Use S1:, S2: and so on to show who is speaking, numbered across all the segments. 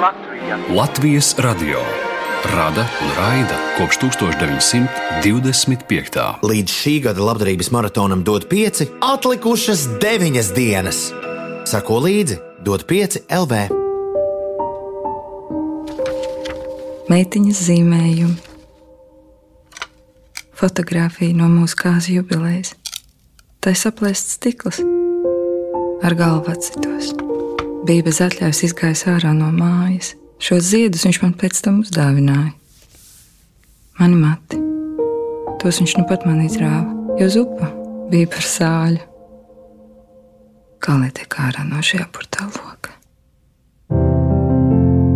S1: Latvija.
S2: Latvijas radio rada un raida kopš 1925.
S3: Līdz šī gada labdarības maratonam dod pieci, atlikušas deviņas dienas. Sako līdzi, dod pieci LV.
S4: Meitiņas zīmējumi, fotografija no mūsu kāzu jubilejas. Tā ir saplēsts stikls ar galvu atsitos. Bija bez atļaujas izgājis ārā no mājas. Šos ziedus viņš man pēc tam uzdāvināja. Mani mati. Tos viņš nu pat man izrāva, jo zupa bija par sāļu. Kā lai tiek ārā no šī apurtā loka?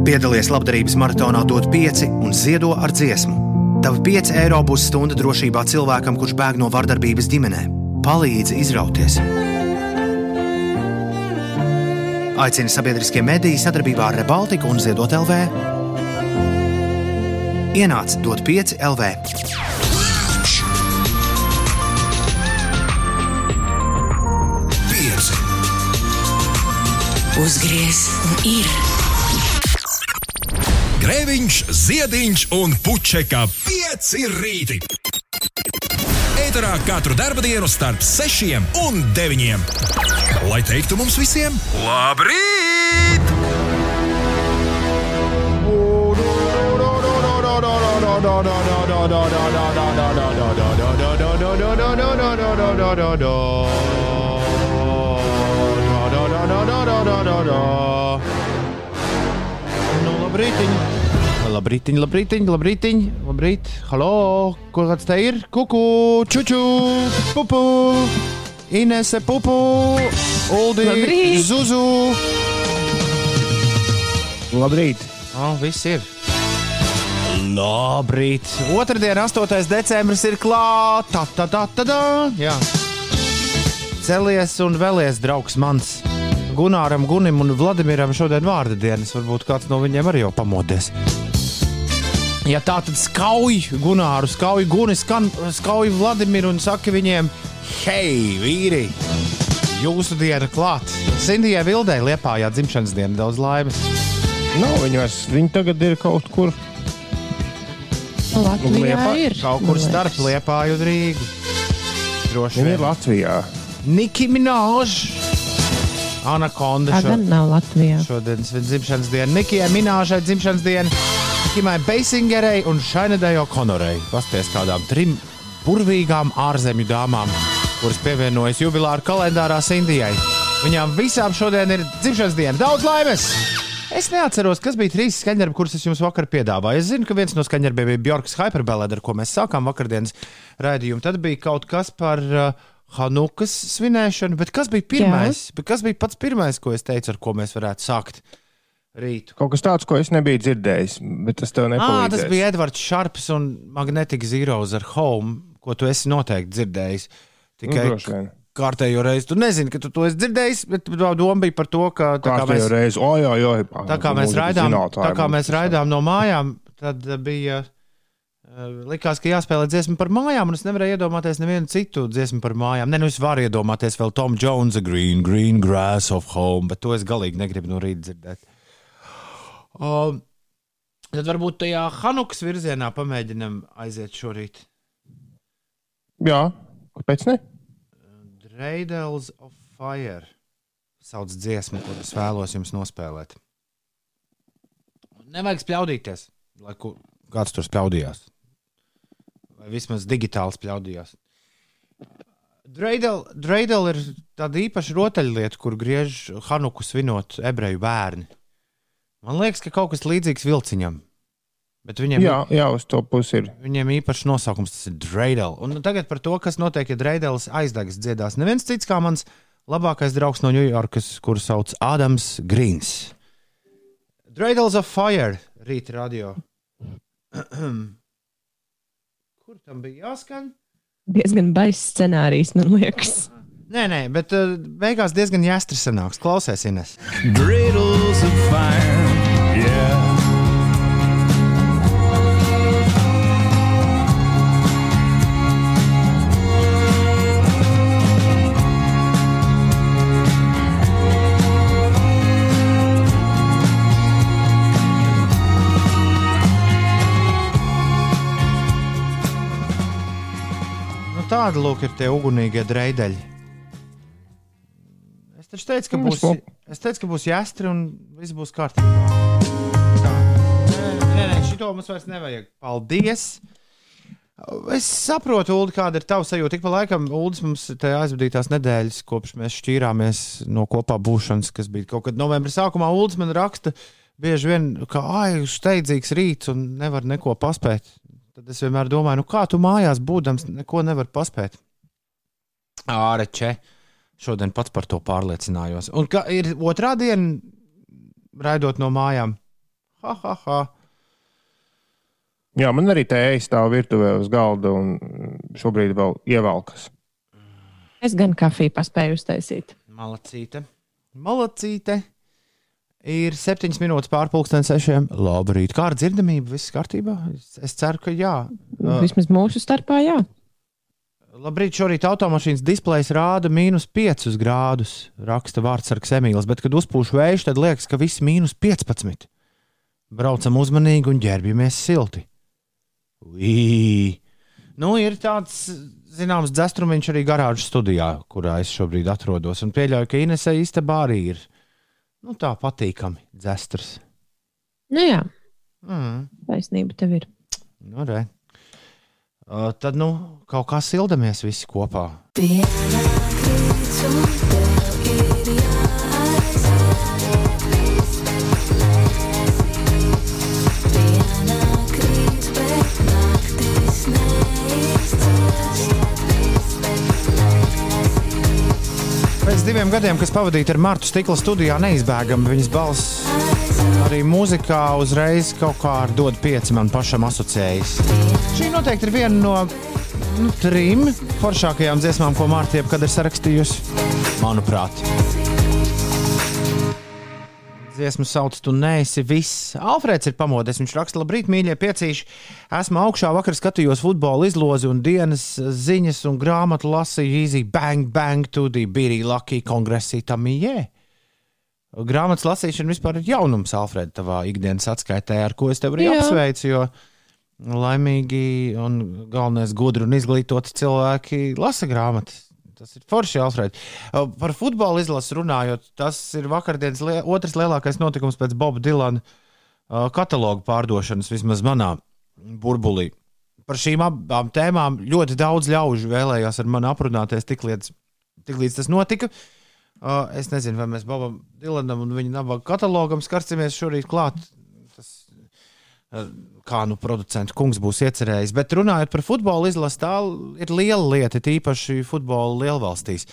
S3: Piedalies labdarības maratonā, dod pieci un ziedo ar dziesmu. Tavi 5 eiro būs stunda drošībā cilvēkam, kurš bēg no vardarbības ģimenē. Palīdzi izrauties! Aicina sabiedriskie mediji sadarbībā ar Rebaltiku un Ziedot LV. Ienāc dot 5 LV.
S5: Pieci.
S6: Uzgriez un ir.
S5: Grēviņš, ziediņš un puķeka pieci rīti. Eterā katru dienu starp sešiem un deviņiem. Lai teiktu mums visiem, labrīt!
S7: Nu, labrītiņ. Labrītiņ, labrītiņ, labrītiņ, labrīt. Halo, ko kāds te ir? Kuku, čuču, pupu, Inese, pupu, Uldi,
S8: Labrīt.
S7: Zuzu.
S8: Labrīt!
S7: Oh, viss ir. Labrīt. Otradien, 8. decembris ir klāts. Tā, tā, tā, tā, tā. Jā. Celies un vēlies, draugs mans. Gunāram, Gunim un Vladimiram šodien vārda dienas. Varbūt kāds no viņiem arī jau pamodies. Ja tā tad skauj Gunāru, skauj Guni, skan, skauj Vladimiru un saka viņiem, hei, vīri, jūsu diena klāt. Sindijai Vildei liepājā dzimšanas diena daudz laimes.
S8: Nav viņu vairs. Viņi tagad ir kaut kur.
S9: Latvijā
S8: Liepā-
S9: ir.
S7: Kaut kur starp Liepāju un Rīgu. Droši
S8: Viņi ir
S7: vien.
S8: Latvijā.
S7: Niki Minēž, Anakonda.
S9: Tā gan nav Latvijā.
S7: Šodien ir dzimšanas diena. Nikijai Minēžai dzimšanas diena. Kimai Beisingerai un Šainedai Okonorai. Pasties kādām trim burvīgām ārzemju dāmām, kuras pievienojas jubilāra kalendārā Indijai. Viņām visām šodien ir dzimšanas diena. Daudz laimes! Es neatceros, kas bija trīs skaņdarbi, kurus es jums vakar piedāvāju. Es zinu, ka viens no skaņdarbiem bija Bjorkas Hyperballad, ar ko mēs sākām vakardienas raidījumu. Tad bija kaut kas par uh, Hanukas svinēšanu, bet kas bija pirmais? Kas bija pats pirmais, ko es teicu, ar ko mēs varētu sākt rītu?
S8: Kaut kas tāds, ko es nebiju dzirdējis, bet tas tev nepalīdzēs.
S7: tas bija Edvards Šarps un Magnetic Zeros ar Home, ko tu esi noteikti dzirdējis. Tikai
S8: Nu,
S7: kārtējo reizi. Tu nezini, ka tu to esi dzirdējis, bet tā doma bija par to, ka tā kā mēs,
S8: reizi, o, jā, jā,
S7: tā kā mēs, raidām, tā kā mēs raidām no mājām, tad bija. Likās, ka jāspēlē dziesma par mājām, un es nevarēju iedomāties nevienu citu dziesmu par mājām. Nē, nu es varu iedomāties vēl Tomu Jonesa, Green, Green Grass of Home, bet to es galīgi negribu no rīta dzirdēt. Um, tad varbūt tajā Hanukas virzienā pamēģinam aiziet šorīt.
S8: Jā, kāpēc ne?
S7: Dreidels of Fire. Sauc dziesmu, ko es vēlos jums nospēlēt. Nevajag spļaudīties, lai ku- kāds tur spļaudījās. Vai vismaz digitāli spļaudījās. Dreidel, Dreidel ir tāda īpaša rotaļlieta, kur griež Hanuku svinot ebreju bērni. Man liekas, ka kaut kas līdzīgs vilciņam. Bet viņiem,
S8: Jā, jā, uz to pusi ir.
S7: viņiem īpašs nosaukums tas ir Dreidel. Un tagad par to, kas notiek, ja Dreidels aizdegs dziedās. Neviens cits kā mans labākais draugs no Ņujorkas, kuru sauc Ādams Grīns. Dreidels of Fire, rīta radio. Kur tam bija jāskan?
S9: Diezgan baisa scenārijs, man liekas.
S7: Nē, nē, bet uh, beigās diezgan jāstri sanāks. Klausies, Ines.
S5: Dreidels of fire,
S7: Tāda lūk ir tie ugunīgie dreideļi. Es taču teicu, ka
S8: Nu,
S7: būs,
S8: es
S7: teicu, ka būs jāstri un viss būs kārtībā. Nē, nē, šito mums vairs nevajag. Paldies! Es saprotu, Ulu, kāda ir tava sajūta. Ik pa laikam, Ulas mums te aizvadīja tās nedēļas, kopš mēs šķīrāmies no kopā būšanas, kas bija kaut kad novembrī sākumā. Ulas man raksta bieži vien, ka, ai, steidzīgs rīts un nevar neko paspēt. Tad es vienmēr domāju, nu kā tu mājās būdams, neko nevar paspēt. Āreče, šodien pats par to pārliecinājos. Un ka ir otrā diena, raidot no mājām. Ha, ha, ha.
S8: Jā, man arī tā stāv virtuvē uz galda un šobrīd vēl ievelkas.
S9: Es gan kafiju paspēju uztaisīt.
S7: Malacīte. Malacīte. Ir septiņas minūtes pārpusdienas sešiem. Labrīt, kā ar dzirdamību? Viss kārtībā? Es, ceru, ka jā. Uh,
S9: Vismaz mūsu starpā, jā.
S7: Labrīt, šorīt automašīnas displejs rāda mīnus 5 grādus, raksta vārdsargs Emīls, bet, kad uzpūš vējš, tad liekas, ka viss mīnus 15. Braucam uzmanīgi un ģērbjamies silti. Ui. Nu, ir tāds, zināms, dzestrumiņš arī garāžas studijā, kurā es šobrīd atrodos, un pieļauju, ka Inesē istabā arī ir nu, tā patīkami dzestrs.
S9: Nu jā,
S7: Mm.
S9: taisnība tev ir.
S7: Nu, re. Uh, tad, nu, kaut kā sildamies visi kopā. Pēc diviem gadiem, kas pavadīti ar Martu Stikla studijā, neizbēgami viņas balss arī mūzikā uzreiz kaut kā ar dod pieci man pašam asociējas. Šī noteikti ir viena no nu, trim foršākajām dziesmām, ko Marta jebkad ir sarakstījusi. Manuprāt, dziesmu sauc Tu neesi viss. Alfrēds ir pamodies. Viņš raksta, labrīt, mīļie piecīši. Esmu augšā, vakar skatījos futbola izlozi un dienas ziņas un grāmatu lasīju Easy Bang Bang to the Biri Lucky Kongresī Tamijē. Grāmatas lasīšana vispār ir jaunums, Alfred, tavā ikdienas atskaitē, ar ko es tev arī apsveicu. Jo laimīgi un galvenais gudri un izglītoti cilvēki lasa grāmatas. Tas ir forši, Alfred. Uh, Par futbola izlasi runājot, tas ir vakardienas lie otrs lielākais notikums pēc Boba Dilana uh, katalogu pārdošanas, vismaz manā burbulī. Par šīm abām tēmām ļoti daudz ļaužu vēlējās ar mani aprunāties, tiklīdz, tiklīdz tas notika. Uh, es nezinu, vai mēs Bobam Dilanam un viņa nabaga katalogam skarsimies šorīt klāt. Tas, kā nu producentu kungs būs iecerējis. Bet runājot par futbola izlasi, tā ir liela lieta, tīpaši futbola lielvalstīs.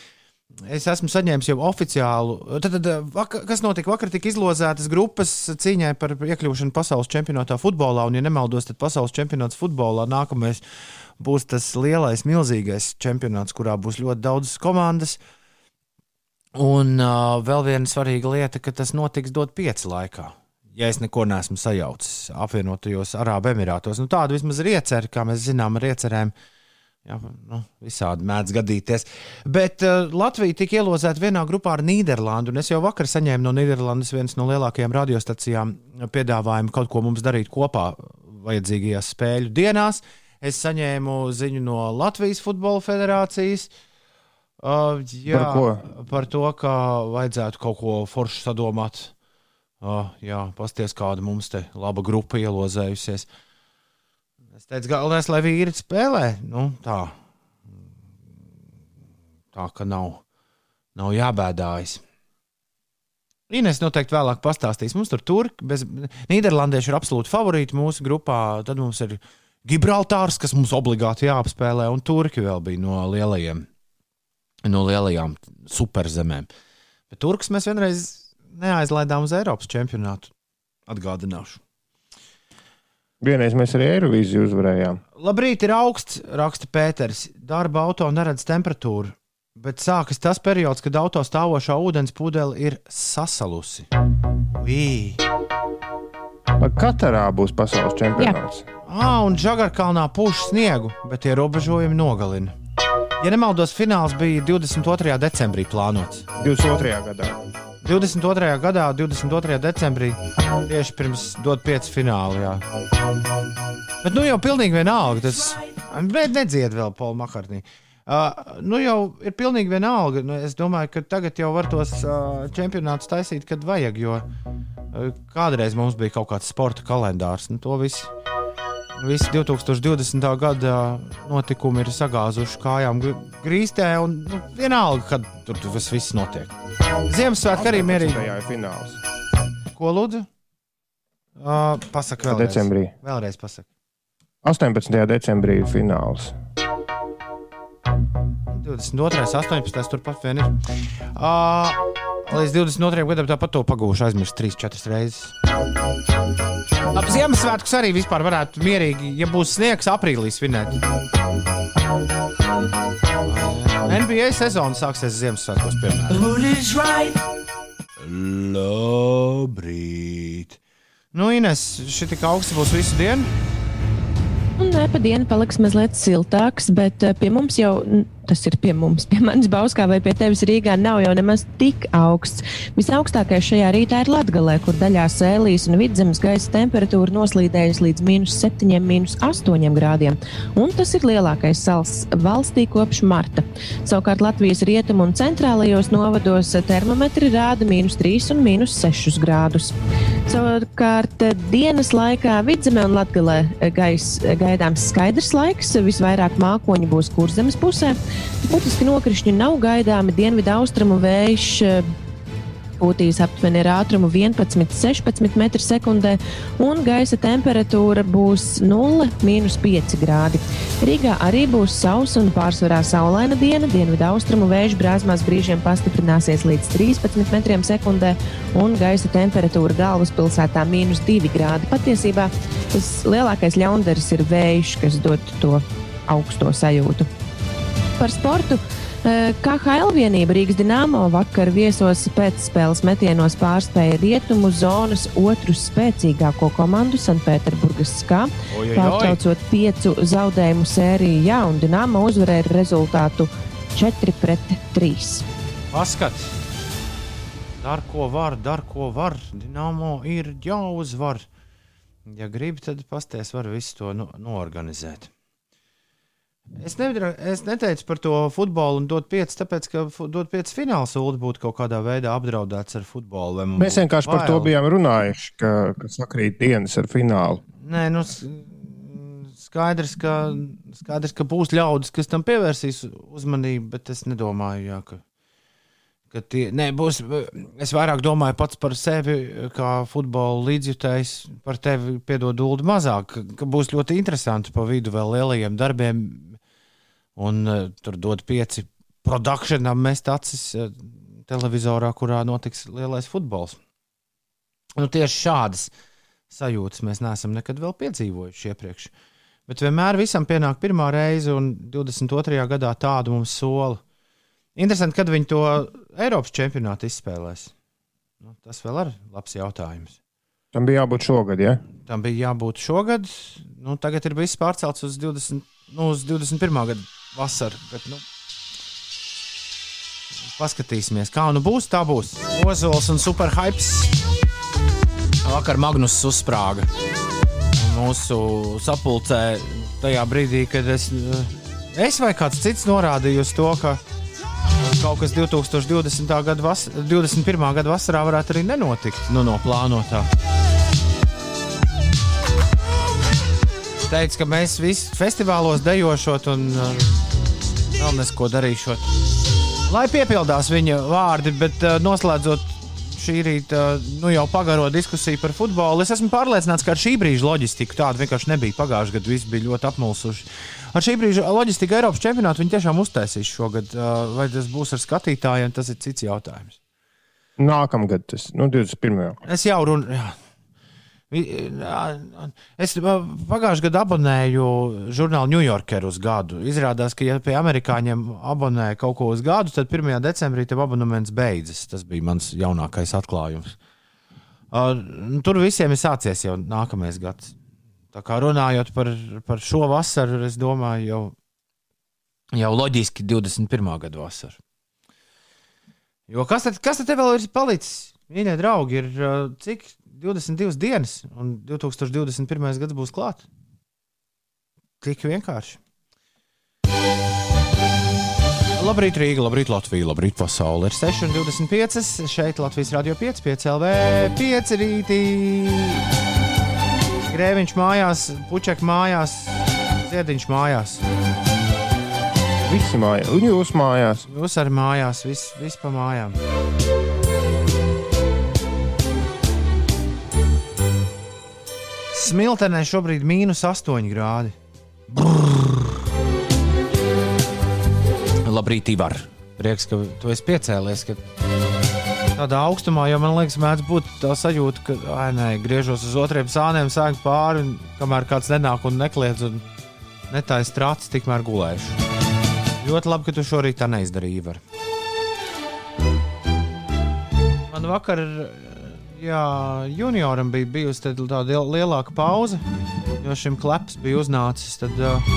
S7: Es esmu saņēmis jau oficiālu. Tad, tad, kas notika? Vakar tika izlozētas grupas cīņai par iekļūšanu pasaules čempionātā futbolā. Un, ja nemaldos, tad pasaules čempionāts futbolā nākamais būs tas lielais, milzīgais čempionāts, kurā būs ļoti daudz komandas. Un uh, vēl viena svarīga lieta, ka tas notiks dot pieci laikā. Ja es neko neesmu sajaucis apvienotajos Arābu Emirātos, nu tāda vismaz ir iecerē, kā mēs zinām, ar iecerēm. Jā, nu, visādi mēdz gadīties. Bet uh, Latvija tika ielozēta vienā grupā ar Nīderlandi. Es jau vakar saņēmu no Nīderlandes vienas no lielākajām radiostacijām piedāvājumu kaut ko mums darīt kopā vajadzīgajās spēļu dienās. Es saņēmu ziņu no Latvijas Futbola Federācijas. Uh, jā,
S8: Par ko?
S7: par to, ka vajadzētu kaut ko foršu sadomāt. Uh, jā, pasties, kāda mums te laba grupa ielozējusies. Es teicu, galvenais, lai vīri spēlē. Nu, tā. tā, ka nav, nav jābēdājas. Ines noteikti vēlāk pastāstīs. Mums tur turki, bez Nīderlandieši ir absolūti favorīti mūsu grupā. Tad mums ir Gibraltārs, kas mums obligāti jāapspēlē, un turki vēl bija no lielajiem, no lielajām superzemēm. Bet turks mēs vienreiz neaizlaidām uz Eiropas čempionātu. Atgādināšu.
S8: Vienreiz mēs arī Eirovīziju uzvarējām.
S7: Labrīt, ir augsts, raksta Pēters. Darba auto neredz temperatūru, bet sākas tas periods, kad auto stāvošā ūdens pudele ir sasalusi. Vī.
S8: Vai Katarā būs pasaules čempionāts?
S7: Ah, un Žagarkalnā pūš sniegu, bet ierobežojumi nogalina. Ja nemaldos, fināls bija 22. decembrī plānots.
S8: 22. gadā.
S7: 22. gadā, 22. decembrī, tieši pirms dot pieci fināli. Jā. Bet nu jau pilnīgi vienalga. Tas bet nedzied vēl Pauli Makartnī. Uh, nu jau ir pilnīgi vienalga. Nu, es domāju, ka tagad jau var tos uh, čempionātus taisīt, kad vajag. Jo uh, kādreiz mums bija kaut kāds sporta kalendārs. Nu, to visu Visi 2020. gada notikumi ir sagāzuši kājām grīstē, un nu, vienalga, kad tur tas viss notiek. Ziemassvētku arī mierīgi.
S8: Jā, ir fināls.
S7: Ko lūdzu? Uh, pasaka vēlreiz.
S8: Decembrī.
S7: Vēlreiz pasaka.
S8: 18. decembrī ir fināls.
S7: 22. 18. turpat vien ir. Uh, līdz 22. gadam tāpat to pagūšu aizmirst 3-4 reizes. Ap Ziemassvētkus arī vispār varētu mierīgi, ja būs sniegs, aprīlī svinēt. NBA sezona sāksies Ziemassvētkos, piemēram. Labrīt! Nu, Ines, šī tik augsts būs visu dienu.
S9: Un nē, pa dienu paliks mazliet siltāks, bet eh, pie mums jau tas ir pie mums, pie manis Bauskā vai pie tevis Rīgā, nav jau nemaz tik augsts. Visaugstākais šajā rītā ir Latgalē, kur daļā sēlīs un vidzemes gaisa temperatūra noslīdējusi līdz mīnus 7, mīnus 8 grādiem. Un tas ir lielākais sals valstī kopš marta. Savukārt Latvijas rietumu un centrālajos novados termometri rāda mīnus 3 un mīnus 6 grādus. Savukārt dienas laikā vidzemē un Latgalē gaisa gaidāms skaidrs laiks, visvairāk mākoņi būs kurzemes pusē. Būtiski nokrišņi nav gaidāmi. Dienvidu austrumu vējš eh, būtīs aptuveni ar ātrumu 11,16 m2, un gaisa temperatūra būs 0,5 grādi. Rīgā arī būs sausa un pārsvarā saulaina diena. Dienvidu austrumu vējš brāzmās brīžiem pastiprināsies līdz 13 m2, un gaisa temperatūra galvaspilsētā - 2 grādi. Patiesībā tas lielākais ļaundaris ir vējš, kas dod to augsto sajūtu. Par sportu. Eh, KHL vienība Rīgas Dienāmo vakar viesos pēcspēles metienos pārspēja rietumu zonas otru spēcīgāko komandu Sanktpēterburgas skā, pārtraucot piecu zaudējumu sēriju. Jā, un Dienāmo uzvarēja ar rezultātu 4 pret 3.
S7: Paskat! Dar ko var, dar ko var. Dienāmo ir jāuzvar. Ja gribi, tad pasties var visu to no, noorganizēt. Es, nevidra, es neteicu par to futbolu un dot pieci, tāpēc, ka dot pieci fināls sūdi būtu kaut kādā veidā apdraudēts ar futbolu.
S8: Mēs vienkārši par to bijām runājuši, ka, ka sakrīt dienas ar finālu.
S7: Nē, nu, skaidrs, ka, skaidrs, ka būs ļaudis, kas tam pievērsīs uzmanību, bet es nedomāju, jā, ka, ka tie nē, būs. Es vairāk domāju pats par sevi, kā futbola līdzjutējs, par tevi piedod ulu mazāk, ka, ka būs ļoti interesanti pa vidu vēl lielajiem darbiem un uh, tur dod pieci produkcijam mest acis uh, televizorā, kurā notiks lielais futbols. Nu, tieši šādas sajūtas mēs neesam nekad vēl piedzīvojuši iepriekš. Bet vienmēr visam pienāk pirmā reize, un 22. gadā tādu mums sola. Interesanti, kad viņi to Eiropas čempionātu izspēlēs. Nu, tas vēl ir labs jautājums.
S8: Tam bija jābūt šogad, ja?
S7: Tam bija jābūt šogad. Nu, tagad ir viss pārcelts uz, 20, nu, uz 21. gadu vasara. Bet, nu, paskatīsimies, kā nu būs. Tā būs Ozols un Superhypes. Vakar Magnus uzsprāga mūsu sapulcē tajā brīdī, kad es, es vai kāds cits norādīju uz to, ka kaut kas 2020. gada, vas, 21. gada vasarā varētu arī nenotikt nu, no plānotā. Teica, ka mēs visi festivālos dejošot un uh, vēl nesko darīšot. Lai piepildās viņa vārdi, bet uh, noslēdzot šī rīta nu, jau pagaro diskusiju par futbolu, es esmu pārliecināts, ka ar šī brīža loģistiku tāda vienkārši nebija. Pagājušajā gadā viss bija ļoti apmulsuši. Ar šī brīža loģistiku Eiropas čempionātu viņi tiešām uztaisīs šogad. Uh, vai tas būs ar skatītājiem, tas ir cits jautājums.
S8: Nākamgad, tas nu, 21.
S7: Es jau runāju. Es pagājušajā gadā abonēju žurnālu New Yorker uz gadu. Izrādās, ka, ja pie amerikāņiem abonē kaut ko uz gadu, tad 1. decembrī tev abonements beidzas. Tas bija mans jaunākais atklājums. Tur visiem ir sācies jau nākamais gads. Tā kā runājot par, par šo vasaru, es domāju, jau, jau loģiski 21. gada vasaru. Jo kas tad, kas tad vēl ir palicis? Mīļie draugi, ir cik 22 dienas, un 2021. gads būs klāts. Tik vienkārši. Labrīt, Rīga, labrīt, Latvija, labrīt, pasaule. Ir 6,25. Šeit Latvijas radio 5, 5 LV, 5 rītī. Grēviņš mājās, puķek mājās, ziediņš mājās.
S8: Visi mājās, un jūs mājās.
S7: Jūs arī mājās, viss vis pa mājām. Smiltenē šobrīd ir mīnus 8 grādi. Brrr. Labrīt, Ivar. Prieks, ka tu esi piecēlies. Ka tādā augstumā jau man liekas, mēdz būt tā sajūta, ka ai, nē, griežos uz otriem sāniem, sēž pāri, un kamēr kāds nenāk un nekliedz un netājas trācis, tikmēr gulēšu. Ļoti labi, ka tu šorīt tā neizdarīji. Ivar. Man vakar, jā, junioram bija bijusi tāda lielāka pauze, jo šim kleps bija uznācis. Tad uh,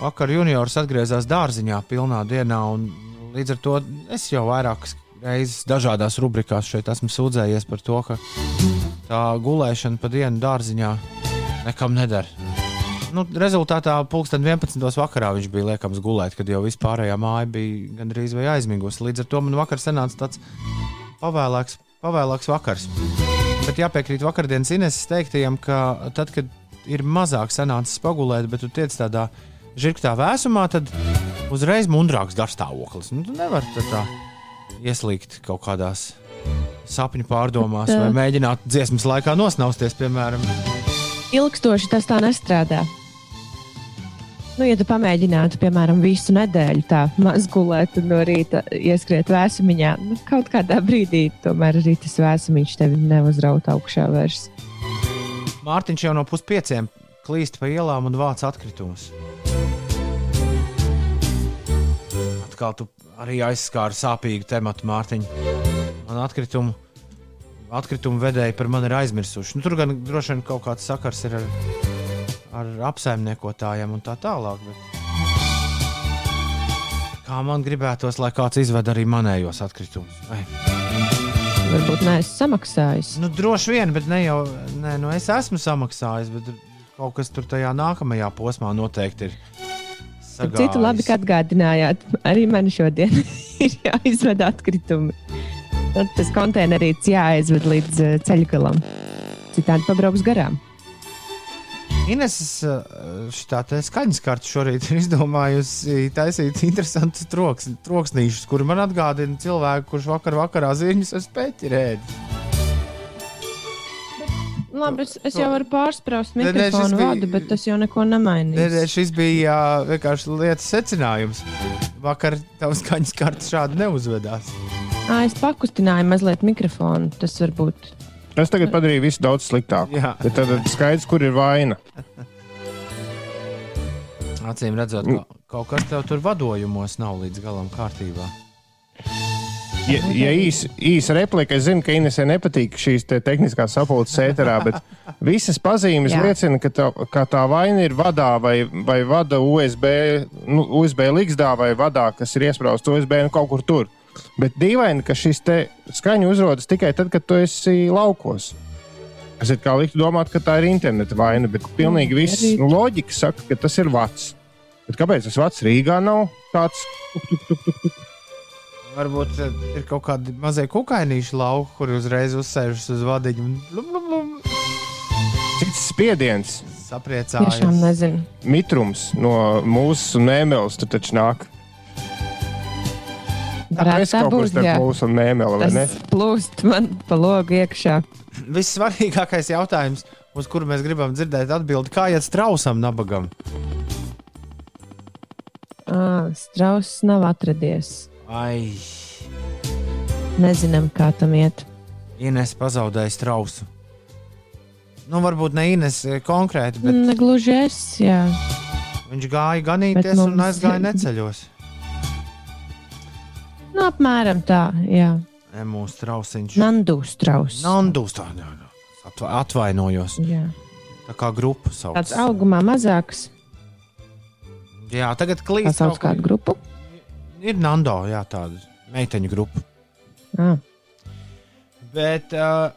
S7: vakar juniors atgriezās dārziņā pilnā dienā, un līdz ar to es jau vairākas reizes dažādās rubrikās šeit esmu sūdzējies par to, ka tā gulēšana pa dienu dārziņā nekam nedara. Nu, rezultātā pulksten 11. vakarā viņš bija liekams gulēt, kad jau vispārējā māja bija gandrīz vai aizmigusi. Līdz ar to man vakar sanāca tāds pavēlāks, pavēlāks vakars. Bet jāpiekrīt vakardienas Ineses teiktajam, ka tad, kad ir mazāk sanācis pagulēt, bet tu tiec tādā žirgtā vēsumā, tad uzreiz mundrāks garstāvoklis. Nu, tu nevari tā, tā ieslīgt kaut kādās sapņu pārdomās vai mēģināt dziesmas laikā nosnausties, piemēram.
S9: Ilgstoši tas tā nestrādā. Nu, ja tu pamēģinātu, piemēram, visu nedēļu tā maz gulēt un no rīta ieskriet vēsumiņā, nu, kaut kādā brīdī tomēr arī tas vēsumiņš tevi neuzraut augšā vairs.
S7: Mārtiņš jau no puspieciem klīst pa ielām un vāc atkritumus. Atkal tu arī aizskāri sāpīgu tematu, Mārtiņ. Man atkritumu, atkritumu vedēji par mani ir aizmirsuši. Nu, tur gan droši vien kaut kāds sakars ir ar, ar apsaimniekotājiem un tā tālāk. Bet... Kā man gribētos, lai kāds izved arī manējos atkritumus.
S9: Varbūt neesmu samaksājis.
S7: Nu, droši vien, bet ne jau ne, nu, es esmu samaksājis. Bet kaut kas tur tajā nākamajā posmā noteikti ir.
S9: Par citu labi, ka atgādinājāt. Arī man šodien ir jāizved atkritumi. Tad tas konteinerīts jāaizved līdz uh, ceļgalam. Citādi pabrauks garām.
S7: Ineses šitā skaņas karte šorīt ir izdomājusi taisīt interesantus troks, troksnīšus, kuri man atgādina cilvēku, kurš vakar vakarā ziņas ar speķi rēdis.
S9: Labi, es, es jau varu pārspraust mikrofonu bija... vadu, bet tas jau neko nemainīs.
S7: Ne, ne, šis bija jā, vienkārši lietas secinājums. Vakar tavs skaņas kartes šādi neuzvedās.
S9: À, es pakustināju mazliet mikrofonu. Tas var
S8: Tas tagad padarīja visu daudz sliktāku.
S7: Jā.
S8: Bet tad ir skaidrs, kur ir vaina.
S7: Acīm redzot, ka kaut kas tev tur vadojumos nav līdz galam kārtībā.
S8: Ja, ja īsa īs replika, es zinu, ka Inesē nepatīk šīs te tehniskās sapulces ēterā, bet visas pazīmes
S9: Jā.
S8: liecina, ka tā, ka tā vaina ir vadā vai, vai vada USB, nu, USB ligzdā vai vadā, kas ir iesprāstīts USB nu, kaut kur tur. Bet dīvaini, ka šis te skaņa uzrodas tikai tad, kad tu esi laukos. Es kā liktu domāt, ka tā ir interneta vaina, bet pilnīgi viss
S9: arī-
S8: nu, loģika saka, ka tas ir vats. Bet kāpēc tas vats Rīgā nav tāds? Tuk, tuk, tuk, tuk, tuk.
S7: Varbūt eh, ir kaut kādi mazie kukainīši lauki, kuri uzreiz uzsēžas uz vadiņu un blum, blum, blum,
S8: Cits spiediens,
S9: Tiešām
S7: sapriecājas.
S9: nezinu.
S8: mitrums no mūsu un mēmeles tur taču nāk.
S9: Varētu tā
S8: kaut kur starp mūsu un mēmeli, vai ne?
S9: Tas plūst man pa logu iekšā.
S7: Vissvarīgākais jautājums, uz kuru mēs gribam dzirdēt atbildi, kā iet strausam nabagam?
S9: À, Strauss nav atradies.
S7: Ai,
S9: Nezinām, kā tam iet.
S7: Ines pazaudēja strausu. Nu, varbūt ne Ines eh, konkrēti, bet.
S9: Negluži es, jā.
S7: viņš gāja ganīties
S9: mums-
S7: un aizgāja neceļos.
S9: Nu, apmēram tā, jā.
S7: Mūsu trausiņš.
S9: Nandu strauss.
S7: Nandus tā, jā, jā. Atva- atvainojos.
S9: Jā.
S7: Tā kā grupa sauc.
S9: Tāds augumā mazāks.
S7: Jā, tagad
S9: Tā
S7: klīst.
S9: sauc
S7: kaut
S9: kādu grupu.
S7: Ir Nando, jā, tāda meiteņu grupa.
S9: À.
S7: Bet, uh,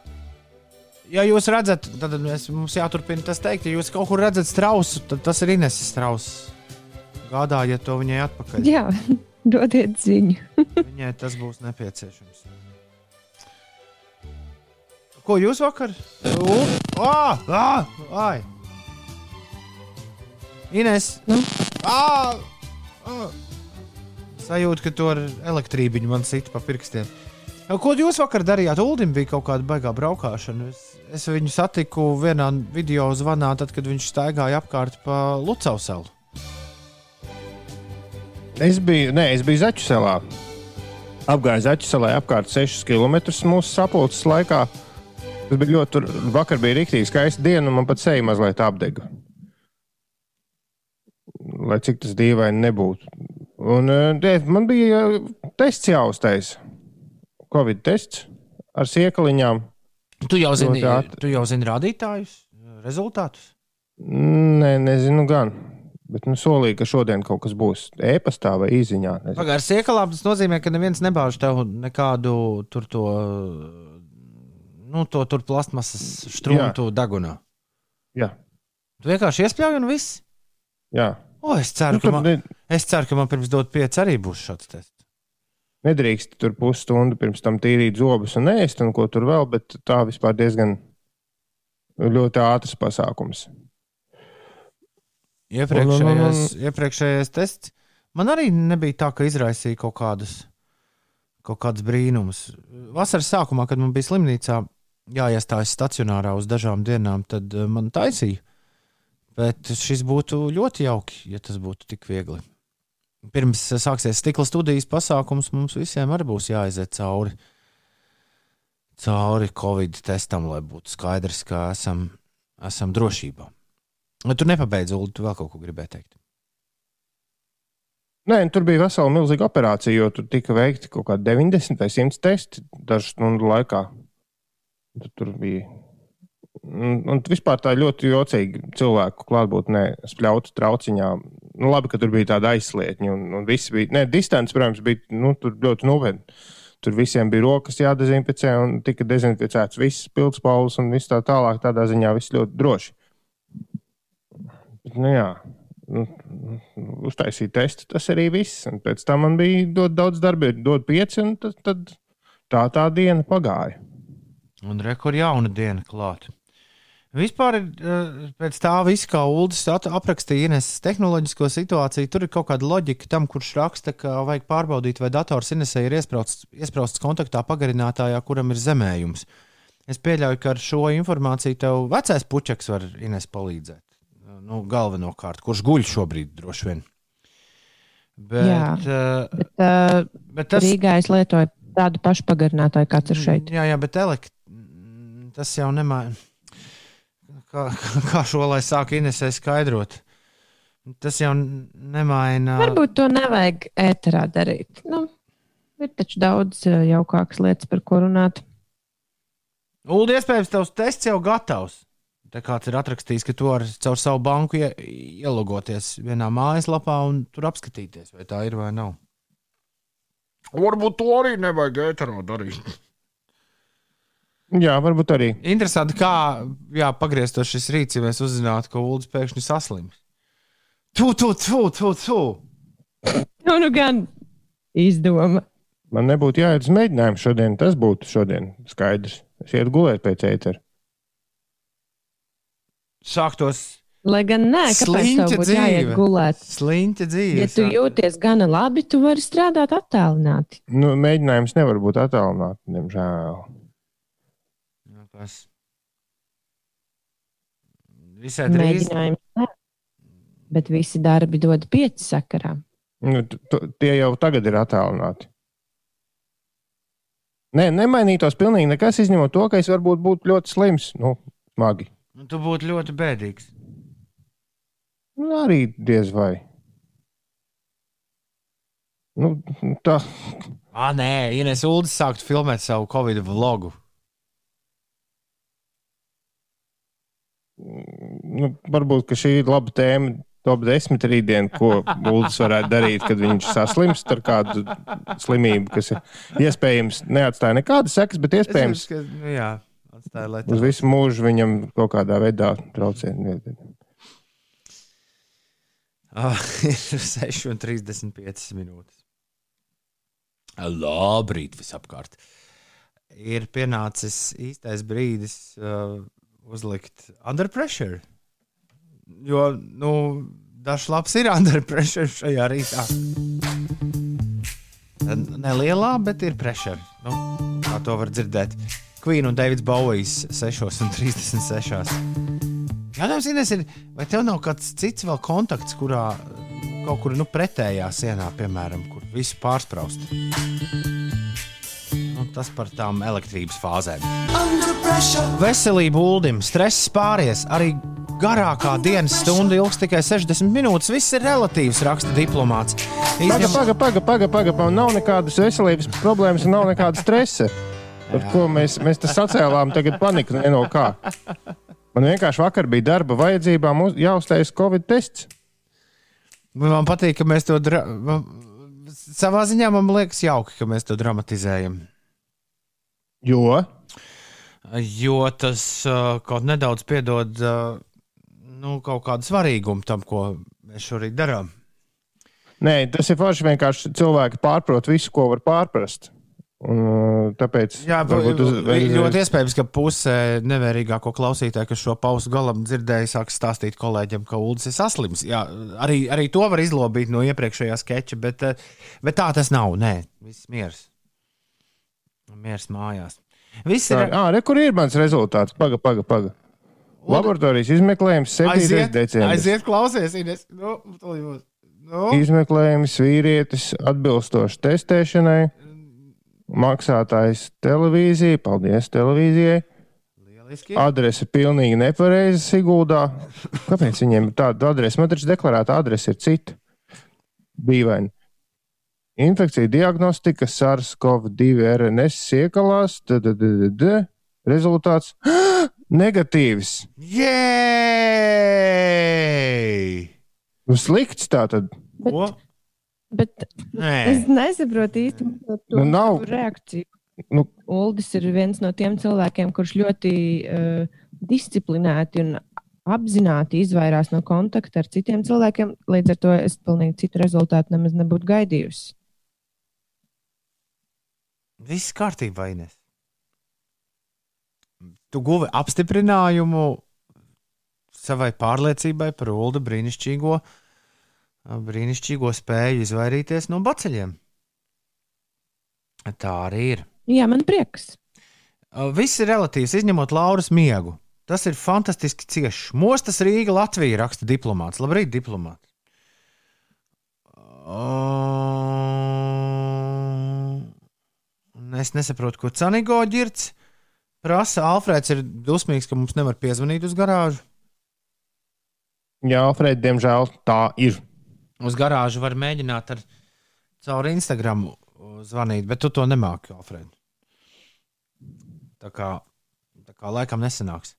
S7: ja jūs redzat, tad mēs, mums jāturpina tas teikt, ja jūs kaut kur redzat strausu, tad tas ir Ineses strauss. Gādājiet to viņai atpakaļ.
S9: Jā, Dodiet ziņu.
S7: Viņai tas būs nepieciešams. Ko jūs vakar? Ah, ah, ai! Ines!
S9: Nu?
S7: Ah, ah. Sajūta, ka tur elektrība man sita pa pirkstiem. Ko jūs vakar darījāt? Uldim bija kaut kāda baigā braukšana. Es, es viņu satiku vienā video zvanā, tad, kad viņš staigāja apkārt pa Lucau salu.
S8: Es biju, nē, es biju Zaķu salā. Apgāju Zaķu salā apkārt 6 km mūsu sapulces laikā. Tas bija ļoti, tur vakar bija rīktīgi skaista diena, un man pat seja mazliet apdega. Lai cik tas dīvaini nebūtu. Un uh, man bija tests jāuztais. Covid tests ar siekaliņām.
S7: Tu jau zini, tu jau zini rādītājus, rezultātus.
S8: Nē, nezinu gan. Bet nu, solīju, ka šodien kaut kas būs e-pastā vai īsiņā. nezinu.
S7: Pagaidā, siekalām tas nozīmē, ka neviens nebāž tev nekādu tur to, nu, to tur plastmasas strūmu degunā.
S8: Jā,
S7: Tu vienkārši iespļauj un viss.
S8: jā.
S7: O, es ceru,
S8: Nu,
S7: ka man,
S8: ne,
S7: es ceru, ka man pirms dot pieci arī būs šāds tests.
S8: nedrīkst tur pusstundu pirms tam tīrīt zobus un ēst, un ko tur vēl, bet tā vispār diezgan ļoti ātrs pasākums.
S7: Iepriekšējais, iepriekšējais tests man arī nebija tā, ka izraisīja kaut kādus, kaut kādus brīnumus. Vasaras sākumā, kad man bija slimnīcā, jāiestājas stacionārā uz dažām dienām, tad eh, man taisīja. Bet šis būtu ļoti jauki, ja tas būtu tik viegli. Pirms eh, sāksies stikla studijas pasākums, mums visiem arī būs jāiziet cauri, cauri Covid testam, lai būtu skaidrs, ka esam, esam drošībā. Vai tu nepabeidzi, Ulu, tu vēl kaut ko gribēji teikt?
S8: Nē, nu, tur bija vesela milzīga operācija, jo tur tika veikti kaut kādi 90 vai 100 testi dažu stundu laikā. Tur, tur bija. Un, un vispār tā ļoti jocīga cilvēku klātbūtnē, spļautu trauciņā. Nu, labi, ka tur bija tāda aizslietņa, un, un viss bija. Nē, distance, protams, bija nu, ļoti nopietni. Tur visiem bija rokas jādezinficē, un tika dezinficēts viss pildspaules un viss tā tālāk. Tādā ziņā viss ļoti droši. Nu, jā, nu, uztaisīja testu, tas arī viss. Un pēc tam man bija dot daudz darba, dot pieci, un tad, tad tā tā diena pagāja.
S7: Un rekur jauna diena klāta. Vispār eh, pēc tā visa, kā Ulas aprakstīja Ineses tehnoloģisko situāciju, tur ir kaut kāda loģika tam, kurš raksta, ka vajag pārbaudīt, vai dators Inesē ir iesprāstīts, iesprāstīts kontaktā pagarinātājā, kuram ir zemējums. Es pieļauju, ka ar šo informāciju tev vecais puķeks var Ines palīdzēt. Nu, galvenokārt, kurš guļ šobrīd droši vien. Bet,
S9: Jā.
S7: uh,
S9: Bet, uh,
S7: bet tas
S9: Rīgā es lietoju tādu pašu pagarinātāju, kāds ir šeit.
S7: Jā, jā bet elekt... tas jau nemaina. Kā, kā šo lai sāk Inesē skaidrot? Tas jau nemaina.
S9: Varbūt to nevajag ēterā darīt. Nu, ir taču daudz uh, jaukākas lietas, par ko runāt.
S7: Ulu, iespējams, tavs tests jau gatavs. Tā kāds ir atrakstījis, ka tu vari caur savu banku ie, ielogoties vienā mājaslapā un tur apskatīties, vai tā ir vai nav. Varbūt to arī nevajag ēterā darīt.
S8: Jā, varbūt arī.
S7: Interesanti, kā jā, pagrieztos šis rīts, ja mēs uzzinātu, ka Ulas pēkšņi saslims. Tu, tu, tu, tu, tu!
S9: Nu, nu gan izdoma.
S8: Man nebūtu jāiet uz mēģinājumu šodien. Tas būtu šodien skaidrs. Es ietu gulēt pēc ētera.
S7: Sāktos
S9: Lai gan nē, kāpēc tev būtu jāiet
S7: dzīve.
S9: gulēt?
S7: sliņķa dzīve.
S9: Ja tu jūties gana labi, tu vari strādāt attālināti.
S8: Nu, mēģinājums nevar būt attālināts, diemžēl.
S7: Nu, kas? Visai drīz.
S9: Mēģinājums. nē. Bet visi darbi dod pieci sakarā.
S8: Nu, tie jau tagad ir attālināti. Nē, nemainītos pilnīgi nekas, izņemot to, ka es varbūt būtu ļoti slims. Nu, smagi.
S7: Nu, tu būtu ļoti bēdīgs.
S8: Nu, arī diez vai. Nu, tā.
S7: Ah, nē, Ines Uldis sāktu filmēt savu Covid vlogu.
S8: Nu, varbūt ka šī ir laba tēma. Top 10 rītdien, ko Bulls varētu darīt, kad viņš saslimst ar kādu slimību, kas iespējams neatstāja nekādas sekas, bet iespējams
S7: ka, nu, jā, atstāja, lai
S8: uz visu mūžu viņam kaut kādā veidā traucē.
S7: Ah, ir 6,35 minūtes. Labrīt, visapkārt. Ir pienācis īstais brīdis uh, uzlikt under pressure. Jo, nu, dažs labs ir under pressure šajā rītā. Nelielā, bet ir pressure. Nu, kā to var dzirdēt. Queen un Davids Bowijs 6,36. Jautājums Ines, ir, vai tev nav kāds cits vēl kontakts, kurā kaut kur nu, pretējā sienā, piemēram, kur visu pārspraust? Nu, tas par tām elektrības fāzēm. Veselība uldim, stress pāries, arī garākā dienas stunda ilgs tikai 60 minūtes. Viss ir relatīvs, raksta diplomāts.
S8: Paga,
S7: Īstenībā-
S8: paga, paga, paga, paga, paga. Nav nekādas veselības problēmas, un nav nekāda stresa. Par ko mēs, mēs te sacēlām, tagad panika no kā. Man vienkārši vakar bija darba vajadzībām uz- jāuztais Covid tests.
S7: Man patīk, ka mēs to man- savā ziņā man liekas jauki, ka mēs to dramatizējam.
S8: Jo
S7: Jo tas uh, kaut nedaudz piedod uh, nu, kaut kādu svarīgumu tam, ko mēs šorīt darām.
S8: Nē, tas ir forši vienkārši cilvēki pārprot visu, ko var pārprast. Un, uh, tāpēc
S7: Jā,
S8: varbūt uz-
S7: uz, ļoti iespējams, ka pusē nevērīgāko klausītāju, kas šo pausu galam dzirdēja, sāks stāstīt kolēģiem, ka Ulas ir saslims. Jā, arī, arī to var izlobīt no iepriekšējā sketča, bet, uh, bet tā tas nav. Nē, viss miers. Miers mājās. Viss ir
S8: ā, re, kur ir mans rezultāts? Paga, paga, paga. Laboratorijas izmeklējums 7.
S7: aiziet,
S8: decembris.
S7: aiziet klausies, Ines. Nu. Nu,
S8: Izmeklējums vīrietis atbilstoši testēšanai. Maksātājs televīzija, paldies televīzijai.
S7: lieliski.
S8: Adrese pilnīgi nepareiza Siguldā. Kāpēc viņiem ir tāda adrese? Man taču deklarēta adrese ir cita. Dīvaini. Infekcija diagnostika SARS-CoV-2 RNS siekalās. d, d, d, d, d. Rezultāts negatīvs.
S7: Jēj!
S8: Nu, slikts tā tad.
S7: Ko?
S9: Bet
S7: Nē.
S9: es nesaprotu īsti to, to
S8: Nu, nav.
S9: tavu reakciju.
S8: Nu,
S9: Uldis ir viens no tiem cilvēkiem, kurš ļoti uh, disciplinēti un apzināti izvairās no kontakta ar citiem cilvēkiem. Līdz ar to es pilnīgi citu rezultātu nemaz nebūtu gaidījusi.
S7: Viss kārtībā, Ines. Tu guvi apstiprinājumu savai pārliecībai par Ulu brīnišķīgo, brīnišķīgo spēju izvairīties no baceļiem. Tā arī ir.
S9: Jā, man prieks.
S7: Viss ir relatīvs, izņemot Lauras miegu. Tas ir fantastiski ciešs. Mostas Rīga, Latvija raksta diplomāts. Labrīt, diplomāts. Uh, es nesaprotu, ko Canigo ģirts prasa. Alfrēds ir dusmīgs, ka mums nevar piezvanīt uz garāžu.
S8: jā, Fred, diemžēl tā ir.
S7: Uz garāžu var mēģināt ar caur Instagram zvanīt, bet tu to nemāki, Alfred. Tā kā, tā kā laikam nesanāks.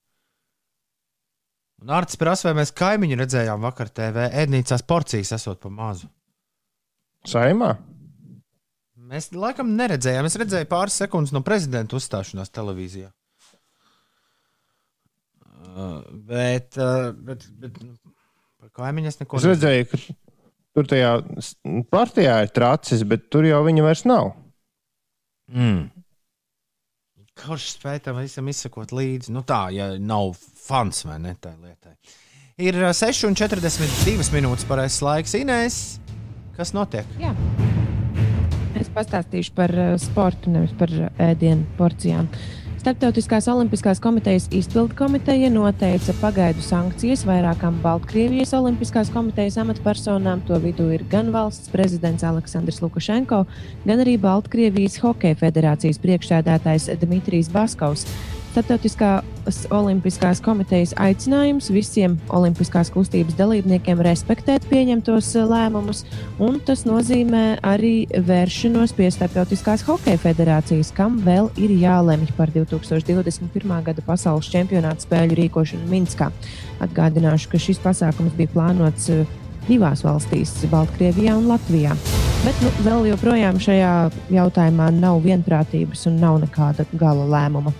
S7: Un Arts prasa, vai mēs kaimiņu redzējām vakar TV ēdnīcās porcijas esot pa mazu.
S8: Saimā?
S7: Mēs laikam neredzējām. Es redzēju pāris sekundes no prezidenta uzstāšanās televīzijā. Uh, bet, uh, bet, bet nu, par kaimiņu es neko
S8: Es redzēju, ka tur tajā partijā ir tracis, bet tur jau viņa vairs nav.
S7: Mm. Kurš spēj tam visam izsekot līdzi? Nu tā, ja nav fans vai ne tā lietai. Ir ā, 6,42 minūtes pareizais laiks. Inês, kas notiek?
S9: Jā. Es pastāstīšu par uh, sportu, nevis par uh, ēdienu porcijām. Startautiskās Olimpiskās komitejas izpildu komiteja noteica pagaidu sankcijas vairākām Baltkrievijas Olimpiskās komitejas amatpersonām. To vidū ir gan valsts prezidents Aleksandrs Lukašenko, gan arī Baltkrievijas Hokeja federācijas priekšsēdētājs Dmitrijs Baskovs. Startautiskās Olimpiskās komitejas aicinājums visiem Olimpiskās kustības dalībniekiem respektēt pieņemtos eh, lēmumus, un tas nozīmē arī vēršanos pie Startautiskās Hokeja federācijas, kam vēl ir jālemj par 2021. gada pasaules čempionāta spēļu rīkošanu Minskā. Atgādināšu, ka šis pasākums bija plānots eh, divās valstīs - Baltkrievijā un Latvijā. Bet nu, vēl joprojām šajā jautājumā nav vienprātības un nav nekāda gala lēmuma.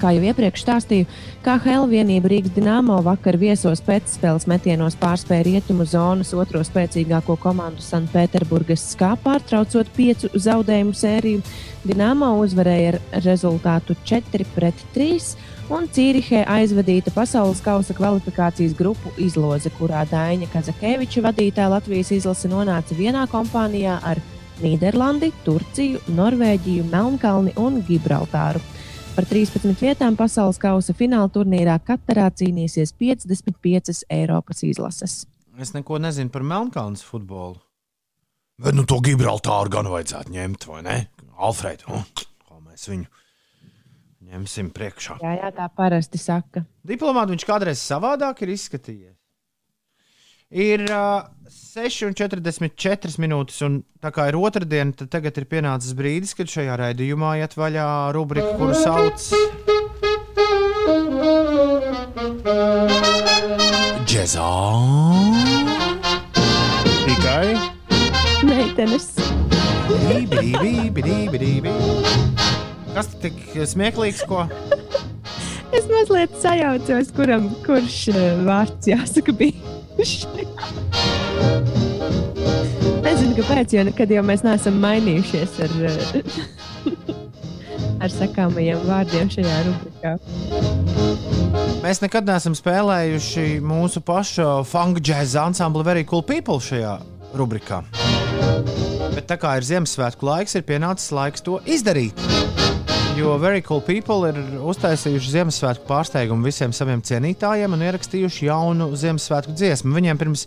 S9: Kā jau iepriekš stāstīju, KL vienība Rīgas Dienāmo vakar viesos pēcspēles metienos pārspēja rietumu zonas otro spēcīgāko komandu Sanktpēterburgas skā, pārtraucot piecu zaudējumu sēriju. Dienāmo uzvarēja ar rezultātu 4 pret 3 un Cīrihē aizvadīta pasaules kausa kvalifikācijas grupu izloze, kurā Daina Kazakeviča vadītā Latvijas izlase nonāca vienā kompānijā ar Nīderlandi, Turciju, Norvēģiju, Melnkalni un Gibraltāru. Par 13 vietām pasaules kausa fināla turnīrā katrā cīnīsies 55 Eiropas izlases.
S7: Es neko nezinu par Melnkalnes futbolu. Bet nu to Gibraltāru gan vajadzētu ņemt, vai ne? Alfred, nu, kā mēs viņu ņemsim priekšā.
S9: Jā, jā, tā parasti saka.
S7: Diplomāti viņš kādreiz savādāk ir izskatījies. Ir uh, 6,44 minūtes, un tā kā ir otrdiena, tad tagad ir pienācis brīdis, kad šajā raidījumā iet vaļā rubrika, kuru sauc Džezā.
S8: Tikai
S9: Meitenes.
S7: Bībi, bībi, bībi. Kas tas tik smieklīgs, ko?
S9: Es mazliet sajaucos, kuram kurš eh, vārds jāsaka bijuši. Nezinu, kāpēc, jo nekad jau mēs neesam mainījušies ar, eh, ar sakāmajiem vārdiem šajā rubrikā.
S7: Mēs nekad neesam spēlējuši mūsu pašu funk džēza ansambli Very Cool People šajā rubrikā. Bet tā kā ir Ziemassvētku laiks, ir pienācis laiks to izdarīt. Jo Very Cool People ir uztaisījuši Ziemassvētku pārsteigumu visiem saviem cienītājiem un ierakstījuši jaunu Ziemassvētku dziesmu. Viņiem pirms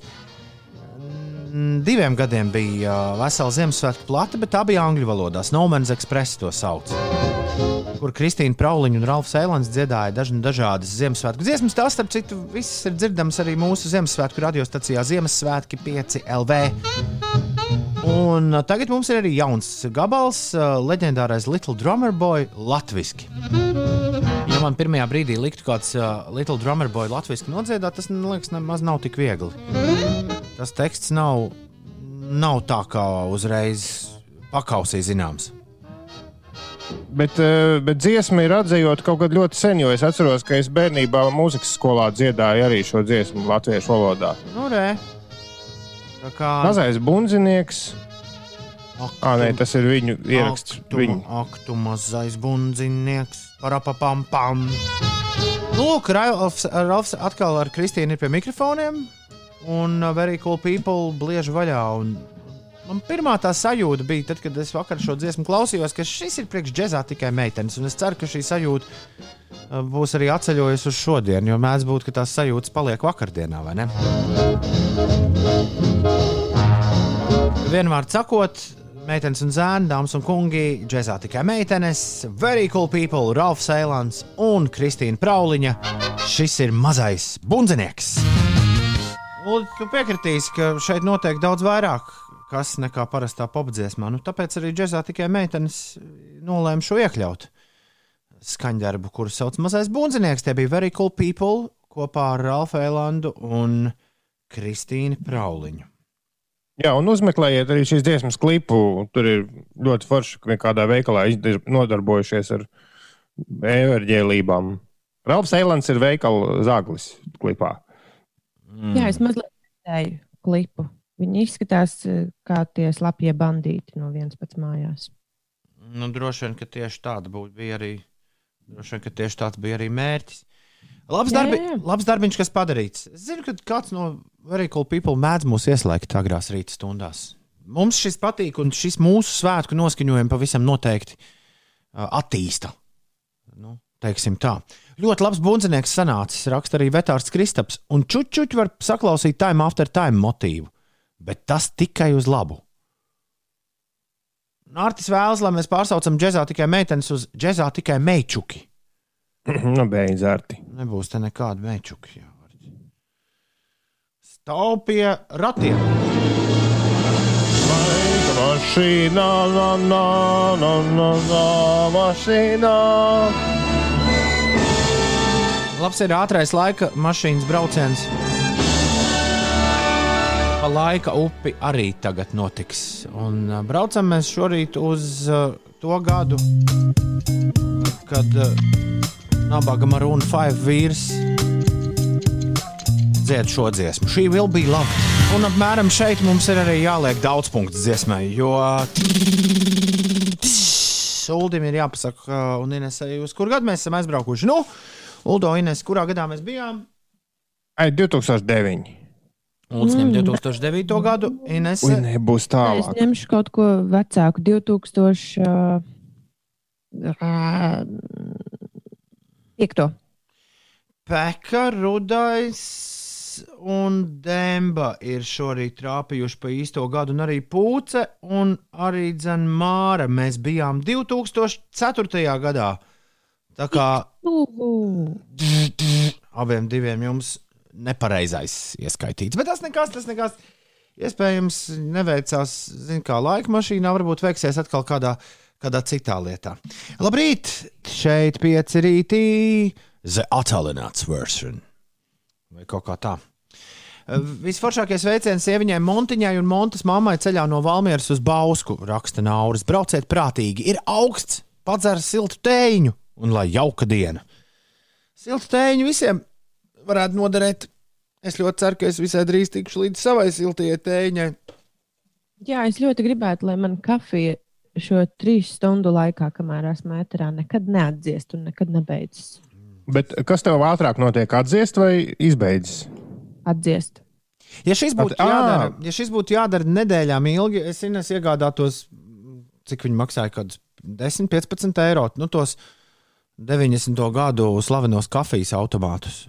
S7: mm, diviem gadiem bija uh, vesela Ziemassvētku plata, bet tā bija angļu valodā. Snowman's Express to sauc. Kur Kristīna Prauliņa un Ralfs Eilants dziedāja daž, dažādas Ziemassvētku dziesmas. Tās, starp citu, visas ir dzirdamas arī mūsu Ziemassvētku radiostacijā Ziemassvētki 5 LV. Un uh, tagad mums ir arī jauns gabals, uh, leģendārais Little Drummer Boy latviešu. Ja man pirmajā brīdī liktu kāds uh, Little Drummer Boy latviešu nodziedāt, tas man liekas, nemaz nav tik viegli. Tas teksts nav, nav tā kā uzreiz pakausī zināms.
S8: Bet, bet dziesma ir atzījota kaut kad ļoti sen, jo es atceros, ka es bērnībā mūzikas skolā dziedāju arī šo dziesmu latviešu valodā.
S7: Nu, re. Tā kā
S8: Mazais bundzinieks,
S7: Ak,
S8: ah, nē, tas ir viņu ieraksts.
S7: Ak, tu,
S8: Viņu.
S7: ak, tu mazais bundzinieks, parapapam, pam. Lūk, Ralfs, Ralfs atkal ar Kristīnu ir pie mikrofoniem, un uh, Very Cool People bliež vaļā. Un man pirmā tā sajūta bija, tad, kad es vakar šo dziesmu klausījos, ka šis ir priekš džēzā tikai meitenes. Un es ceru, ka šī sajūta uh, būs arī atceļojusi uz šodienu, jo mēdz būt, ka tās sajūtas paliek vakardienā, vai ne? Vienmēr sakot, meitenes un zēni, dāmas un kungi, džēzā tikai meitenes, very cool people, Ralfs Eilants un Kristīna Prauliņa. Šis ir mazais bundzinieks. Un tu piekritīsi, ka šeit notiek daudz vairāk, kas nekā parastā popdziesmā. Nu, tāpēc arī džēzā tikai meitenes nolēma šo iekļaut. Skaņdarbu, kuru sauc Mazais bundzinieks, tie bija very cool people kopā ar Ralfu Eilandu un Kristīnu Prauliņu.
S8: Jā, un uzmeklējiet arī šīs dziesmas klipu. Tur ir ļoti forši, ka kādā veikalā nodarbojušies ar evaņģēlībām. Ralfs Eilants ir veikala zāglis klipā.
S7: Mm.
S9: Jā, es mazliet redzēju klipu. Viņi izskatās eh, kā tie slapjie bandīti no vienas pats mājās.
S7: Nu, droši vien, ka tieši būtu bija arī. Droši vien, ka tieši tāds bija arī mērķis. Labs,
S9: Jā,
S7: darbi,
S9: jā,
S7: labs darbiņš, kas padarīts. Es zinu, ka kāds no Very Cool People mēdz mūs ieslēgt agrās rīta stundās. Mums šis patīk, un šis mūsu svētku noskaņojums pavisam noteikti uh, attīsta. Nu, teiksim tā. Ļoti labs bundzinieks sanācis, raksta arī Vetārs Kristaps, un čučuķi var saklausīt time after time motīvu, bet tas tikai uz labu. Nārtis vēlas, lai mēs pārsaucam džēzā tikai meitenes uz džēzā tikai meičuki.
S8: nu, beidz arti.
S7: Nebūs te nekāda var. Stāv pie ratiem.
S8: Laika mašīnā, na, na, na, na, na, mašīnā.
S7: Labs ir ātrais laika mašīnas brauciens. Pa laika upi arī tagad notiks. Un braucam mēs šorīt uz uh, to gadu, kad uh, nabaga Marūna 5 vīrs dzied šo dziesmu. Šī will be love. Un apmēram šeit mums ir arī jāliek daudz punktu dziesmai, jo Uldim ir jāpasaka, un Inesai, uz kur gadu mēs esam aizbraukuši. Nu, Uldo, Ines, kurā gadā mēs bijām?
S8: Ai, 2009.
S7: Ulds ņem 2009. gadu. Ines,
S8: Ui, nebūs
S9: Es
S8: tālāk.
S9: ņemšu kaut ko vecāku, 2000. Uh, uh, piekto.
S7: Peka, Rudais un Demba ir šorīt trāpījuši pa īsto gadu, un arī Pūce un arī Dzenmāra. Mēs bijām 2004. gadā. Tā kā abiem diviem jums nepareizais ieskaitīts. Bet tas nekas, tas nekas. Iespējams, neveicās, zin, kā laika mašīnā, varbūt veiksies atkal kādā, kādā citā lietā. Labrīt! Šeit pieci rītī, The Atalināts version. Vai kaut kā tā. Visforšākais veiciens sieviņai Montiņai un Montes mammai ceļā no Valmieras uz Bausku, raksta Nauris. Brauciet prātīgi, ir augsts, padzer siltu tēņu un lai jauka diena. Siltu tēņu visiem varētu noderēt. Es ļoti ceru, ka es visai drīz tikšu līdz savai siltajai tēņai.
S9: Jā, es ļoti gribētu, lai man kafija šo trīs stundu laikā, kamēr esmu ēterā, nekad neatdziest un nekad nebeidzas
S8: Bet kas tev ātrāk notiek? Atdziest vai izbeidzas?
S9: atdziest.
S7: Ja šis būtu
S8: At-
S7: jādara, ja šis būtu jādara nedēļām ilgi, es Ines iegādātos, cik viņi maksāja, kaut kāds 10, 15 eiro. Nu, tos 90. gadu slavenos kafijas automātus.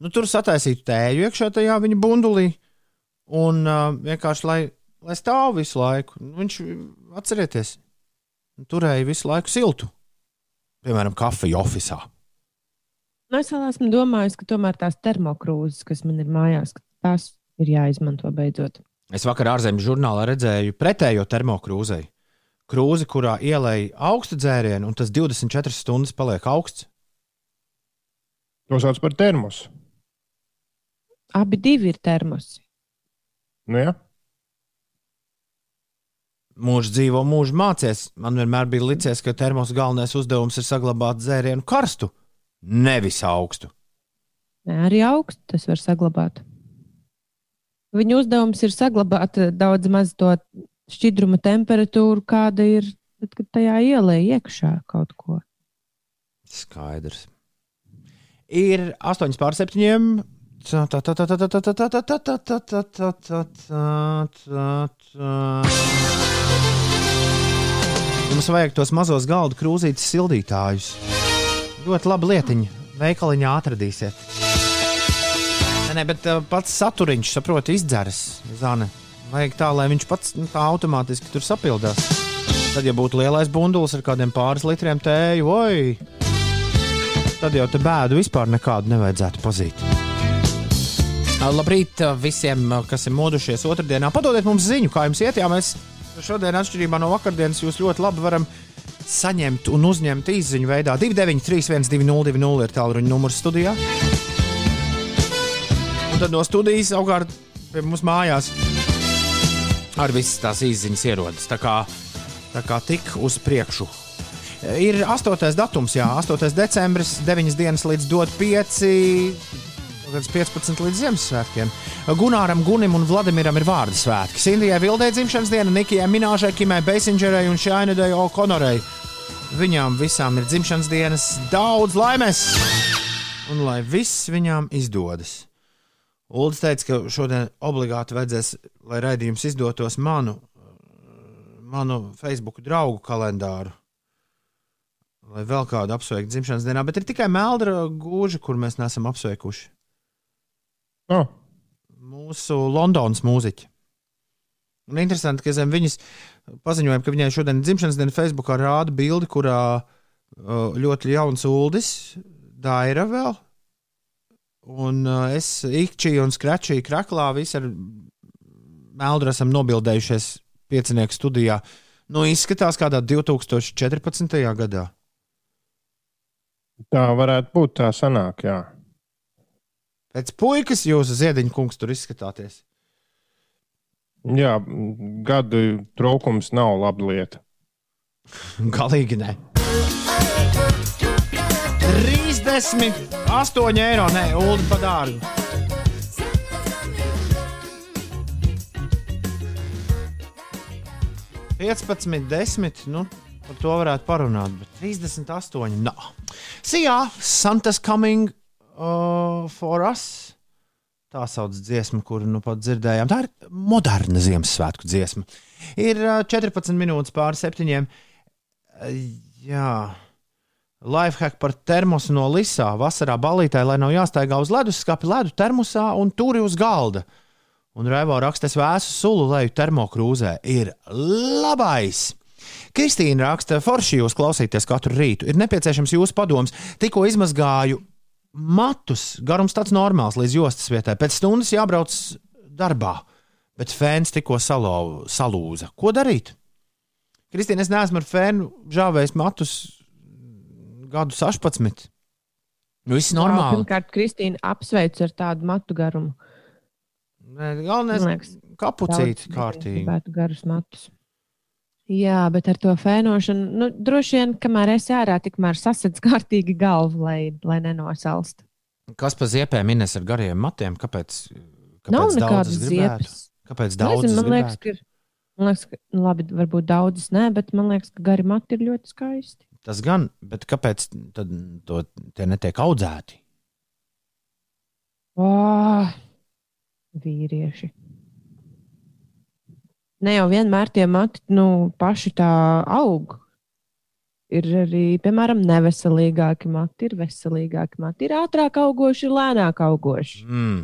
S7: Nu, tur sataisītu tēju iekšā tajā viņa bundulī un uh, vienkārši lai, lai stāv visu laiku. Nu, Viņš, atcerieties, turēja visu laiku siltu. Piemēram, kafiju oficiālā.
S9: Nu, es vēl esmu domājis, ka tomēr tās termokrūzes, kas man ir mājās, tās ir jāizmanto beidzot.
S7: Es vakar ārzemju žurnālā redzēju pretējo termokrūzei. Krūze, kurā ielēja augstu dzērienu, un tas 24 stundas paliek augsts.
S8: To sauc par termosu.
S9: Abi divi ir termosi.
S8: Nu, ja?
S7: Mūžs dzīvo, mūžs mācies. Man vienmēr bija licies, ka termos galvenais uzdevums ir saglabāt dzērienu karstu, nevis augstu.
S9: Nē, arī augstu tas var saglabāt. Viņa uzdevums ir saglabāt eh, daudz maz to šķidruma temperatūru, kāda ir, tad, kad tajā ielēja iekšā kaut ko.
S7: Skaidrs. Ir 8 pār 7. Tā, tā, tā, Jums vajag tos mazos galdu krūzītes sildītājus. Ļoti labi lietiņa. Veikaliņā atradīsiet. Nē, nē, bet uh, pats saturiņš, saproti, izdzeras zāle. Vajag tā, lai viņš pats nu, tā automātiski tur sapildās. Tad, ja būtu lielais bundulis ar kādiem pāris litriem tēju, oi, tad jau te bēdu vispār nekādu nevajadzētu pazīt. Labrīt uh, visiem, uh, kas ir modušies otrdienā. Padodiet mums ziņu, kā jums iet. Jā, mēs šodien, atšķirībā no vakardienas, jūs ļoti labi varam saņemt un uzņemt īsiņu veidā. 293, 1202 ir tālruņa numurs studijā. Un tad no studijas savukārt pie mums mājās ar visas tās īsiņas ierodas. Tā kā, tā kā tik uz priekšu. Ir 8. datums, jā, 8. decembris, 9 dienas līdz 5. Kāds 15 līdz Ziemassvētkiem. Gunāram, Gunim un Vladimiram ir vārdu svētki. Sindijai Vildei dzimšanas diena, Nikijai Minēžai, Kimai Beisingerai un Šainedai O'Konorai. Viņām visām ir dzimšanas dienas, daudz laimes! Un lai viss viņām izdodas. Uldis teica, ka šodien obligāti vajadzēs, lai raidījums izdotos manu, manu Facebook draugu kalendāru. Lai vēl kādu apsveiktu dzimšanas dienā, bet ir tikai Meldra gūža, kur mēs neesam apsveikuši.
S8: Oh,
S7: mūsu Londonas mūziķi. Un interesanti, ka zem viņas paziņojuma, ka viņai šodien ir dzimšanas diena, Facebookā rāda bildi, kurā uh, ļoti jauns uldis, Daira vēl. Un uh, es īkšķīju un skračīju kraklā, visi ar Meldru esam nobildējušies piecinieku studijā. Nu, izskatās kādā 2014. gadā.
S8: tā varētu būt. Tā sanāk, jā.
S7: Pēc puikas jūsu ziediņa kungs tur izskatāties.
S8: Jā, gadu trūkums nav laba lieta.
S7: Galīgi ne. 30 48 eiro. Nē, Ulu pa dārgu. Piecpadsmit, desmit. Nu, par to varētu parunāt, bet 38. No. Sijā, Santa's coming uh, for us. Tā sauc dziesmu, kuru nu pat dzirdējām. Tā ir moderna Ziemassvētku dziesma. Ir uh, 14 minūtes pāri septiņiem. Uh, jā. Lifehack par termosu no Lisā. Vasarā balītē, lai nav jāstaigā uz leduskapa, ledu termosā un turi uz galda. Un Raivo raksta, es vēsu sulu leju termokrūzē. Ir labais! Kristīna raksta, forši jūs klausīties katru rītu. Ir nepieciešams jūsu padoms. Tikko izmazgāju matus, garums tāds normāls līdz jostas vietai. Pēc stundas jābrauc darbā, bet fēns tikko salau, salūza. Ko darīt? Kristīna, es neesmu ar fēnu žāvējis matus gadu 16. Viss normāli.
S9: Pirmkārt, Kristīna apsveic ar tādu matu garumu.
S7: Galvenais ir kapucīti
S9: Daudz
S7: kārtīgi.
S9: Garus matus. Jā, bet ar to fēnošanu, nu, droši vien, kamēr esi ārā, tikmēr sasadz kārtīgi galvu, lai, lai nenosalst.
S7: Kas pa ziepēm minēs ar gariem matiem? Kāpēc? kāpēc
S9: Nav nekādas ziepes.
S7: Kāpēc
S9: Nezinu,
S7: daudz?
S9: man liekas, ka. Man liekas, ka, nu, labi, varbūt daudzas nē, bet man liekas, ka gari mati ir ļoti skaisti.
S7: Tas gan, bet kāpēc tad to, tie netiek audzēti?
S9: Oh, vīrieši. Ne jau vienmēr tie mati nu, paši tā aug. Ir arī, piemēram, neveselīgāki mati, ir veselīgāki mati, ir ātrāk augoši, ir lēnāk augoši.
S7: Mm.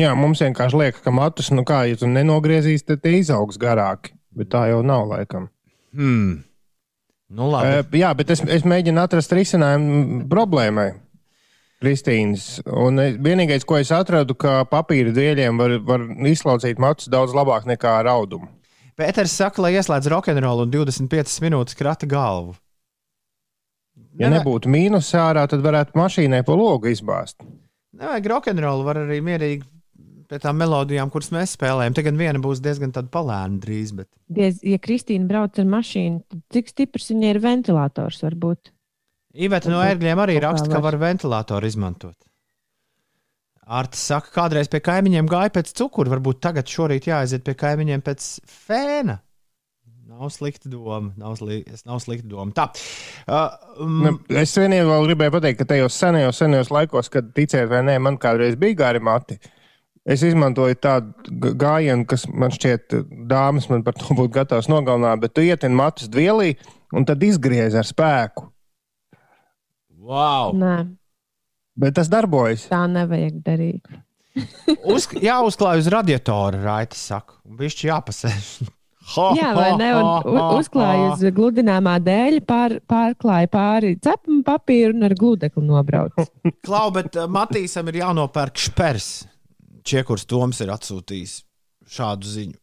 S8: Jā, mums vienkārši liekas, ka matus, nu kā, ja tu nenogriezīsi, tad tie izaugs garāki. Bet tā jau nav laikam.
S7: Hmm. Nu, labi.
S8: Uh, jā, bet es, es mēģinu atrast risinājumu problēmai. Kristīnas. Un vienīgais, ko es atradu, ka papīra dēļiem var, var izslaucīt matus daudz labāk nekā ar audumu.
S7: Pēters saka, lai ieslēdz rokenrolu un 25 minūtes krata galvu.
S8: Ja
S7: Nevajag-
S8: nebūtu mīnus ārā, tad varētu mašīnai pa logu izbāzt.
S7: Nevajag rokenrolu, var arī mierīgi pie tām melodijām, kuras mēs spēlējam. Tagad viena būs diezgan tāda palēna drīz, bet
S9: Diez, ja Kristīna brauc ar mašīnu, tad cik stiprs viņai ir ventilators? Varbūt?
S7: Iveta no ērgļiem arī raksta, ka
S9: var.
S7: ventilatoru izmantot. Artis saka, kādreiz pie kaimiņiem gāja pēc cukura, varbūt tagad šorīt jāaiziet pie kaimiņiem pēc fēna. Nav slikta doma. Nav, sli nav slikta doma. Tā. Uh,
S8: Nu,
S7: mm,
S8: es vienīgi vēl gribēju pateikt, ka tajos senajos, senajos laikos, kad ticēt vai nē, man kādreiz bija gari mati. Es izmantoju tādu gājienu, kas man šķiet, dāmas man par to būtu gatavas nogalināt, bet tu ietini matus dvielī un tad izgriez ar spēku.
S7: Wow.
S9: Nē,
S8: Bet tas darbojas.
S9: tā nevajag darīt.
S7: Uz, jāuzklāj uz radiatora, Raita saka. Bišķi jāpasēž. Ha,
S9: Jā, vai ne? Un
S7: ha,
S9: u-
S7: ha,
S9: uzklāja
S7: ha.
S9: uz gludināmā dēļa, pār, pārklāja pāri cepuma papīru un ar gludekli nobrauc.
S7: Klau, bet uh, Matīsam ir jānopērk špers. Čiekurs Toms ir atsūtījis šādu ziņu.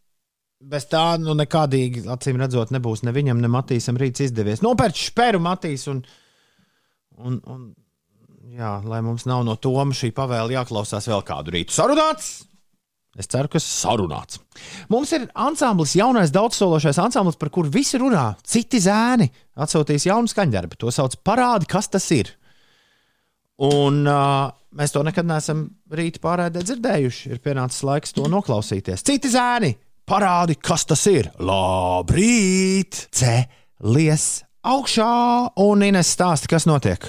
S7: Bez tā, nu, nekādīgi, acīm redzot, nebūs ne viņam, ne Matīsam rīts izdevies. Nopērk šperu Matīs un, un, un jā, lai mums nav no Toma šī pavēle jāklausās vēl kādu rītu. Sarunāts! Es ceru, ka sarunāts. Mums ir ansamblis, jaunais daudzsološais ansamblis, par kuru visi runā. Citi zēni atsūtīs jaunu skaņdarbu. To sauc parādi, kas tas ir. Un uh, mēs to nekad neesam rīta pārēdē dzirdējuši. Ir pienācis laiks to noklausīties. Citi zēni, parādi, kas tas ir. Labrīt! Cēlies augšā un Ines stāsta, kas notiek.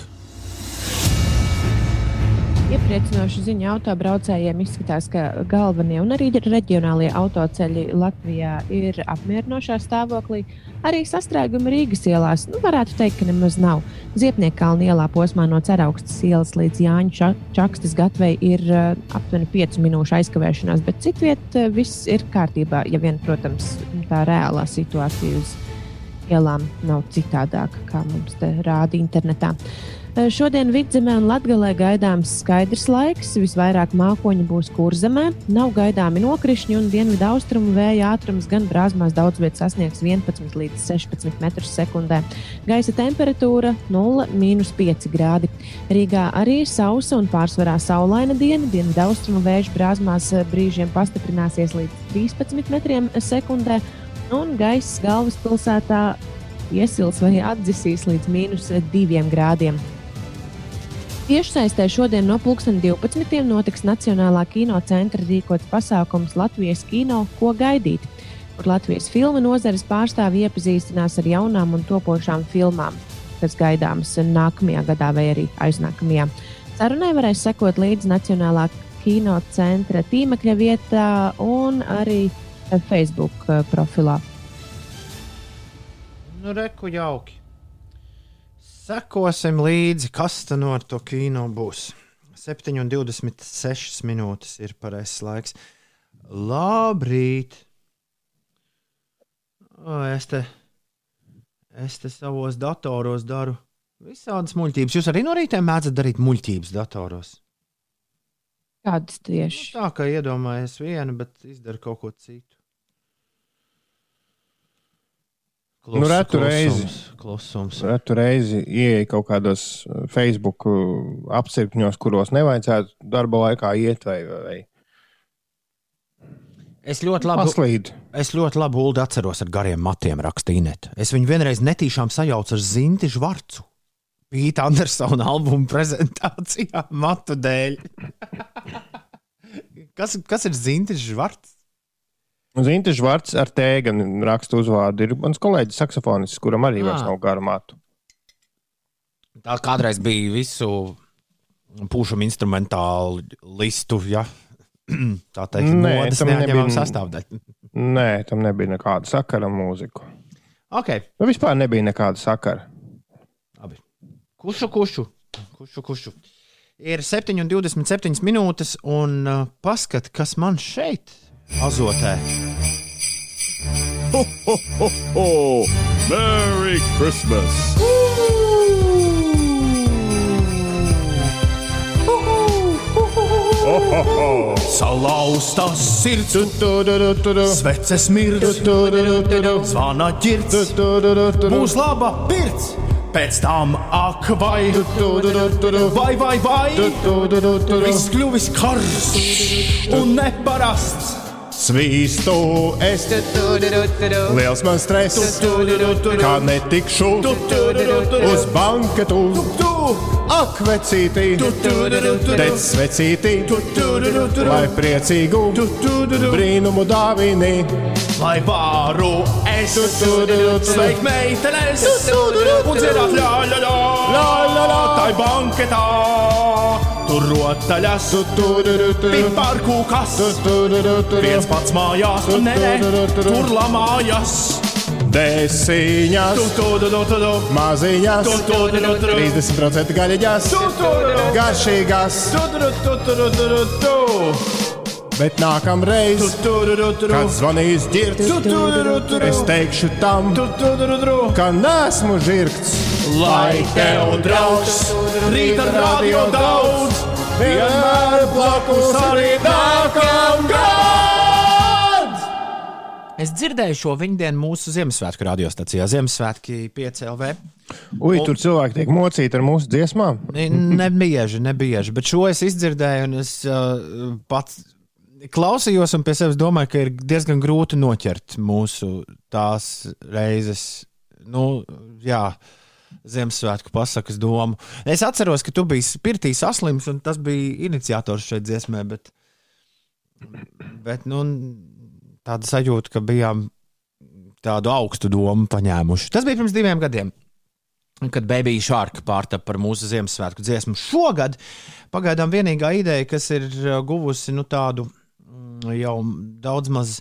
S9: Iepriecinoši ziņa autobraucējiem izskatās, ka galvenie un arī reģionālie autoceļi Latvijā ir apmierinošā stāvoklī. Arī sastrēgumi Rīgas ielās, nu, varētu teikt, ka nemaz nav. Ziepniekalna ielā posmā no Ceraugstas ielas līdz Jāņa Ča- Čakstas gatvei ir uh, aptuveni 5 minūšu aizkavēšanās, bet citviet uh, viss ir kārtībā, ja vien, protams, tā reālā situācija uz ielām nav citādāka, kā mums te rāda internetā. Eh, Šodien vidzemē un latgalē gaidāms skaidrs laiks. Visvairāk mākoņi būs kurzemē, nav gaidāmi nokrišņi un dienvidu austrumu vēja ātrums gan brāzmās daudz vietā sasniegs 11 līdz 16 metrus sekundē. Gaisa temperatūra 0,5 grādi. Rīgā arī sausa un pārsvarā saulaina diena. Dienvidu austrumu vēja brāzmās brīžiem pastiprināsies līdz 13 metriem sekundē. Un gaiss galvaspilsētā iesils vai atdzisīs līdz mīnus 2 grādiem. Tiešsaistē šodien no 2012. notiks Nacionālā kino centra rīkots pasākums Latvijas kino Ko gaidīt, kur Latvijas filmu nozares pārstāvji iepazīstinās ar jaunām un topošām filmām, kas gaidāmas nākamajā gadā vai arī aiznākamajā. Sarunai varēs sekot līdzi Nacionālā kino centra tīmekļa vietā un arī Facebook eh, profilā.
S7: Nu, reku jauki. Sekosim līdzi, kas tad no to kino būs. 7,26 minūtes ir pareizais laiks. Labrīt! O, es, te, es te savos datoros daru visādas muļķības. Jūs arī no rīta mēdzat darīt muļķības datoros.
S9: Kādas
S7: Nu,
S9: tieši?
S7: tā kā iedomājies vienu, bet izdara kaut ko citu.
S8: Nu, retu reizi.
S7: klusums.
S8: Retu reizi ieeja kaut kādos uh, Facebook uh, apcirkņos, kuros nevajadzētu darba laikā iet vai, vai
S7: Es ļoti labi,
S8: paslīd.
S7: es ļoti labi Ulu atceros ar gariem matiem rakstīnēt. Es viņu vienreiz netīšām sajaucu ar Zinti Žvarcu. Pīta Andersona albuma prezentācijā matu dēļ. kas, kas ir Zintis Žvarts?
S8: Zinta Žvarts ar tēgu raksta uzvārdu. Ir mans kolēģis, saksofonists, kuram arī vairs
S7: Ah.
S8: nav gara matu.
S7: Tā kādreiz bija visu pušam instrumentālu listu, ja tā teikt,
S8: Nē, tam nebija-
S7: sastāvdaļa.
S8: Nē, tam nebija nekāda sakara ar mūziku.
S7: Ok,
S8: Nu, vispār nebija nekāda sakara.
S7: labi. Kušu, kušu, kušu, kušu. Ir 7,27 minūtes, un uh, paskat, kas man šeit azotē.
S2: Ho, ho, ho, ho! Merry Christmas!
S5: Salauztas sirds, sveces mirdz, zvana ģirds, būs laba pirts. Pēc tam ak, vai, vai, vai, vai, viss kļuvis karsts un neparasts.
S8: Svīstu es, liels man stress, kā netikšu uz banketu. Ak, vecītī, dec svecītī, lai priecīgu brīnumu dāvini.
S5: Lai varu es sveikt meitenes un dziedāt ļā, ļā, ļā, ļā, ļā, tai banketā. Tur rotaļas, piparkūkas, viens pats mājās, nē, tur lamājas.
S8: Desiņas, maziņas,
S5: Tu, tu, tu, tu, tu.
S8: 30% gaļiņas, garšīgas, Bet nākamreiz,
S5: Tu, tu, tu, tu, tu.
S8: kad zvanīs ģirts,
S5: Tu, tu, tu, tu, tu.
S8: es teikšu tam,
S5: Tu, tu, tu, tu, tu.
S8: ka nesmu žirgts.
S5: Lai tev draugs, rīta radio daudz, vienmēr blakus arī nākam gad!
S7: Es dzirdēju šo viņu dienu mūsu Ziemassvētku radiostacijā, Ziemassvētki 5LV.
S8: Ui, tur cilvēki tiek mocīti ar mūsu dziesmām.
S7: Nebieži, nebieži, bet šo es izdzirdēju, un es uh, pats klausījos, un pie sevis domāju, ka ir diezgan grūti noķert mūsu tās reizes, nu, jā. Ziemassvētku pasakas domu. Es atceros, ka tu biji pirtī saslims, un tas bija iniciators šai dziesmai, bet, bet nu, tāda sajūta, ka bijām tādu augstu domu paņēmuši. Tas bija pirms diviem gadiem kad Baby Shark pārtapa par mūsu Ziemassvētku dziesmu. Šogad pagaidām vienīgā ideja, kas ir uh, guvusi nu, tādu jau daudz maz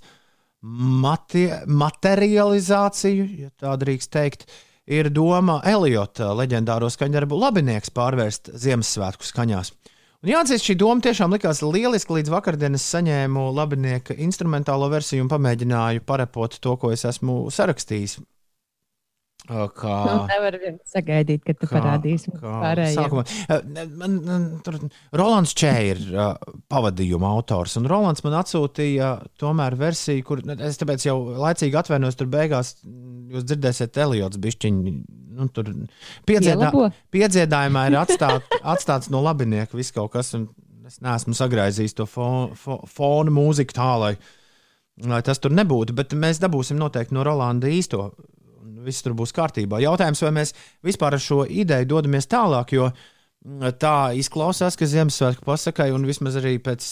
S7: mati materializāciju, ja tā drīkst teikt, ir doma Eliota leģendāro skaņdarbu labinieks pārvērst Ziemassvētku skaņās. Un jāatzīst, šī doma tiešām likās lieliski. Līdz vakardienas saņēmu labinieka instrumentālo versiju un pamēģināju parepot to, ko es esmu sarakstījis. Kā,
S9: Nu, nevar sagaidīt, kad tu parādīsi
S7: sākumā. Eh, ne, Man, man, tur, Rolands Čē ir uh, pavadījuma autors, un Rolands man atsūtīja tomēr versiju, kur ne, es tāpēc jau laicīgi atvainojos, tur beigās jūs dzirdēsiet Eliots bišķiņu. Nu, tur piedziedā, piedziedājumā ir atstāt, atstāts no labinieka viss kaut kas, un es neesmu sagraizījis to fo, fo, fona mūziku tā, lai, lai tas tur nebūtu, bet mēs dabūsim noteikti no Rolanda īsto viss tur būs kārtībā. Jautājums, vai mēs vispār ar šo ideju dodamies tālāk, jo tā izklausās, ka Ziemassvētku pasakai, un vismaz arī pēc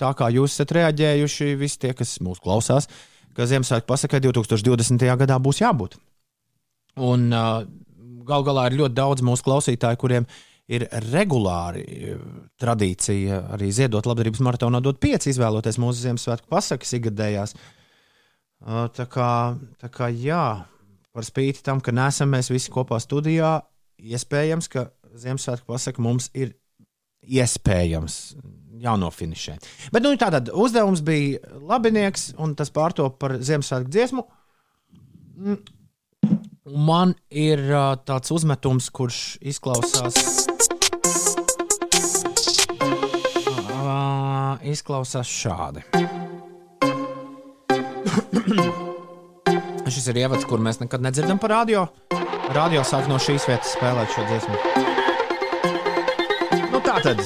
S7: tā, kā jūs esat reaģējuši, visi tie, kas mūs klausās, ka Ziemassvētku pasakai 2020. gadā būs jābūt. Un gal galā ir ļoti daudz mūsu klausītāju, kuriem ir regulāri tradīcija arī ziedot labdarības maratonā, dot pieci, izvēloties mūsu Ziemassvētku pasakas ikgadējās. Tā kā, tā kā jā, par spīti tam, ka nesam mēs visi kopā studijā, iespējams, ka Ziemassvētku pasaka mums ir iespējams jānofinišē. Bet nu, tātad uzdevums bija labinieks, un tas pārtop par Ziemassvētku dziesmu. Mm. Man ir tāds uzmetums, kurš izklausās. Izklausās šādi. Šis ir ievads, kur mēs nekad nedzirdam par radio. Radio sāk no šīs vietas spēlēt šo dziesmu. Nu, tā tad.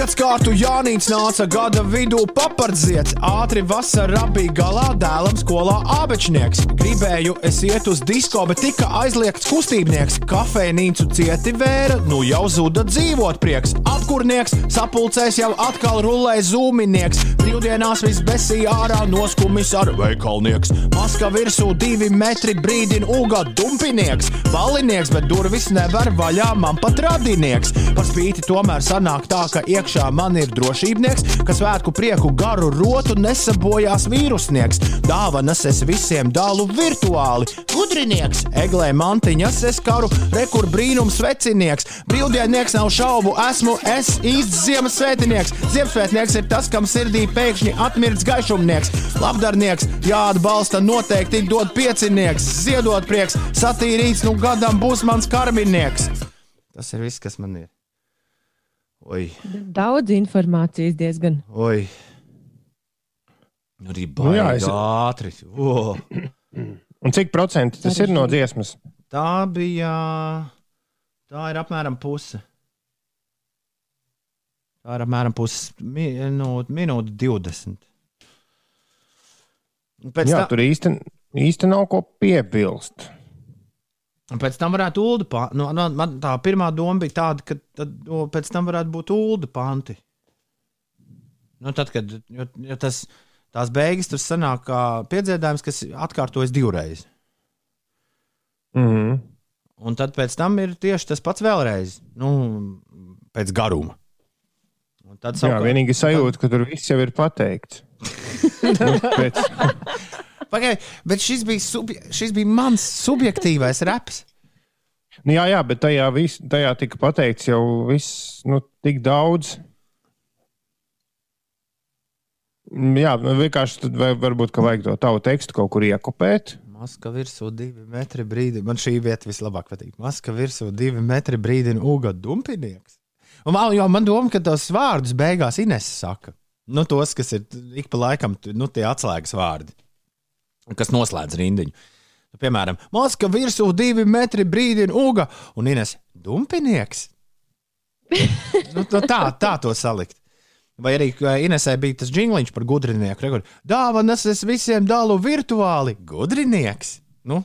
S7: Pārgads kārtu Jānis nāca gada vidū papardziet. Ātri vasarā bija galā dēlam skolā abečnieks. Gribēju es iet uz disko, bet tika aizliegts kustībnieks. Kafejnīcu cieti vēra, nu jau zuda dzīvot prieks. Apkurnieks, sapulcēs jau atkal rulē zūminieks. Brīvdienās viss besīja ārā noskumis ar veikalnieks. Maska virsū divi metri brīdina uga dumpinieks. Balinieks, bet durvis nevar vaļā man pat radinieks. Par spīti tomēr sanāk tā, ka iekšā man ir drošībnieks, kas svētku prieku garu rotu nesabojās vīrusnieks. Dāvanas es visiem dalu virtuāli. Gudrinieks, eglē mantiņas es karu, rekur brīnums vecinieks. Brīvdiennieks nav šaubu, esmu es īsts Ziemassvētinieks. Ziemassvētnieks ir tas, kam sirdī pēkšņi atmirts gaišumnieks. Labdarnieks, jāatbalsta noteikti dod piecinieks. Ziedot prieks, satīrīts, nu gadam būs mans karminieks. Tas ir viss, kas man ir. Oi,
S9: Daudz informācijas diezgan.
S7: oi. Arī
S8: Nu jā,
S7: baigi
S8: es-
S7: ātri. Oh.
S8: Un cik procenti tas ir no dziesmas?
S7: Tā bija. Tā ir apmēram puse. Tā ir apmēram puse minūte, minūte 20. Un Pēc,
S8: Jā,
S7: tā,
S8: tur īsti, īsti nav ko piebilst.
S7: Un pēc tam varētu ulu panti. Nu, man, man tā pirmā doma bija tāda, ka tad, o, pēc tam varētu būt ulu panti. Nu, tad, kad jo, jo tas, tās beigas tur sanāk kā piedziedājums, kas atkārtojas divreiz.
S8: Mm.
S7: Un tad pēc tam ir tieši tas pats vēlreiz, nu, pēc garuma. Un tad
S8: Jā,
S7: savukārt-
S8: vienīgi sajūta, ka tur viss jau ir pateikts. Nu, pēc,
S7: Pagai, bet šis bija, subje, šis bija mans subjektīvais reps.
S8: nu, jā, jā, bet tajā, vis, tajā tika pateikts jau viss, nu, tik daudz. Mm, Jā, nu, vienkārši varbūt, ka vajag to tavu tekstu kaut kur iekopēt.
S7: Maska virsū divi metri brīdi. Man šī vieta vislabāk patīk. Maska virsū divi metri brīdina uga dumpinieks. Un man, jo, man doma, ka tos vārdus beigās Ines saka. Nu, tos, kas ir ik pa laikam, nu, tie atslēgas vārdi, kas noslēdz rindiņu. Nu, piemēram, Maska virsū divi metri brīdina uga un Ines dumpinieks. nu, nu, tā, tā to salikt. Vai arī Inesē bija tas jingliņš par gudrinieku. Dāvanas es visiem dalu virtuāli. Gudrinieks. Nu,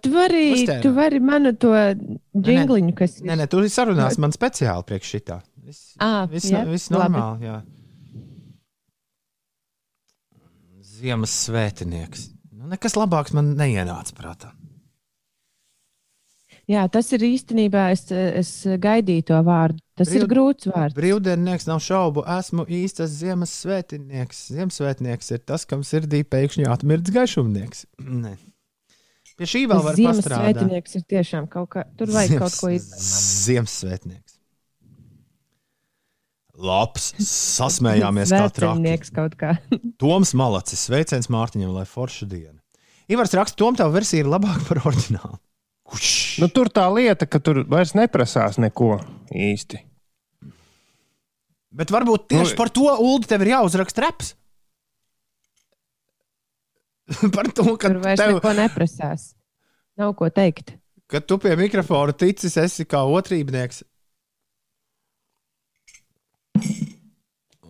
S9: Tu vari, tu vari manu to jingliņu, kas
S7: nē, nē, tur ir sarunās man speciāli priekš šitā. Viss,
S9: Ā,
S7: viss,
S9: jā,
S7: viss normāli. Jā. Ziemassvētinieks. Nu, nekas labāks man neienāca prātā.
S9: Jā, tas ir īstenībā. Es, es gaidīju to vārdu. Tas
S7: Brīv-
S9: ir grūts vārds.
S7: Brīvdiennieks nav šaubu, esmu īstais Ziemassvētinieks. Ziemassvētnieks ir tas, kam sirdī pēkšņi atmirts gaišumnieks. Nē. Pie šī vēl var pastrādāt.
S9: Ziemassvētnieks ir tiešām kaut kā. Tur vajag kaut ko izdarīt.
S7: Ziemassvētnieks. Labs, sasmējāmies kā traki.
S9: Svētceļnieks kaut kā.
S7: Toms Malacis, sveiciens Mārtiņam, lai forša diena. Ivars raksta, Tom, tā versija ir labāka par oriģinālu. Kurš?
S8: Nu, tur tā lieta, ka tur vairs neprasās neko īsti.
S7: Bet varbūt tieši
S8: Nu,
S7: par to Ulu tev ir jāuzraksta reps. par to, ka
S9: Tur vairs
S7: tev,
S9: neko neprasās. Nav ko teikt.
S7: kad tu pie mikrofona ticis, esi kā otrībnieks.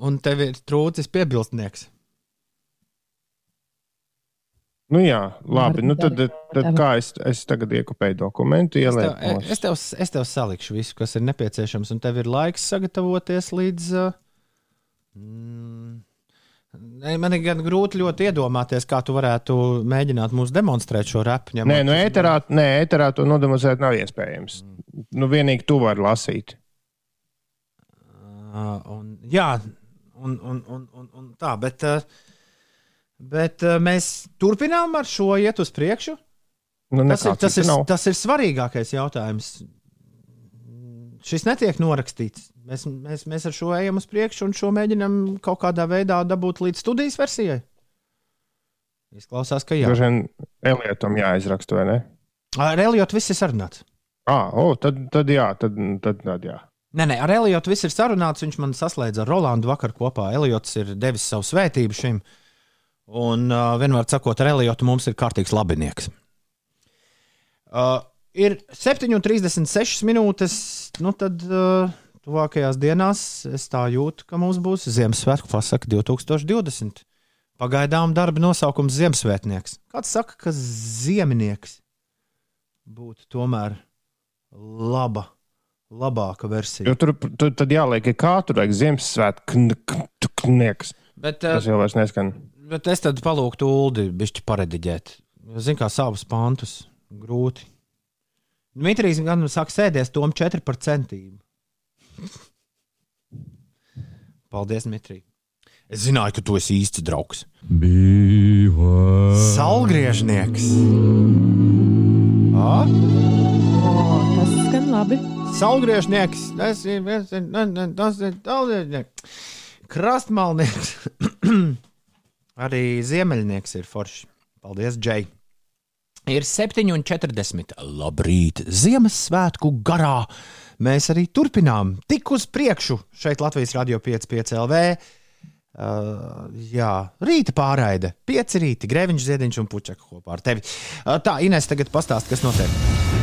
S7: Un tev ir trūcis piebilstnieks.
S8: Nu, jā, labi. Nu, tad, tad kā es, es tagad iekopēju dokumentu,
S7: Es tev,
S8: ielieku.
S7: es, tev, es tev salikšu visu, kas ir nepieciešams, un tev ir laiks sagatavoties līdz. Uh, mm, ne, man ir gan grūti ļoti iedomāties, kā tu varētu mēģināt mums demonstrēt šo repu. ņemot-
S8: Nē, nu, ēterā, nē, ēterā to nodemonstrēt nav iespējams. Nu, vienīgi tu vari lasīt.
S7: Uh, un, jā, un, un, un, un, un tā, bet, uh, bet uh, mēs turpinām ar šo iet uz priekšu.
S8: Nu,
S7: Tas ir, tas, ir,
S8: nav.
S7: tas ir svarīgākais jautājums. Šis netiek norakstīts. Mēs, mēs, mēs ar šo ejam uz priekšu un šo mēģinām kaut kādā veidā dabūt līdz studijas versijai. Izklausās, ka jā.
S8: Vien Elietam jāizraksta, vai ne?
S7: Ar Eliotu viss ir sarunāts.
S8: Ah, oh, tad, tad jā, tad, tad, tad jā.
S7: Nē, nē, ar Eliotu viss ir sarunāts. Viņš man saslēdza ar Rolandu vakar kopā. Eliots ir devis savu svētību šim. Un uh, vienmēr sakot, ar Eliotu mums ir kārtīgs labinieks. Uh, ir 7,36 minūtes. Nu tad uh, tuvākajās dienās es tā jūtu, ka mums būs Ziemassvētku pasaka 2020. Pagaidām darba nosaukums Ziemassvētnieks. Kāds saka, ka ziemnieks būtu tomēr laba, labāka versija?
S8: Jo tur tu, tad jāliek, kā tur vajag Ziemassvētku.
S7: Bet,
S8: Tas
S7: uh,
S8: jau vairs neskan.
S7: bet es tad palūgtu Ulu bišķi parediģēt. Zinu, kā savus pantus grūti. Dmitrijs gan saka, sēdies tom 4 par centību. Paldies, Dmitrij. Es zināju, ka tu esi īsts draugs. Salgriežnieks. A?
S9: O, tas labi.
S7: Salgriežnieks. Tas ir, salgriežnieks. Krastmalnieks. Arī ziemeļnieks ir forši. Paldies, Džei. Ir 7,40. Labrīt! Ziemassvētku garā mēs arī turpinām tik uz priekšu šeit Latvijas Rādio 5,5 LV. Uh, jā, rīta pārraide, pieci rīti, grēviņš, ziediņš un puķeka kopā ar tevi. Uh, tā, Ines, tagad pastāst, kas notiek.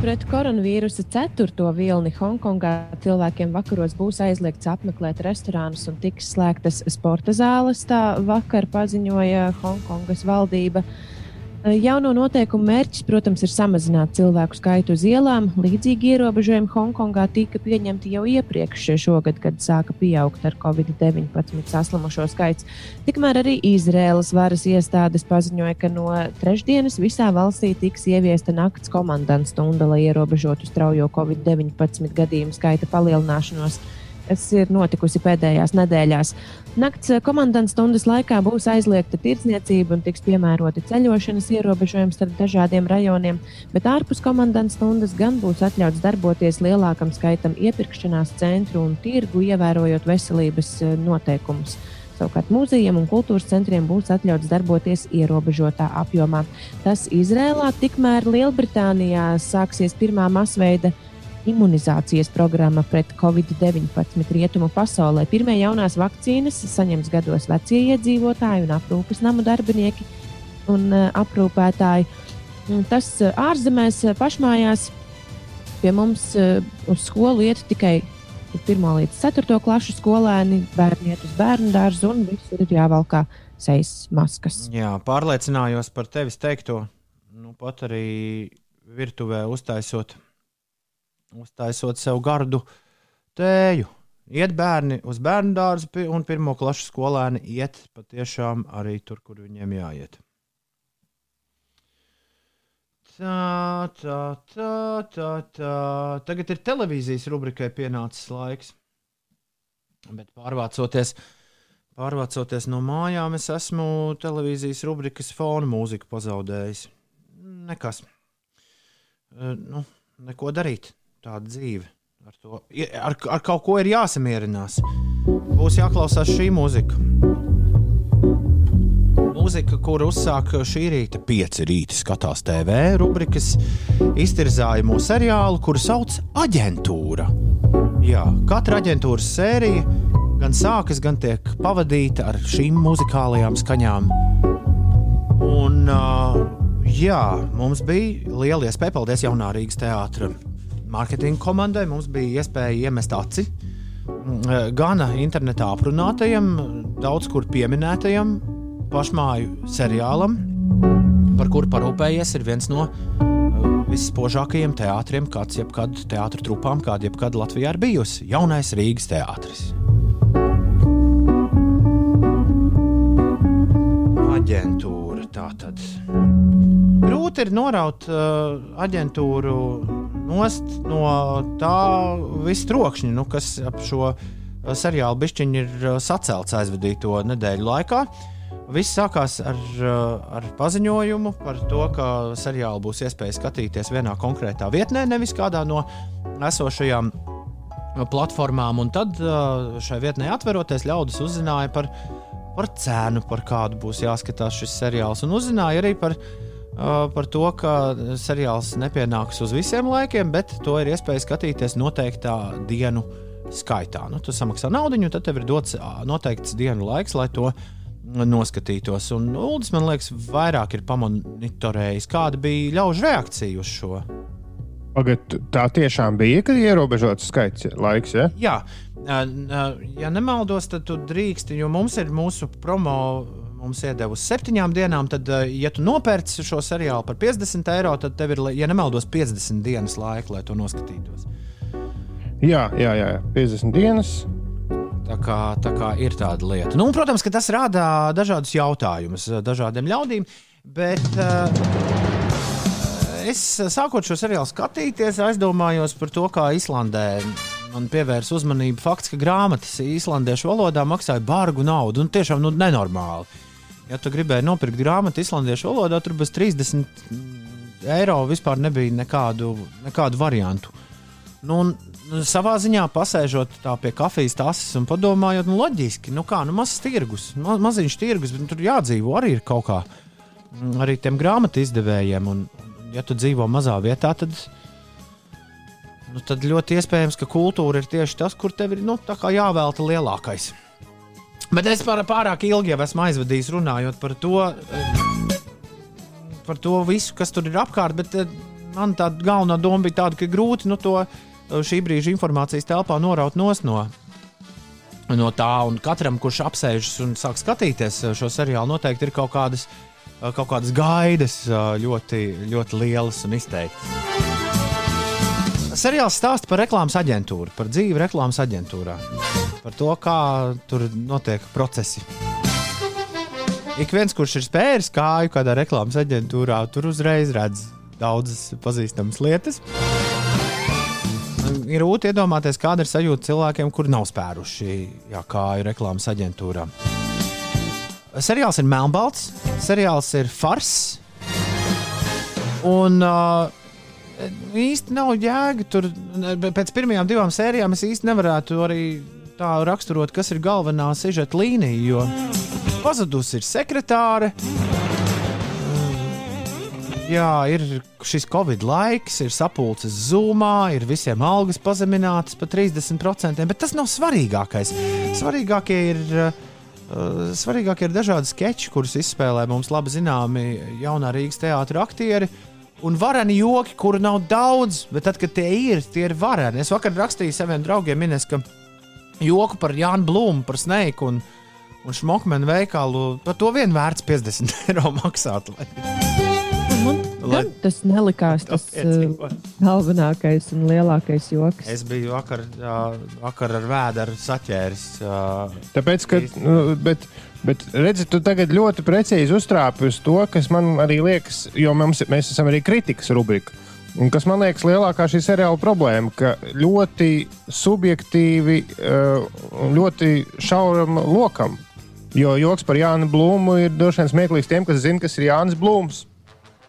S9: Pret koronavīrusa ceturto vilni Hongkongā cilvēkiem vakaros būs aizliegts apmeklēt restorānus un tiks slēgtas sporta zāles. Tā vakar paziņoja Hongkongas valdība. Jauno noteikumu mērķis, protams, ir samazināt cilvēku skaitu uz ielām. Līdzīgi ierobežojumi Hongkongā tika pieņemti jau iepriekš šogad, kad sāka pieaugt ar covid-19 saslimušo skaits. Tikmēr arī Izraēlas varas iestādes paziņoja, ka no trešdienas visā valstī tiks ieviesta nakts komandants stunda, lai ierobežotu straujo covid-19 gadījumu skaita palielināšanos kas ir notikusi pēdējās nedēļās. Nakts komandants stundas laikā būs aizliegta tirdzniecība un tiks piemēroti ceļošanas ierobežojumi starp dažādiem rajoniem, bet ārpus komandants stundas gan būs atļauts darboties lielākam skaitam iepirkšanās centru un tirgu, ievērojot veselības eh, noteikumus. Savukārt muzejiem un kultūras centriem būs atļauts darboties ierobežotā apjomā. Tas Izrēlā, tikmēr Lielbritānijā sāksies pirmā masveida imunizācijas programma pret covid-19 rietumu pasaulē. Pirmie jaunās vakcīnas saņems gados vecie iedzīvotāji un aprūpes namu darbinieki un uh, aprūpētāji. Tas uh, ārzemēs, uh, pašmājās, pie mums uz skolu iet tikai 1 līdz 4 klasu skolēni, bērni iet uz bērnu dārzu un visur ir jāvalkā sejas maskas.
S7: Jā, pārliecinājos par tevis teikto. Nu, pat arī virtuvē uztaisot, uztaisot sev gardu tēju. Iet bērni uz bērnu dārzu, un pirmo klašu skolēni iet patiešām arī tur, kur viņiem jāiet. Tā, tā, tā, tā, tā. Tagad ir televīzijas rubrikai pienācis laiks. Bet pārvācoties, pārvācoties no mājām, es esmu televīzijas rubrikas fona mūziku pazaudējis. Nekas. E, Nu, neko darīt. Tāda dzīve. Ar, to, ar, ar kaut ko ir jāsamierinās. Būs jāklausās šī mūzika. Mūzika, kur uzsāka šī rīta pieci rīta skatās TV rubrikas iztirzājumu seriālu, kuru sauc Aģentūra. Jā, katra aģentūras sērija gan sākas, gan tiek pavadīta ar šīm muzikālajām skaņām. Un, uh, jā, mums bija liela iespēja, paldies jaunā Rīgas teātra mārketinga komandai. Mums bija iespēja iemest aci mm, gana internetā aprunātajam, daudz kur pieminētajam pašmāju seriālam, par kuru parūpējies, ir viens no uh, visspožākajiem teātriem, kāds jebkad teātris trupām, kāda jebkad Latvijā ir bijusi - jaunais Rīgas teātris. Aģentūra tā tad. Grūti ir noraut uh, aģentūru nost no tā visa trokšņa, nu, kas ap šo uh, seriālu bišķiņu ir uh, sacelts aizvadīto nedēļu laikā. Viss sākās ar, uh, ar paziņojumu par to, ka seriālu būs iespēja skatīties vienā konkrētā vietnē, nevis kādā no esošajām platformām. Un tad šai vietnē atveroties, ļaudis uzzināja par, par cenu, par kādu būs jāskatās šis seriāls. Un uzzināja arī par, uh, par to, ka seriāls nepienāks uz visiem laikiem, bet to ir iespēja skatīties noteiktā dienu skaitā. Nu, tu samaksā naudu, un tad tev ir dots ā, noteikts dienu laiks, lai to noskatītos. Un Ulas, man liekas, vairāk ir pamonitorējis, kāda bija ļaužu reakcija uz šo.
S8: Pagad, tā tiešām bija, ka ierobežots skaits laiks. Ja?
S7: Jā, ā, ja nemaldos, tad tu drīksti, jo mums ir mūsu promo. Mums iedeva uz septiņām dienām, tad, ā, ja tu nopērci šo seriālu par 50 eiro, tad tev ir, ja nemaldos, 50 dienas laika, lai to noskatītos.
S8: Jā, jā, jā, 50 dienas.
S7: Tā kā, tā kā ir tāda lieta. Nu, un, protams, ka tas rada dažādus jautājumus dažādiem ļaudīm, bet uh, es sākot šo seriālu skatīties, aizdomājos par to, kā Islandē man pievērsa uzmanību fakts, ka grāmatas islandiešu valodā maksāja bargu naudu. Un tiešām nu, nenormāli. Ja tu gribēji nopirkt grāmatu islandiešu valodā, tur bez 30 eiro vispār nebija nekādu, nekādu variantu. Nu, un, nu, savā ziņā pasēžot pie kafijas tases un padomājot, nu, loģiski, nu, kā, nu, mazs tirgus, ma maziņš tirgus, bet nu, tur jādzīvo arī ir kaut kā. Mm, Arī tiem grāmatu izdevējiem, un, ja tu dzīvo mazā vietā, tad, nu, tad ļoti iespējams, ka kultūra ir tieši tas, kur tev ir nu, jāvelta lielākais. Bet es par pārāk ilgi jau esmu aizvadījis runājot par to, eh, par to visu, kas tur ir apkārt. Bet eh, man tā galvenā doma bija tāda, ka grūti nu, to eh, šī brīža informācijas telpā noraut no, no tā. Un katram, kurš apsēžas un sāk skatīties šo seriālu, noteikti ir kaut kādas, kaut kādas gaidas ļoti, ļoti lielas un izteiktas. Seriāls stāsta par reklāmas aģentūru, par dzīvi reklāmas aģentūrā, par to, kā tur notiek procesi. Ik viens, kurš ir spēris kāju kādā reklāmas aģentūrā, tur uzreiz redz daudzas pazīstamas lietas. Ir grūti iedomāties, kāda ir sajūta cilvēkiem, kuri nav spēruši jā, kāju reklāmas aģentūrā. Seriāls ir melnbalts, seriāls ir fars. Un uh, īsti nav jēga tur. Pēc pirmajām divām sērijām es īsti nevarētu arī tā raksturot, kas ir galvenā sižeta līnija. Jo pazudusi ir sekretāre. Jā, ir šis covid laiks, ir sapulces zumā, ir visiem algas pazeminātas par 30%, bet tas nav svarīgākais. Svarīgākie ir, uh, svarīgākie ir dažādi sketči, kurus izspēlē mums labi zināmi jaunā Rīgas teātris aktieri. Un vareni joki, kuru nav daudz, bet tad, kad tie ir, tie ir vareni. Es vakar rakstīju saviem draugiem, minēs, ka joku par Jānu Blūmu, par Sneiku un, un Šmokmenu veikalu, par to vien vērts 50 eiro maksāt. Lai...
S9: Man
S7: Lai-
S9: tas nelikās tas uh, galvenais un lielākais joks.
S7: Es biju vakar, ā, vakar ar vēdru saķēris. ā,
S8: Tāpēc, ka, nu, bet, bet redzi, tu tagad ļoti precīzi uztrāpi uz to, kas man arī liekas, jo mums, mēs esam arī kritikas rubrika. Un kas man liekas lielākā šī seriāla problēma, ka ļoti subjektīvi eh, un ļoti šauram lokam. Jo joks par Jānu Blūmu ir droši vien smieklīgs tiem, kas zina, kas ir Jānis Blūms.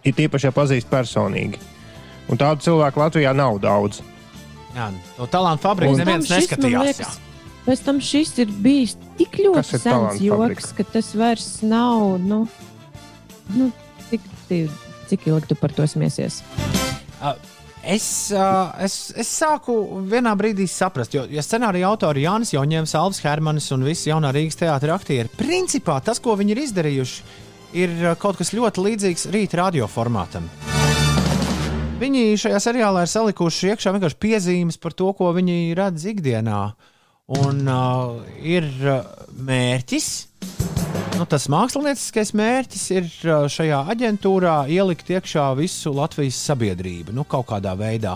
S8: Ir tīpaši, ja pazīst personīgi. Un tādu cilvēku Latvijā nav daudz.
S7: Jā, no talantu fabrikas neviens neskatījās.
S9: liekas. Pēc tam šis ir bijis tik ļoti sens joks,
S8: fabrika?
S9: ka tas vairs nav. Nu, nu, cik, cik, cik ilgi tu par to smiesies?
S7: Es, uh, es, es sāku vienā brīdī saprast, jo ja scenārija autori Jānis Joņēns, Alvis Hermanis un visi jaunā Rīgas teātris aktieri, principā tas, ko viņi ir izdarījuši, ir uh, kaut kas ļoti līdzīgs rīta radio formātam. Viņi šajā seriālā ir salikuši iekšā vienkārši piezīmes par to, ko viņi redz ikdienā. Un uh, ir uh, mērķis Nu, tas mākslinieckais mērķis ir uh, šajā aģentūrā ielikt iekšā visu Latvijas sabiedrību, nu, kaut kādā veidā.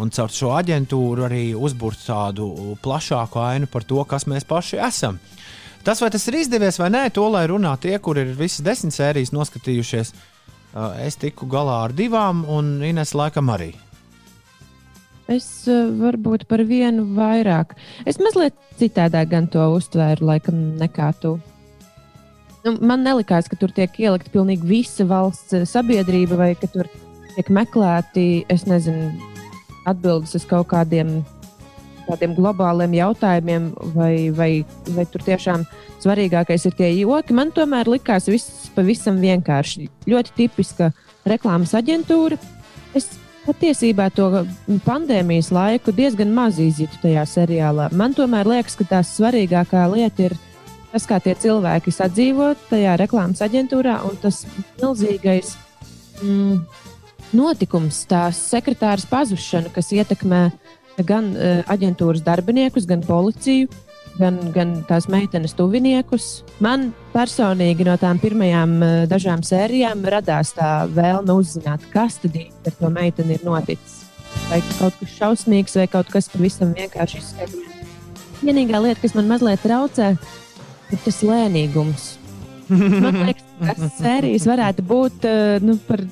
S7: Un caur šo aģentūru arī uzbūrt tādu plašāku ainu par to, kas mēs paši esam. Tas, vai tas ir izdevies vai nē, to lai runā tie, kur ir visas desmit sērijas noskatījušies. Uh, es tiku galā ar divām, un Ines laikam arī.
S9: Es uh, varbūt par vienu vairāk. Es mazliet citādāk to uztvēru, laikam, nekā tu. Nu, man nelikās, ka tur tiek ielikta pilnīgi visa valsts eh, sabiedrība, vai ka tur tiek meklēti, nezinu, atbildes uz kaut kādiem tādiem globāliem jautājumiem, vai, vai, vai tur tiešām svarīgākais ir tie joki. Man tomēr likās viss pavisam vienkārši. Ļoti tipiska reklāmas aģentūra. Es patiesībā to pandēmijas laiku diezgan maz izjūtu tajā seriālā. Man tomēr liekas, ka tā svarīgākā lieta ir tas, kā tie cilvēki sadzīvo tajā reklāmas aģentūrā, un tas milzīgais mm, notikums, tās sekretāras pazušana, kas ietekmē gan uh, aģentūras darbiniekus, gan policiju, gan, gan tās meitenes tuviniekus. Man personīgi no tām pirmajām uh, dažām sērijām radās tā vēlme uzzināt, kas tad ar to meiteni ir noticis. Vai kaut kas šausmīgs, vai kaut kas pavisam vienkārši izskaidrojams. Vienīgā lieta, kas man mazliet traucē, ir tas lēnīgums. Man liekas, ka tas sērijas varētu būt uh, nu, par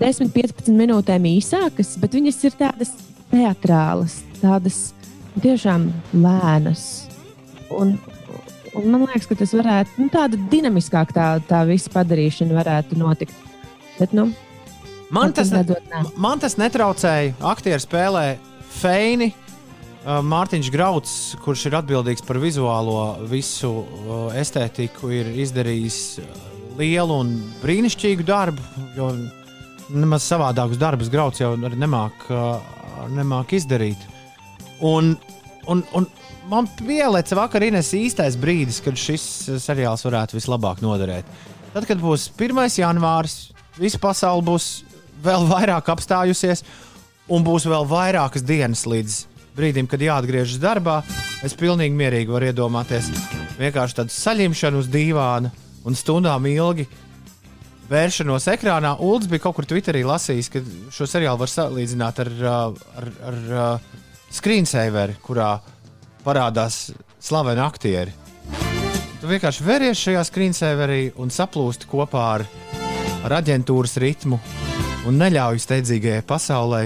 S9: 10, 15 minūtēm īsākas, bet viņas ir tādas teatrālas, tādas tiešām lēnas. Un, un man liekas, ka tas varētu nu, tāda dinamiskāk tā, tā visa padarīšana varētu notikt. Bet, nu,
S7: Man tas, ne,
S9: redzot, nē.
S7: man tas netraucēja. Aktieri spēlē feini. Uh, Mārtiņš Grauds, kurš ir atbildīgs par vizuālo visu uh, estētiku, ir izdarījis uh, lielu un brīnišķīgu darbu. Jo nemaz savādākus darbus Grauds jau nemāk, nemāk izdarīt. Un, un, un man pielieca vakar Ines īstais brīdis, kad šis seriāls varētu vislabāk noderēt. Tad, kad būs 1. janvāris, visa pasaule būs vēl vairāk apstājusies, un būs vēl vairākas dienas līdz brīdim, kad jāatgriežas darbā. Es pilnīgi mierīgi varu iedomāties vienkārši tādu saņemšanu uz dīvāna un stundām ilgi vēršanos ekrānā. Ulds bija kaut kur Twitterī lasījis, ka šo seriālu var salīdzināt ar, uh, ar, ar, ar screensaveri, kurā parādās slaveni aktieri. Tu vienkārši veries šajā screensaverī un saplūsti kopā ar, ar aģentūras ritmu un neļauj steidzīgajai pasaulē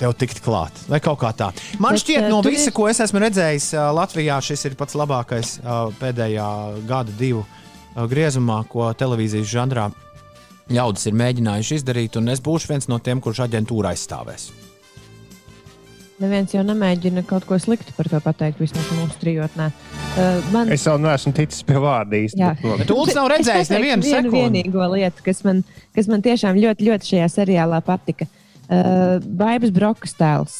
S7: tev tikt klāt. Vai kaut kā tā. Man
S9: Bet,
S7: šķiet,
S9: eh,
S7: no visa, ko es esmu redzējis uh, Latvijā, šis ir pats labākais uh, pēdējā gada, divu griezumā, ko televīzijas žanrā ļaudis ir mēģinājuši izdarīt. Un es būšu viens no tiem, kurš aģentūra aizstāvēs.
S9: Neviens jau nemēģina kaut ko sliktu par to pateikt, vismaz mūsu trijotnē. Uh, man,
S8: Es vēl neesmu ticis pie vārda Bet
S7: Ulds nav redzējis nevienu
S9: vienu
S7: sekundi.
S9: vienīgo lietu, kas man, kas man tiešām ļoti, ļoti šajā seriālā patika. Uh, Baibas Brokas tēls.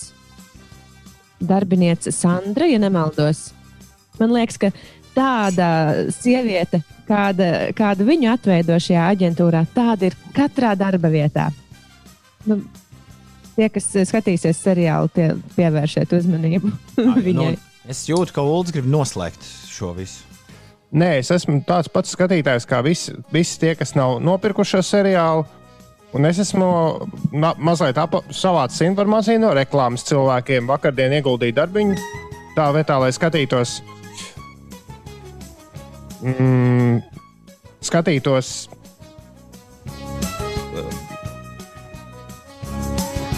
S9: Darbiniece Sandra, ja nemaldos. Man liekas, ka tāda sieviete, kāda, kāda viņu atveido šajā aģentūrā, tāda ir katrā darba vietā. Nu, tie, kas skatīsies seriālu, tie pievērsiet uzmanību viņai.
S7: Nu, es jūtu, ka Ulds grib noslēgt šo visu.
S8: Nē, es esmu tāds pats skatītājs kā visi, visi tie, kas nav nopirkuši šo seriālu. Un es esmu ma mazliet savācis informāciju no reklāmas cilvēkiem. Vakardien ieguldīju darbiņu tā vietā, lai skatītos. Mm, skatītos.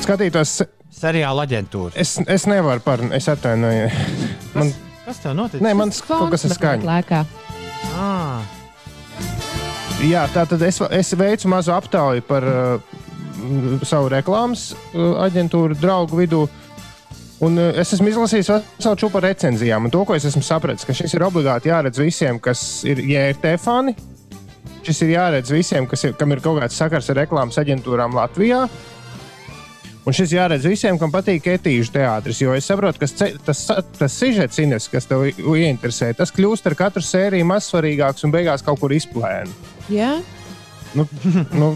S8: Skatītos,
S7: Seriāla aģentūra.
S8: es, es nevaru par, es atvainojos. Man,
S7: Kas tev notic?
S8: nē, man kaut kas ir skaņa.
S7: Ah,
S8: Jā, tā tad es, es veicu mazu aptauju par uh, savu reklāmas uh, aģentūru draugu vidū. Un, uh, es esmu izlasījis veselu čūpu recenzijām, un to, ko es esmu sapratis, ka šis ir obligāti jāredz visiem, kas ir JRT fani. Šis ir jāredz visiem, kas ir, kam ir kaut kāds sakars ar reklāmas aģentūrām Latvijā. Un šis jāredz visiem, kam patīk etīžu teātris. Jo es saprotu, ka tas, tas sižets, Ines, kas tev ieinteresē, tas kļūst ar katru sēriju maz svarīgāks un beigās kaut kur izplēna.
S9: Jā,
S8: Nu, nu, nu,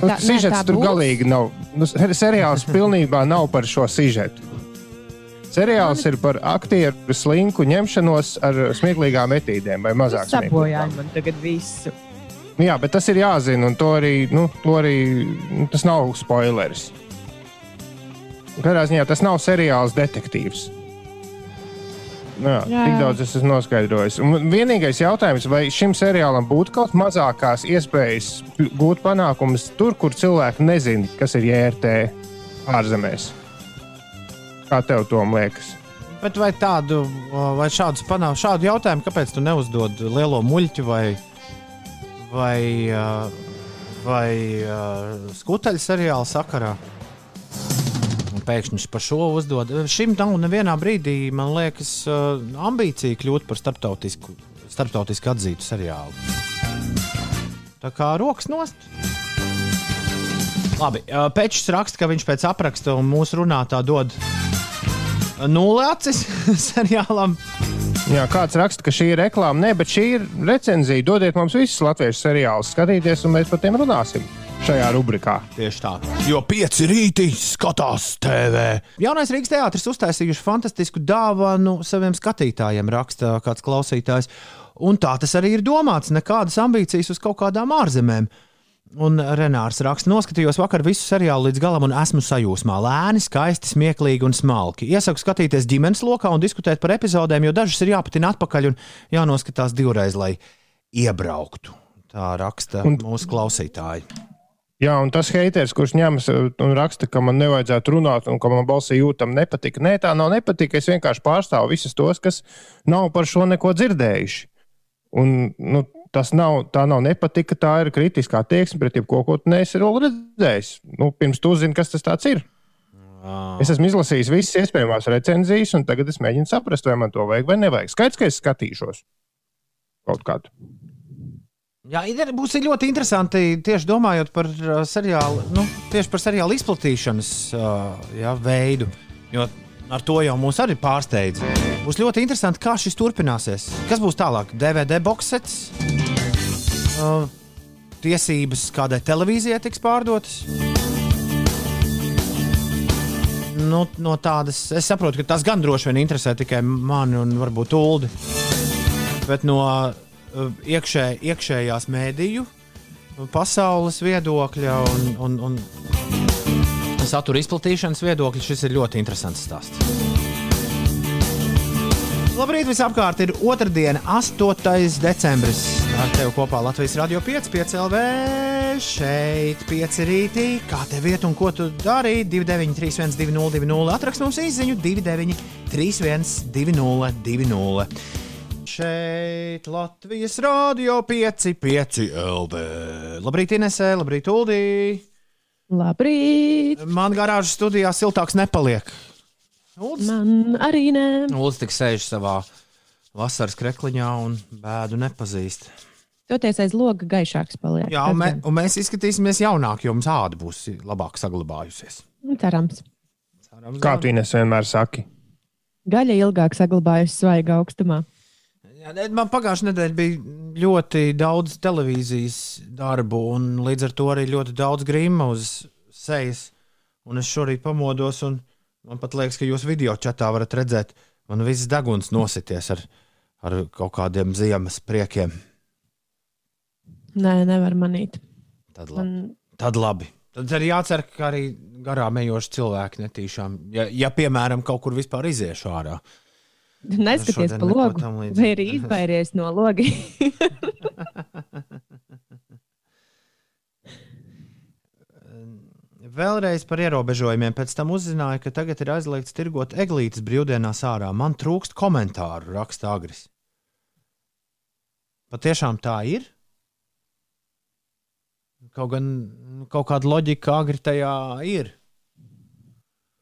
S9: Tā- nē,
S8: sižets
S9: tā
S8: tur
S9: būs.
S8: galīgi nav. Nu, ser- seriāls pilnībā nav par šo sižetu. Seriāls ir par aktieru slinku ņemšanos ar smieklīgām etīdēm vai mazāk
S9: Sabojāja
S8: smieklīgām.
S9: man tagad visu.
S8: Nu Jā, bet tas ir jāzina, un to arī, nu, to arī nu, tas nav spoileris. Katrā ziņā tas nav seriāls detektīvs. Nu Jā,
S9: Jā.
S8: tik daudz es esmu noskaidrojis. Un vienīgais jautājums, vai šim seriālam būtu kaut mazākās iespējas gūt panākumus tur, kur cilvēki nezina, kas ir JRT ārzemēs. Kā tev to liekas?
S7: Bet vai tādu, vai šādus panākumus, šādu jautājumu, kāpēc tu neuzdod lielo muļķu vai, vai, vai skuteļu seriāla sakarā? Pēkšņi par šo uzdod. Šim nav nevienā brīdī, man liekas, ambīcija kļūt par starptautisku, starptautiski atzītu seriālu. Tā kā rokas nost. Labi, ā, Pečs raksta, ka viņš pēc apraksta un mūsu runātā dod nulle acis seriālam.
S8: Jā, kāds raksta, ka šī ir reklāma. Nē, bet šī ir recenzija. Dodiet mums visus latviešu seriālus, skatīties, un mēs par tiem runāsim šajā rubrikā.
S7: Tieši tā. Jo pieci rīti skatās TV. Jaunais Rīgas teātris uztaisījuši fantastisku dāvanu saviem skatītājiem, raksta kāds klausītājs. Un tā tas arī ir domāts. Nekādas ambīcijas uz kaut kādām ārzemēm. Un Renārs raksta, noskatījos vakar visu seriālu līdz galam un esmu sajūsmā. Lēni, skaisti, smieklīgi un smalki. Iesaku skatīties ģimenes lokā un diskutēt par epizodēm, jo dažas ir jāpatina atpakaļ un jānoskatās divreiz, lai iebrauktu. Tā raksta un... mūsu klausītāji.
S8: Jā, un tas haters, kurš ņemas uh, un raksta, ka man nevajadzētu runāt, un ka man balsī jūtam nepatika. Nē, tā nav nepatika. Es vienkārši pārstāvu visus tos, kas nav par šo neko dzirdējuši. Un, nu, tas nav, tā nav nepatika, tā ir kritiskā attieksme pret jebko, ko tu neesi redzējis. Nu, pirms tu zini, kas tas ir. Es esmu izlasījis visas iespējamās recenzijas, un tagad es mēģinu saprast, vai man to vajag vai nevajag. Skaidrs, ka es skatīšos kaut kādu.
S7: Jā, būs ļoti interesanti tieši domājot par uh, seriālu, nu, tieši par seriālu izplatīšanas uh, jā, veidu. Jo ar to jau mūs arī pārsteidz. Būs ļoti interesanti, kā šis turpināsies. Kas būs tālāk? DVD boxets, uh, tiesības kādai televīzijai tiks pārdotas. Nu, no tādas, es saprotu, ka tas gan droši vien interesē tikai mani un varbūt Ulu. Bet no uh, iekšē, iekšējās mēdīju pasaules viedokļa un, un, un satura izplatīšanas viedokļa šis ir ļoti interesants stāsts. Labrīt, visapkārt ir otrdiena, 8. decembris. Ar tevi kopā Latvijas Rādio 5, 5 LV. Šeit 5 rītī. Kā tev iet un ko tu dari? 293, 202, atrakst mums īsiņu 293, 202. Šeit Latvijas Rādio 5, 5 LV. Labrīt, Inesē, labrīt, Uldī.
S9: Labrīt!
S7: Man garāžas studijā siltāks nepaliek. Uldis
S9: Man arī nē.
S7: Uldis tik sēž savā vasaras krekliņā un bēdu nepazīst.
S9: Toties aiz loga gaišāks paliek.
S7: Jā, un, mē, un mēs izskatīsimies jaunāk, jo mums āda būs labāk saglabājusies.
S9: Nu, Cerams.
S7: Cerams,
S8: Kā tu Ines vienmēr saki?
S9: Gaļa ilgāk saglabājusi svaiga augstumā.
S7: Man pagājušajā nedēļā bija ļoti daudz televīzijas darbu, un līdz ar to arī ļoti daudz grīma uz sejas. Un es šorīt pamodos, un man pat liekas, ka jūs video čatā varat redzēt, man viss deguns nosities ar, ar kaut kādiem ziemas priekiem.
S9: Nē, nevar manīt.
S7: Tad labi.
S9: Man
S7: Tad labi. Tad arī jācer, ka arī garām ejoši cilvēki netīšām, ja, ja piemēram, kaut kur vispār iziešu ārā.
S9: neskaties pa logu. Vai arī izvairies no logi.
S7: Vēlreiz par ierobežojumiem. Pēc tam uzzināju, ka tagad ir aizliegts tirgot eglītes brīvdienās ārā. Man trūkst komentāru, raksta Agris. Patiešām tā ir? Kaut gan kaut kāda loģika agri tajā ir.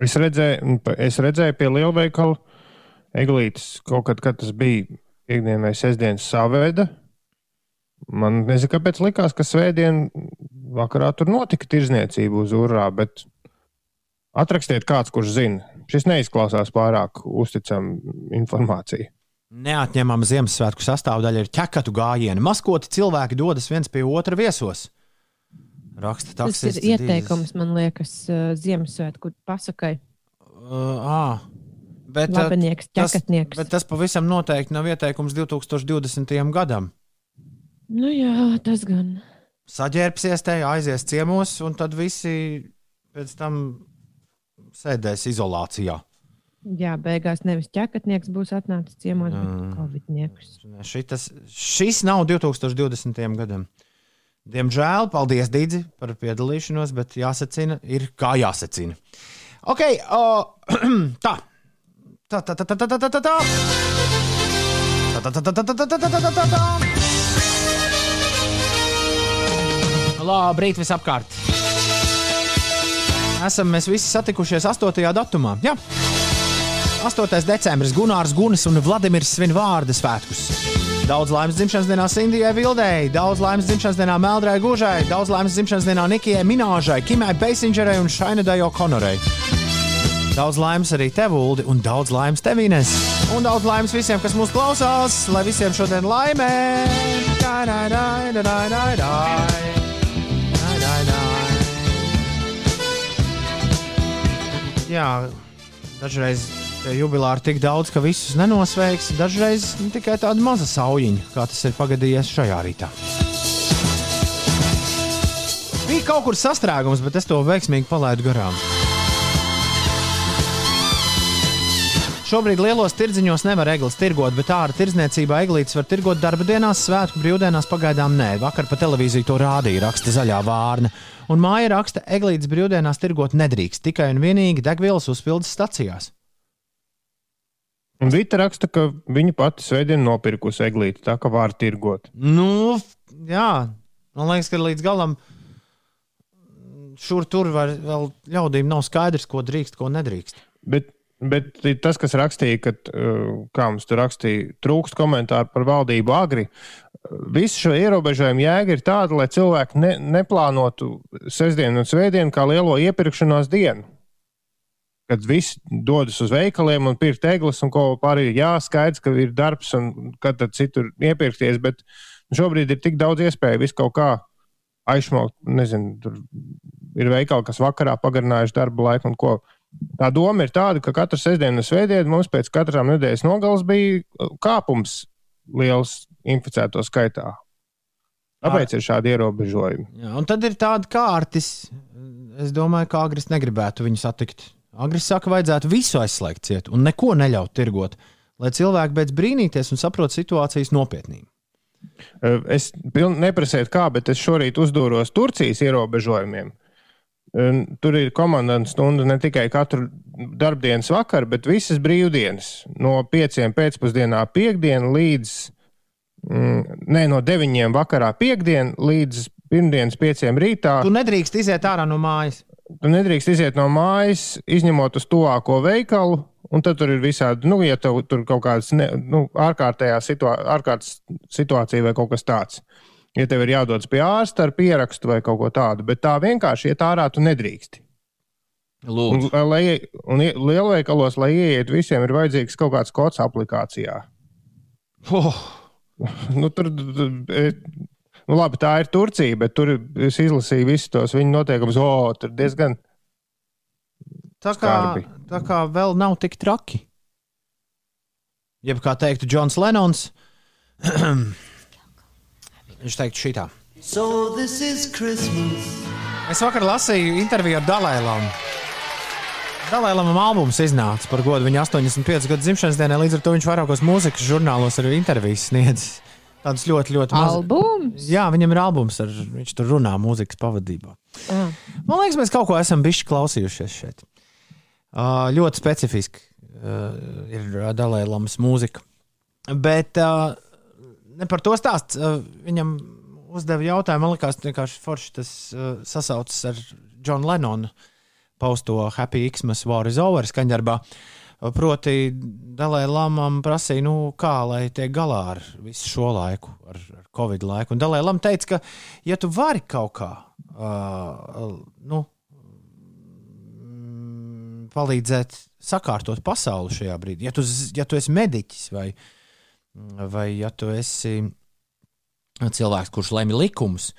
S8: Es redzēju, es redzēju pie lielveikala eglītes kaut kad, kad tas bija piekdienas vai sestdienas savēda. Man nezinu, kāpēc likās, ka svētdien vakarā tur notika tirzniecība uz urā, bet atrakstiet kāds, kurš zina. Šis neizklausās pārāk uzticama informācija.
S7: Neatņemama Ziemassvētku sastāvdaļa ir ķekatu gājieni. Maskoti cilvēki dodas viens pie otra viesos. Raksta
S9: Tas ir ieteikums, man liekas, uh, Ziemassvētku pasakai.
S7: Uh, ā. Bet, uh,
S9: Labinieks,
S7: tas,
S9: ķekatnieks.
S7: bet tas pavisam noteikti nav ieteikums 2020. gadam.
S9: Nu jā, tas gan.
S7: Saģērbsies te, aizies ciemos, un tad visi pēc tam sēdēs izolācijā.
S9: Jā, beigās nevis ķekatnieks būs atnācis ciemos, bet covidnieks.
S7: Šitas, šis nav 2020. gadam. Diemžēl, paldies, Dīdzi, par piedalīšanos, bet jāsacina, ir kā jāsacina. Ok. Tā, tā, tā, tā, tā, tā, tā, tā, tā. Tā, tā, tā, tā, tā, tā, tā, tā, tā, tā, tā. Labrīt, visapkārt! Esam mēs visi satikušies 8. datumā. Jā. 8. decembris Gunārs Gunis un Vladimirs svin vārdu svētkus. Daudz laimes dzimšanas dienā Sindijai Vildei, daudz laimes dzimšanas dienā Meldrai Gužai, daudz laimes dzimšanas dienā Nikijai Mināžai, Kimai Beisingerai un Šainadai Okonorai. Daudz laimes arī tev, Uldi, un daudz laimes tev, Ines. Un daudz laimes visiem, kas mūs klausās, lai visiem šodien laimē! Dai, dai, dai, dai. Dai, dai, dai. Jā, dažreiz jubilāri tik daudz, ka visus nenosveiks, dažreiz tikai tāda maza saujiņa, kā tas ir pagadījies šajā rītā. Bija kaut kur sastrēgums, bet es to veiksmīgi palaidu garām. Šobrīd lielos tirdziņos nevar eglis tirgot, bet ārā tirdzniecībā eglītes var tirgot darba dienās, svētku brīvdienās pagaidām nē. Vakar pa televīziju to rādīja, raksta zaļā vārna. Un māja raksta, eglītes brīvdienās tirgot nedrīkst tikai un vienīgi degvielas uzpildes stacijās.
S8: Un Vita raksta, ka viņa pati svētdien nopirkusi eglīti, tā ka var tirgot.
S7: Nu, jā, man liekas, ka līdz galam šur tur var, vēl ļaudīm nav skaidrs, ko drīkst, ko nedrīkst.
S8: Bet, bet tas, kas rakstīja, ka, uh, kā mums tur rakstīja, trūkst komentāru par valdību agri, visu šo ierobežojumu jēga ir tāda, lai cilvēki ne, neplānotu sestdienu un svētdienu kā lielo iepirkšanās dienu. Kad visi dodas uz veikaliem un pirkt eglis un ko pārējie, jā, skaidrs, ka ir darbs un kad tad citur iepirkties, bet šobrīd ir tik daudz iespēju visu kaut kā aizsmaukt. Nezinu, tur ir veikali, kas vakarā pagarinājuši darba laiku un ko. Tā doma ir tāda, ka katru sestdienu un svētdienu mums pēc katram nedēļas nogalas bija kāpums liels inficēto skaitā. Tāpēc ir šādi ierobežojumi.
S7: Jā, un tad ir tāda kārtas. Es domāju, ka Agris negribētu viņu satikt. Agris saka, vajadzētu visu aizslēgt ciet un neko neļaut tirgot, lai cilvēki beidz brīnīties un saprot situācijas nopietnību.
S8: Es neprasēju, kā, bet es šorīt uzdūros Turcijas ierobežojumiem. Tur ir komandas stunda ne tikai katru darbdienas vakaru, bet visas brīvdienas. No 5 pēcpusdienā piekdiena līdz mm, ne, no 9 vakarā piekdiena līdz pirmdienas 5 rītā.
S7: Tu nedrīkst iziet ārā no mājas.
S8: Tu nedrīkst iziet no mājas, izņemot uz tuvāko veikalu. Un tad tur ir visādi, nu, ja tev tur kaut kāda nu, ārkārtējā situā ārkārtas situācija vai kaut kas tāds. Ja tev ir jādodas pie ārsta ar pierakstu vai kaut ko tādu, bet tā vienkārši iet ārā, tu nedrīksti. Un,
S7: Lūdzu,
S8: lai, un ie- lielveikalos, lai ieiet, visiem ir vajadzīgs kaut kāds kods aplikācijā.
S7: oh,
S8: Nu, tur, tur, e, nu, labi, tā ir Turcija, bet tur es izlasīju visus tos viņu noteikumus. O, tur diezgan.
S7: tā, kā,
S8: Skarbi.
S7: tā kā vēl nav tik traki. Jeb kā teiktu Džons Lenons, viņš teiktu šitā.
S1: So.
S7: Es vakar lasīju interviju ar Dalailam. Dalailam albums iznāca par godu viņa 85 gadu dzimšanas dienai, līdz ar to viņš vairākos mūzikas žurnālos arī intervijas sniedz. Tādus ļoti, ļoti mazus.
S9: Albums?
S7: Jā, viņam ir albums, ar, viņš tur runā mūzikas pavadībā.
S9: Ah.
S7: Man liekas, mēs kaut ko esam bijuši klausījušies šeit. Uh, ļoti specifiski uh, ir Dalailamas mūzika. Bet uh, ne par to stāsts. Uh, viņam uzdeva jautājumu, man liekas, vienkārši forši tas uh, sasaucas ar Džonu Lenonu pausto Happy Xmas War is Over skaņdarbā. Uh, Proti, Dalai Lamam prasīja, nu, kā lai tiek galā ar visu šo laiku, ar, ar Covid laiku. Un Dalai Lam teica, ka, ja tu vari kaut kā, uh, nu, mm, palīdzēt sakārtot pasauli šajā brīdī, ja tu, ja tu esi mediķis vai, vai ja tu esi cilvēks, kurš lemj likumus,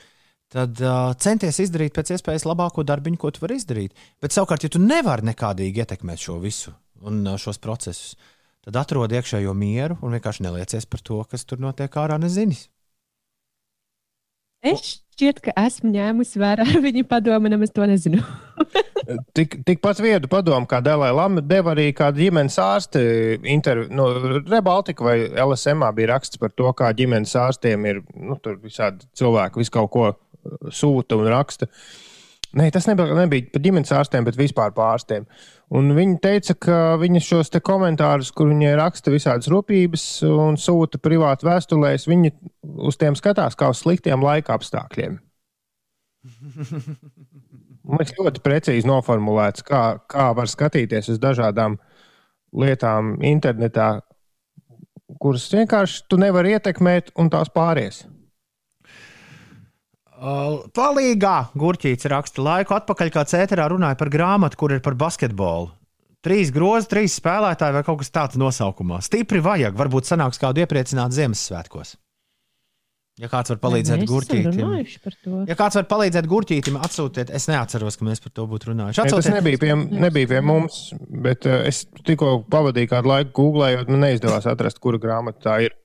S7: tad uh, centies izdarīt pēc iespējas labāko darbiņu, ko tu vari izdarīt. Bet savukārt, ja tu nevari nekādīgi ietekmēt šo visu un uh, šos procesus, tad atrod iekšējo mieru un vienkārši neliecies par to, kas tur notiek ārā nezinis.
S9: Es šķiet, ka esmu ņēmusi vērā viņa padomu, un es to nezinu.
S8: Tik, tikpat viedu padomu, kā Dalai Lama deva arī kāda ģimenes ārste intervija. No Rebaltika vai LSM bija raksts par to, kā ģimenes ārstiem ir nu, visādi cilvēki, visu kaut ko uh, sūta un raksta. Nē, tas nebija, nebija par ģimenes ārstiem, bet vispār par ārstiem. Un viņa teica, ka viņa šos komentārus, kur viņa raksta visādas rūpības un sūta privāti vēstulēs, viņa uz tiem skatās kā uz sliktiem laika apstākļiem. Man liekas, ļoti precīzi noformulēts, kā, kā var skatīties uz dažādām lietām internetā, kuras vienkārši tu nevari ietekmēt, un tās pāries.
S7: Palīgā gurķīts raksta laiku atpakaļ, kā cēterā runāja par grāmatu, kur ir par basketbolu. Trīs grozi, trīs spēlētāji vai kaut kas tāds nosaukumā. Stipri vajag, varbūt sanāks kādu iepriecināt Ziemassvētkos. Ja kāds var palīdzēt gurķītim, ja kāds var palīdzēt gurķītim, atsūtiet. Es neatceros, ka mēs par to būtu runājuši.
S8: Atsūtiet. Ne, tas nebija pie, nebija pie mums, bet uh, es tikko pavadīju kādu laiku googlējot, man neizdevās atrast, kura grāmata tā ir.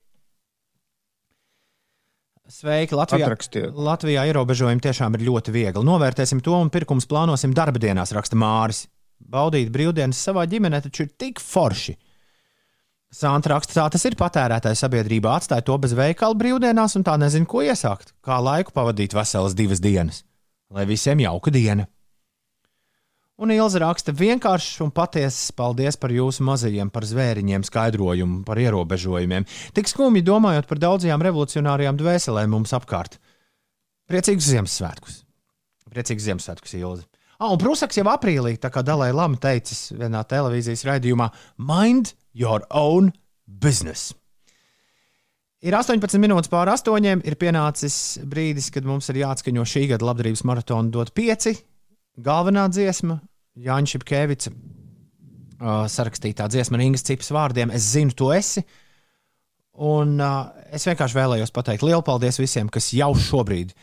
S7: Sveiki, Latvijā.
S8: Atrakstiet.
S7: Latvijā ierobežojumi tiešām ir ļoti viegli. Novērtēsim to un pirkums plānosim darba dienās, raksta Māris. Baudīt brīvdienas savā ģimenē taču ir tik forši. Sānta raksta, tā tas ir patērētāja sabiedrībā. Atstāja to bez veikala brīvdienās un tā nezinu, ko iesākt. Kā laiku pavadīt veselas divas dienas. Lai visiem jauka diena! Un Ilza raksta vienkārši un patiesi paldies par jūsu mazajiem, par zvēriņiem, skaidrojumu, par ierobežojumiem. Tik skumji domājot par daudzajām revolucionārajām dvēselēm mums apkārt. Priecīgus Ziemassvētkus! Priecīgus Ziemassvētkus, Ilza! Ah, un Prūsaks jau aprīlī, tā kā Dalai Lama teicis vienā televīzijas raidījumā, mind your own business. Ir 18 minūtes pāri astoņiem, ir pienācis brīdis, kad mums ir jāatskaņo šī gada labdarības maratona dot pieci galvenā dziesma, Jānis Šepkevics, uh, sarakstītā dziesma Ingas Cipas vārdiem. Es zinu, tu esi. Un uh, es vienkārši vēlējos pateikt lielu paldies visiem, kas jau šobrīd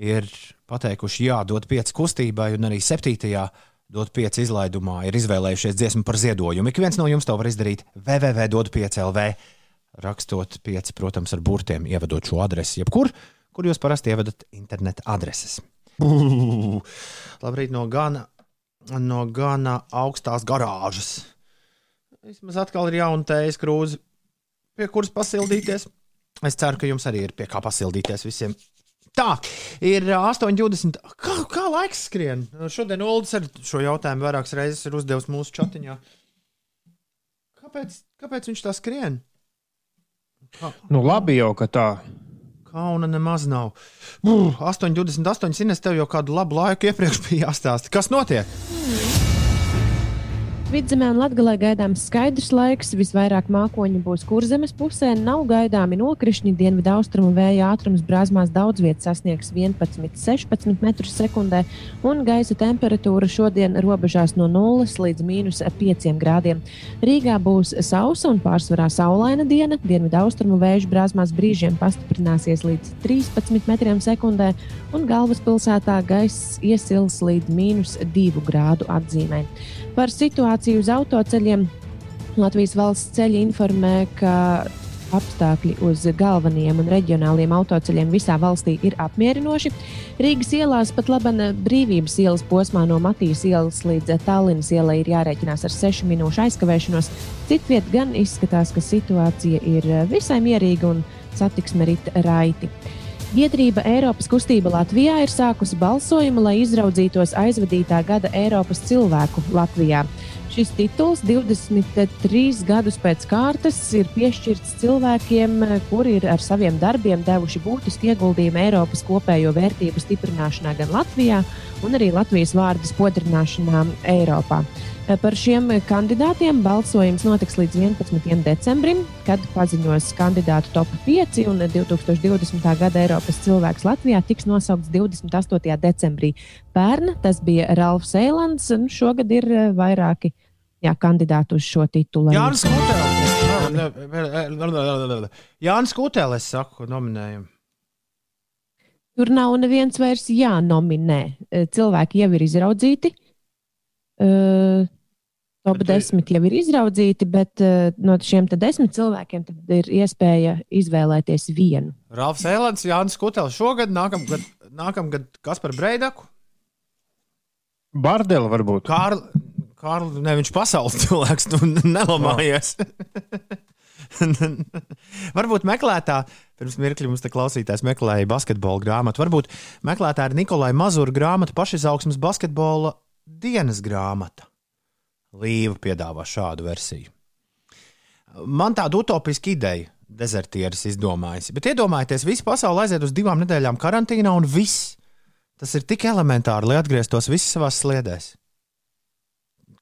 S7: ir pateikuši jā, dot pieci kustībai, un arī septītajā dot pieci izlaidumā ir izvēlējušies dziesmu par ziedojumu. Ik viens no jums to var izdarīt www.5LV. Rakstot pieci, protams, ar burtiem, ievadot šo adresi, jebkur, kur jūs parasti ievadat interneta adreses. Labrīt no gana, no gana augstās garāžas. Vismaz atkal ir jauna tējas krūze, pie kuras pasildīties. Es ceru, ka jums arī ir pie kā pasildīties visiem. Tā ir 8,20. Kā, kā laiks skrien? Šodien Ulas ar šo jautājumu vairākas reizes ir uzdevis mūsu chatiņā. Kāpēc, kāpēc viņš tā skrien?
S8: Kā? Nu, labi jau, ka tā.
S7: Kauna nemaz nav. Brr, 8,28. Ines, tev jau kādu labu laiku iepriekš bija jāstāsta. Kas notiek? Mm.
S9: Vidzemē un Latvijā gaidāms skaidrs laiks. Visvairāk mākoņu būs kurzemes pusē. Nav gaidāmi nokrišņi. Dienvidu austrumu vēja ātrums brāzmās daudz vietas sasniegs 11,16 metrus sekundē, un gaisa temperatūra šodien robežās no 0 līdz minus 5 grādiem. Rīgā būs sausa un pārsvarā saulaina diena. Dienvidu austrumu vēju brāzmās brīžiem pastiprināsies līdz 13 metriem sekundē, un galvaspilsētā gaiss iesils līdz minus 2 grādu atzīmē. Par situāciju uz autoceļiem Latvijas valsts ceļi informē, ka apstākļi uz galvenajiem un reģionāliem autoceļiem visā valstī ir apmierinoši. Rīgas ielās pat labi brīvības ielas posmā no Matīs ielas līdz Tallinas ielai ir jārēķinās ar 6 minūšu aizkavēšanos. Citviet gan izskatās, ka situācija ir visai mierīga un satiksme rit raiti. Biedrība Eiropas kustība Latvijā ir sākusi balsojumu, lai izraudzītos aizvadītā gada Eiropas cilvēku Latvijā. Šis tituls 23 gadus pēc kārtas ir piešķirts cilvēkiem, kuri ir ar saviem darbiem devuši būtisku ieguldījumu Eiropas kopējo vērtību stiprināšanā gan Latvijā, gan arī Latvijas vārdu spodrināšanā Eiropā. Par šiem kandidātiem balsojums notiks līdz 11. decembrim, kad paziņos kandidātu top 5 un 2020. gada Eiropas cilvēks Latvijā tiks nosaukts 28. decembrī. Pērn tas bija Ralfs Eilands, un šogad ir eh, vairāki jā, kandidāti uz šo titulu.
S7: Jānis Kutēlis. Jānis Kutēlis, es saku, nominējumu.
S9: Tur nav neviens vairs jānominē. Cilvēki jau ir izraudzīti. Uh, Top
S8: Bet-
S9: 10 jau ir izraudzīti, bet uh, no šiem te desmit cilvēkiem tad ir iespēja izvēlēties vienu.
S7: Rāfs Elands, Jānis Kutels šogad, nākamgad, nākamgad Kaspar Breidaku,
S8: Bardela varbūt.
S7: Kārl, Kārl, ne, viņš pasaules cilvēks, tu nelamājies. Varbūt meklētā, pirms mirkļa mums te klausītājs meklēja basketbola grāmatu. Varbūt meklētā ir Nikolai Mazura grāmata, pašizaugsmes basketbola dienas grāmata. Līva piedāvā šādu versiju. Man tāda utopiska ideja, dezertieris izdomājis. Bet iedomājieties, visa pasaule aiziet uz divām nedēļām karantīnā un viss. Tas ir tik elementāri, lai atgrieztos visi savās sliedēs.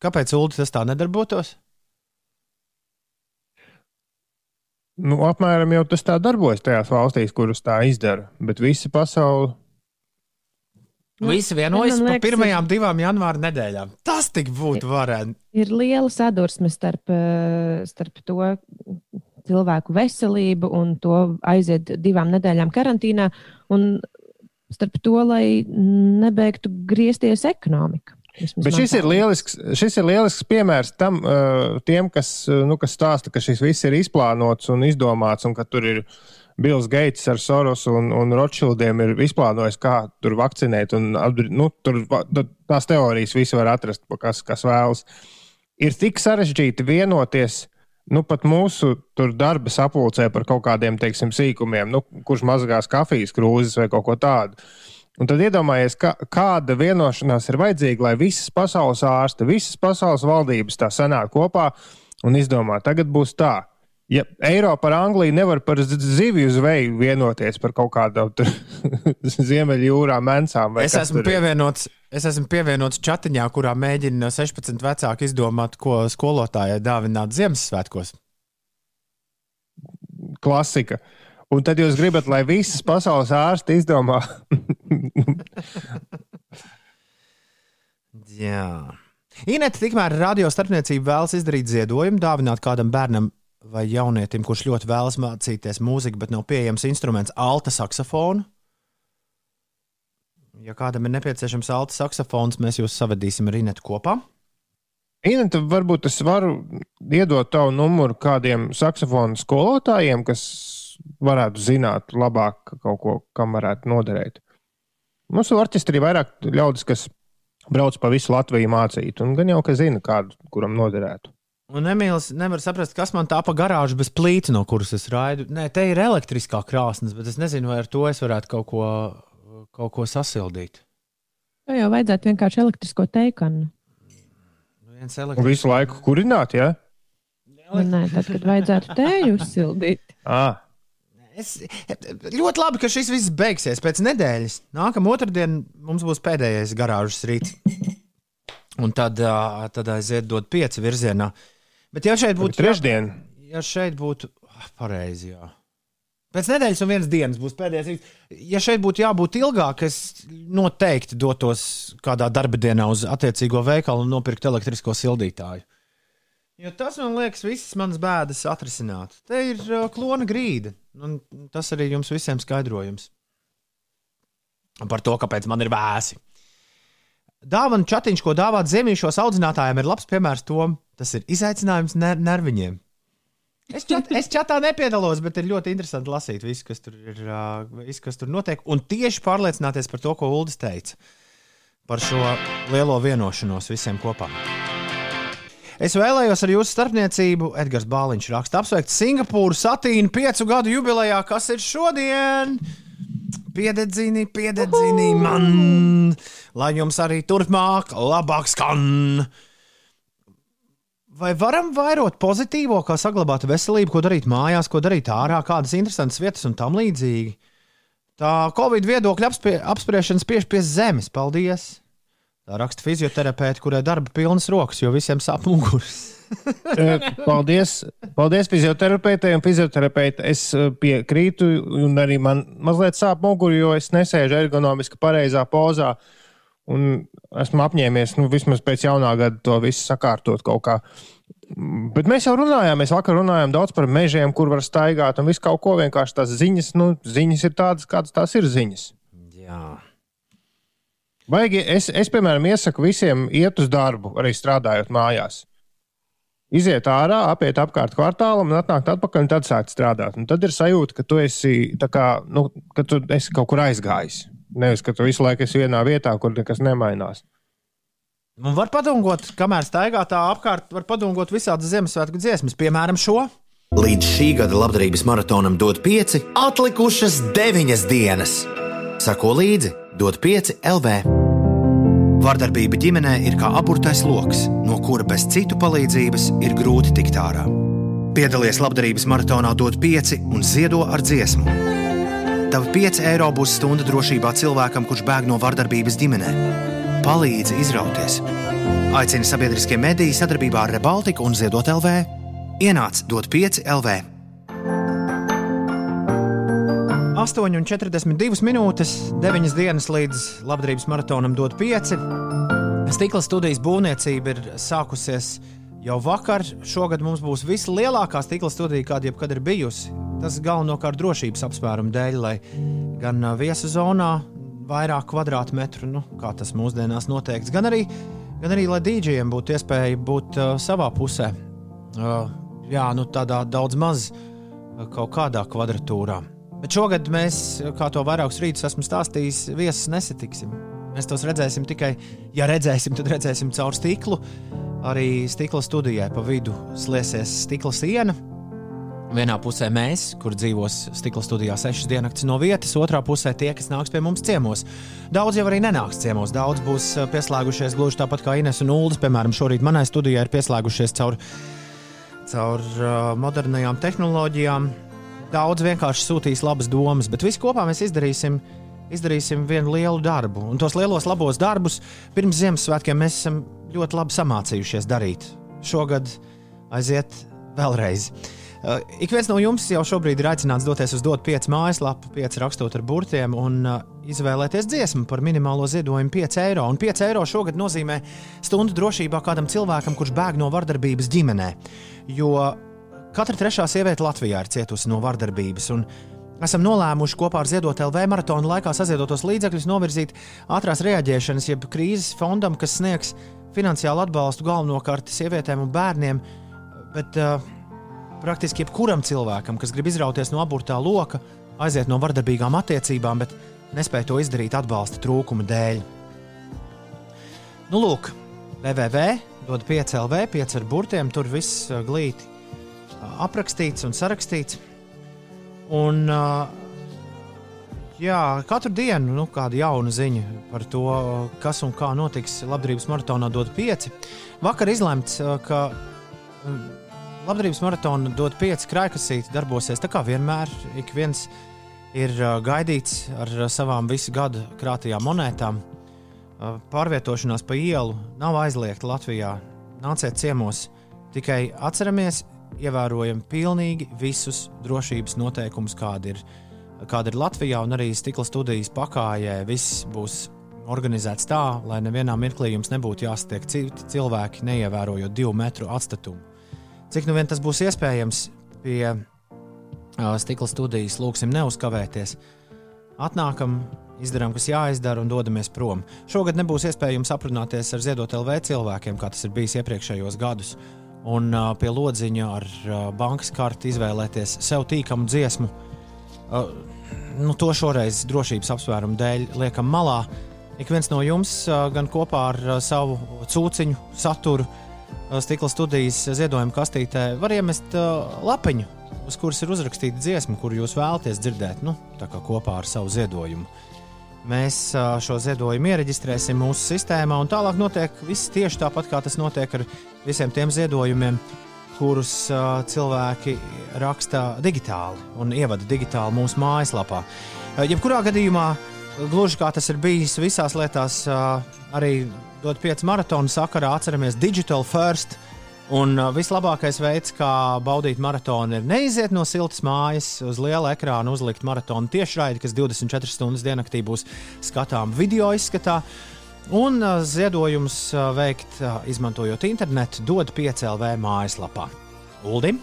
S7: Kāpēc Ulu tas tā nedarbotos?
S8: Nu, apmēram jau tas tā darbojas tajās valstīs, kuras tā izdara. Bet visa pasaule.
S9: Nu,
S7: Visi vienojas par
S9: liekas,
S7: pirmajām divām janvāra nedēļām. Tas tik būtu varētu.
S9: Ir liela sadursme starp, eh, starp to cilvēku veselību un to aiziet divām nedēļām karantīnā, un starp to, lai nebeigtu griezties ekonomika.
S8: Bet šis ir lielisks, šis ir lielisks piemērs tam, uh, tiem, kas, uh, nu, kas stāsta, ka šis viss ir izplānots un izdomāts, un ka tur ir Bills Gates ar Sorosu un, un Rothschildiem ir izplānojis, kā tur vakcinēt. Un, nu, tur tās teorijas visi var atrast, kas, kas vēlas. Ir tik sarežģīti vienoties. Nu, pat mūsu darba sapulcē par kaut kādiem teiksim, sīkumiem, nu, kurš mazgās kafijas krūzes vai kaut ko tādu. Un tad iedomājieties, kā, kāda vienošanās ir vajadzīga, lai visas pasaules ārsti, visas pasaules valdības tā sanāk kopā un izdomā, tagad būs tā. Ja Eiropa ar Angliju nevar par zivju zveju vienoties par kaut kādām tur ziemeļjūrā vai
S7: Es esmu, pievienots, es esmu pievienots chatiņā, kurā mēģina 16 vecāki izdomāt, ko skolotājai dāvināt Ziemassvētkos.
S8: klasika. Un tad jūs gribat, lai visas pasaules ārsti izdomā,
S7: Jā. Inēta tikmēr radio starpniecība vēlas izdarīt ziedojumu, dāvināt kādam bērnam vai jaunietim, kurš ļoti vēlas mācīties mūziku, bet nav pieejams instruments, alta saksofonu. Ja kādam ir nepieciešams alta saksofons, mēs jūs savedīsim ar Inetu kopā.
S8: Inna, varbūt es varu iedot tavu numuru kādiem saksofonu skolotājiem, kas varētu zināt labāk kaut ko, kam varētu noderēt. Mūsu orķestrī ir vairāk ļaudis, kas brauc pa visu Latviju mācīt, un gan jau, ka zina kādu, kuram noderētu.
S7: Un Emīls nevar saprast, kas man tā pa garāžu bez plīta, no kuras es raidu. Nē, te ir elektriskā krāsnes, bet es nezinu, vai ar to es varētu kaut ko, kaut ko sasildīt.
S9: To jau vajadzētu vienkārši elektrisko teikanu.
S7: Viens
S8: Un
S7: elektrisks.
S8: visu laiku kurināt, ja?
S9: Nu, Nē, tad, kad vajadzētu tēju uzsildīt.
S8: À,
S7: Es, ļoti labi, ka šis viss beigsies pēc nedēļas. Nākamā otrdiena mums būs pēdējais garāžas rīts. Un tad, tad aiziet dot pieci virzienā. Bet ja šeit būtu
S8: trešdien.
S7: ja šeit būtu ah, pareizi, jā. Pēc nedēļas un vienas dienas būs pēdējais. Ja šeit būtu jābūt ilgāk, es noteikti dotos kādā darba dienā uz attiecīgo veikalu un nopirkt elektrisko sildītāju. Jo tas man liekas, visas manas bēdas atrisināt. Te ir uh, klona grīda. Un tas arī jums visiem skaidrojums. Par to, kāpēc man ir vēsi. Dāvana chatiņš, ko dāvāt zemīšos audzinātājiem, ir labs piemērs tam. Tas ir izaicinājums ner nerviņiem. Es, čat, es čatā nepiedalos, bet ir ļoti interesanti lasīt visu, kas tur ir, visu, kas tur notiek. Un tieši pārliecināties par to, ko Uldis teica par šo lielo vienošanos visiem kopā. Es vēlējos ar jūsu starpniecību, Edgars Bāliņš raksta, apsveikt Singapūru satīnu piecu gadu jubilejā, kas ir šodien. Piededzini, piededzini man, lai jums arī turpmāk labāk skan. Vai varam vairot pozitīvo, kā saglabāt veselību, ko darīt mājās, ko darīt ārā, kādas interesantas vietas un tam līdzīgi? Tā Covid viedokļa apspie, apspriešana spiež pie zemes. Paldies! Tā raksta fizioterapeite, kurai darba pilnas rokas, jo visiem sāp muguras.
S8: Paldies, paldies fizioterapeitei un fizioterapeitei. Es piekrītu, un arī man mazliet sāp mugura, jo es nesēžu ergonomiski pareizā pozā. Un esmu apņēmies, nu, vismaz pēc jaunā gada to visu sakārtot kaut kā. Bet mēs jau runājām, mēs vakar runājām daudz par mežiem, kur var staigāt, un viss kaut ko vienkārši tās ziņas, nu, ziņas ir tādas, kādas tās ir ziņas.
S7: Jā.
S8: Vajag, es, es, piemēram, iesaku visiem iet uz darbu, arī strādājot mājās. iziet ārā, apiet apkārt kvartālam un atnākt atpakaļ un tad sākt strādāt. Un tad ir sajūta, ka tu esi, kā, nu, ka tu esi kaut kur aizgājis. Nevis, ka tu visu laiku esi vienā vietā, kur nekas nemainās.
S7: Un var padomāt, kamēr staigā tā apkārt, var padomāt visādas Ziemassvētku dziesmas, piemēram, šo.
S3: Līdz šī gada labdarības maratonam dod pieci, atlikušas deviņas dienas. Sako līdzi, dod pieci LV. Vardarbība ģimenē ir kā aburtais lokus, no kura bez citu palīdzības ir grūti tikt ārā. Piedalies labdarības maratonā, dod pieci un ziedo ar dziesmu. Tavi 5 eiro būs stunda drošībā cilvēkam, kurš bēg no vardarbības ģimenē. Palīdzi izrauties! Aicini sabiedriskie mediji sadarbībā ar Rebaltiku un Ziedot LV. Ienāc dot 5 LV.
S7: 8,42 minūtes, 9 dienas līdz labdarības maratonam dod 5. Stikla studijas būvniecība ir sākusies jau vakar. Šogad mums būs vislielākā stikla studija, kāda jebkad ir bijusi. Tas galvenokārt drošības apsvērumu dēļ, lai gan viesu zonā vairāk kvadrātmetru, nu, kā tas mūsdienās noteikts, gan arī, gan arī lai dīdžiem būtu iespēja būt uh, savā pusē. Uh, jā, nu tādā daudz maz uh, kaut kādā kvadratūrā. Bet šogad mēs, kā to vairākus rītus esmu stājis, viesus nesatiksim. Mēs tos redzēsim tikai, ja redzēsim, tad redzēsim caur stiklu. Arī stikla studijai pa vidu slēsies stikla siena. Vienā pusē mēs, kur dzīvos stikla studijā sešas diennakts no vietas, otrā pusē tie, kas nāks pie mums ciemos. Daudz jau arī nenāks ciemos, daudz būs uh, pieslēgušies gluži tāpat kā Ines un Ulas. Piemēram, šorīt manai studijai ir pieslēgušies caur, caur uh, modernajām tehnoloģijām. Daudz vienkārši sūtīs labas domas, bet visi kopā mēs izdarīsim, izdarīsim vienu lielu darbu. Un tos lielos labos darbus pirms Ziemassvētkiem mēs esam ļoti labi samācījušies darīt. Šogad aiziet vēlreiz. Uh, ik viens no jums jau šobrīd ir aicināts doties uz dot 5 mājaslapu, 5 rakstot ar burtiem un uh, izvēlēties dziesmu par minimālo ziedojumu 5 eiro. Un 5 eiro šogad nozīmē stundu drošībā kādam cilvēkam, kurš bēg no vardarbības ģimenē. Jo Katra trešā sieviete Latvijā ir cietusi no vardarbības. Esam nolēmuši kopā ar Ziedot LV maratona laikā saziedotos līdzekļus novirzīt ātrās reaģēšanas, jeb krīzes fondam, kas sniegs finansiālu atbalstu galvenokārt sievietēm un bērniem, bet uh, praktiski jebkuram cilvēkam, kas grib izrauties no aburtā loka, aiziet no vardarbīgām attiecībām, bet nespēja to izdarīt atbalsta trūkuma dēļ. Nu, lūk, www. dod 5 LV, 5 ar burtiem, tur viss uh, glīti aprakstīts un sarakstīts. Un, jā, katru dienu nu, kāda jauna ziņa par to, kas un kā notiks Latvijas maratonā, dod pieci. Vakar izlemts, ka Latvijas maratonā dod pieci krājkasīti darbosies tā kā vienmēr. Ik viens ir gaidīts ar savām visu gadu krātajām monētām. Pārvietošanās pa ielu nav aizliegta Latvijā. Nāciet ciemos, tikai atceramies, ievērojam pilnīgi visus drošības noteikumus, kādi ir, kāda ir Latvijā, un arī stikla studijas pakājē. Viss būs organizēts tā, lai nevienā mirklī jums nebūtu jāsatiek citi cilvēki, neievērojot divu metru atstatumu. Cik nu vien tas būs iespējams, pie stikla studijas lūksim neuzkavēties. Atnākam, izdarām, kas jāizdara, un dodamies prom. Šogad nebūs iespējams aprunāties ar Ziedot LV cilvēkiem, kā tas ir bijis iepriekšējos gadus un uh, pie lodziņa ar uh, bankas karti izvēlēties sev tīkamu dziesmu. Uh, nu, to šoreiz drošības apsvērumu dēļ liekam malā. Ik viens no jums, uh, gan kopā ar uh, savu cūciņu saturu, uh, stikla studijas ziedojuma kastītē, var iemest uh, lapiņu, uz kuras ir uzrakstīta dziesma, kuru jūs vēlaties dzirdēt, nu, kopā ar savu ziedojumu. Mēs šo ziedojumu iereģistrēsim mūsu sistēmā, un tālāk notiek viss tieši tāpat, kā tas notiek ar visiem tiem ziedojumiem, kurus cilvēki raksta digitāli un ievada digitāli mūsu mājaslapā. Jebkurā gadījumā, gluži kā tas ir bijis visās lietās, arī dot pieci maratonu sakarā, atceramies Digital First. Un vislabākais veids, kā baudīt maratonu, ir neiziet no siltas mājas uz liela ekrāna, uzlikt maratonu tiešraidi, kas 24 stundas diennaktī būs skatām video izskatā. Un ziedojumus veikt, izmantojot internetu, dod 5LV mājaslapā. Uldim!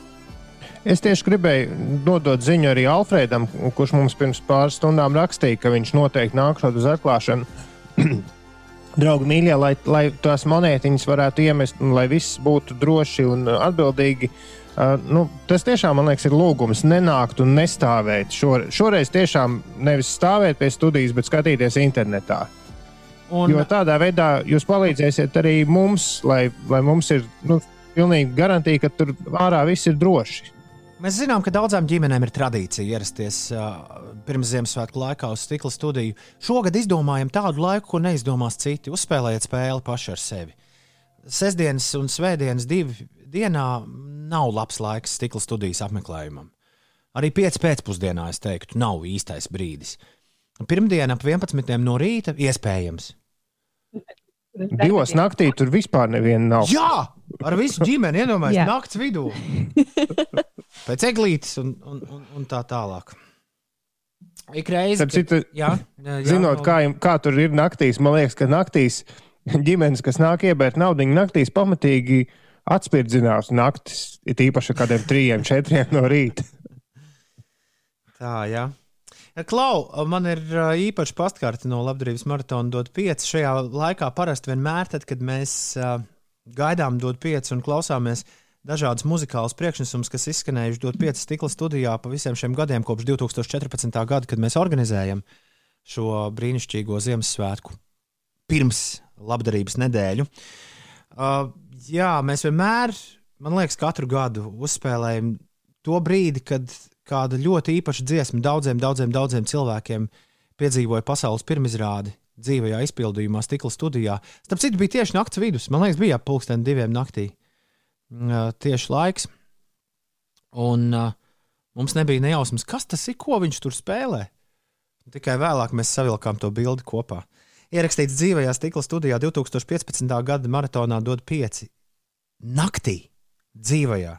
S8: Es tieši gribēju nodot ziņu arī Alfredam, kurš mums pirms pāris stundām rakstīja, ka viņš noteikti nākšot uz atklāšanu. draugi mīļie, lai, lai tās monētiņas varētu iemest un lai viss būtu droši un atbildīgi. Uh, nu, tas tiešām, man liekas, ir lūgums nenākt un nestāvēt. Šore, šoreiz tiešām nevis stāvēt pie studijas, bet skatīties internetā.
S7: Un,
S8: Jo tādā veidā jūs palīdzēsiet arī mums, lai, lai mums ir nu, pilnīgi garantija, ka tur ārā viss ir droši.
S7: Mēs zinām, ka daudzām ģimenēm ir tradīcija ierasties uh, pirms Ziemassvētku laikā uz stikla studiju. Šogad izdomājam tādu laiku, ko neizdomās citi. Uzspēlējiet spēli paši ar sevi. Sestdienas un svētdienas divi dienā nav labs laiks stikla studijas apmeklējumam. Arī 5 pēcpusdienā, es teiktu, nav īstais brīdis. Pirmdiena ap 11. no rīta iespējams.
S8: Divos naktī tur vispār neviena nav.
S7: Jā, ar visu ģimeni iedomājieties, naktas vidū. Pēc eglītes un, un, un, un tā tālāk. Ik reizi,
S8: Starp citu,
S7: jā, jā,
S8: Zinot,
S7: no-
S8: kā, kā tur ir naktīs, man liekas, ka naktīs ģimenes, kas nāk iebērt naudu, naktīs pamatīgi atspirdzinās naktis, it īpaši kādiem trījiem, četriem no rīta.
S7: Tā, jā. Klau, man ir īpaši pastkarte no labdarības maratona dot 5. Šajā laikā parasti vienmēr, tad, kad mēs gaidām dot 5 un klausāmies dažādas muzikālas priekšnesumus, kas izskanējuši dot 5 stikla studijā pa visiem šiem gadiem, kopš 2014. gada, kad mēs organizējam šo brīnišķīgo Ziemassvētku pirms labdarības nedēļu. Uh, jā, mēs vienmēr, man liekas, katru gadu uzspēlējam to brīdi, kad kāda ļoti īpaša dziesma daudziem, daudziem, daudziem cilvēkiem piedzīvoja pasaules pirmizrādi dzīvajā izpildījumā, stikla studijā. Starp citu, bija tieši naktas vidus. Man liekas, bija ap pulksten diviem naktī. Uh, tieši laiks. Un uh, mums nebija nejausmas, kas tas ir, ko viņš tur spēlē. Tikai vēlāk mēs savilkām to bildi kopā. Ierakstīts dzīvajā stikla studijā 2015. gada maratonā dod 5 naktī dzīvajā.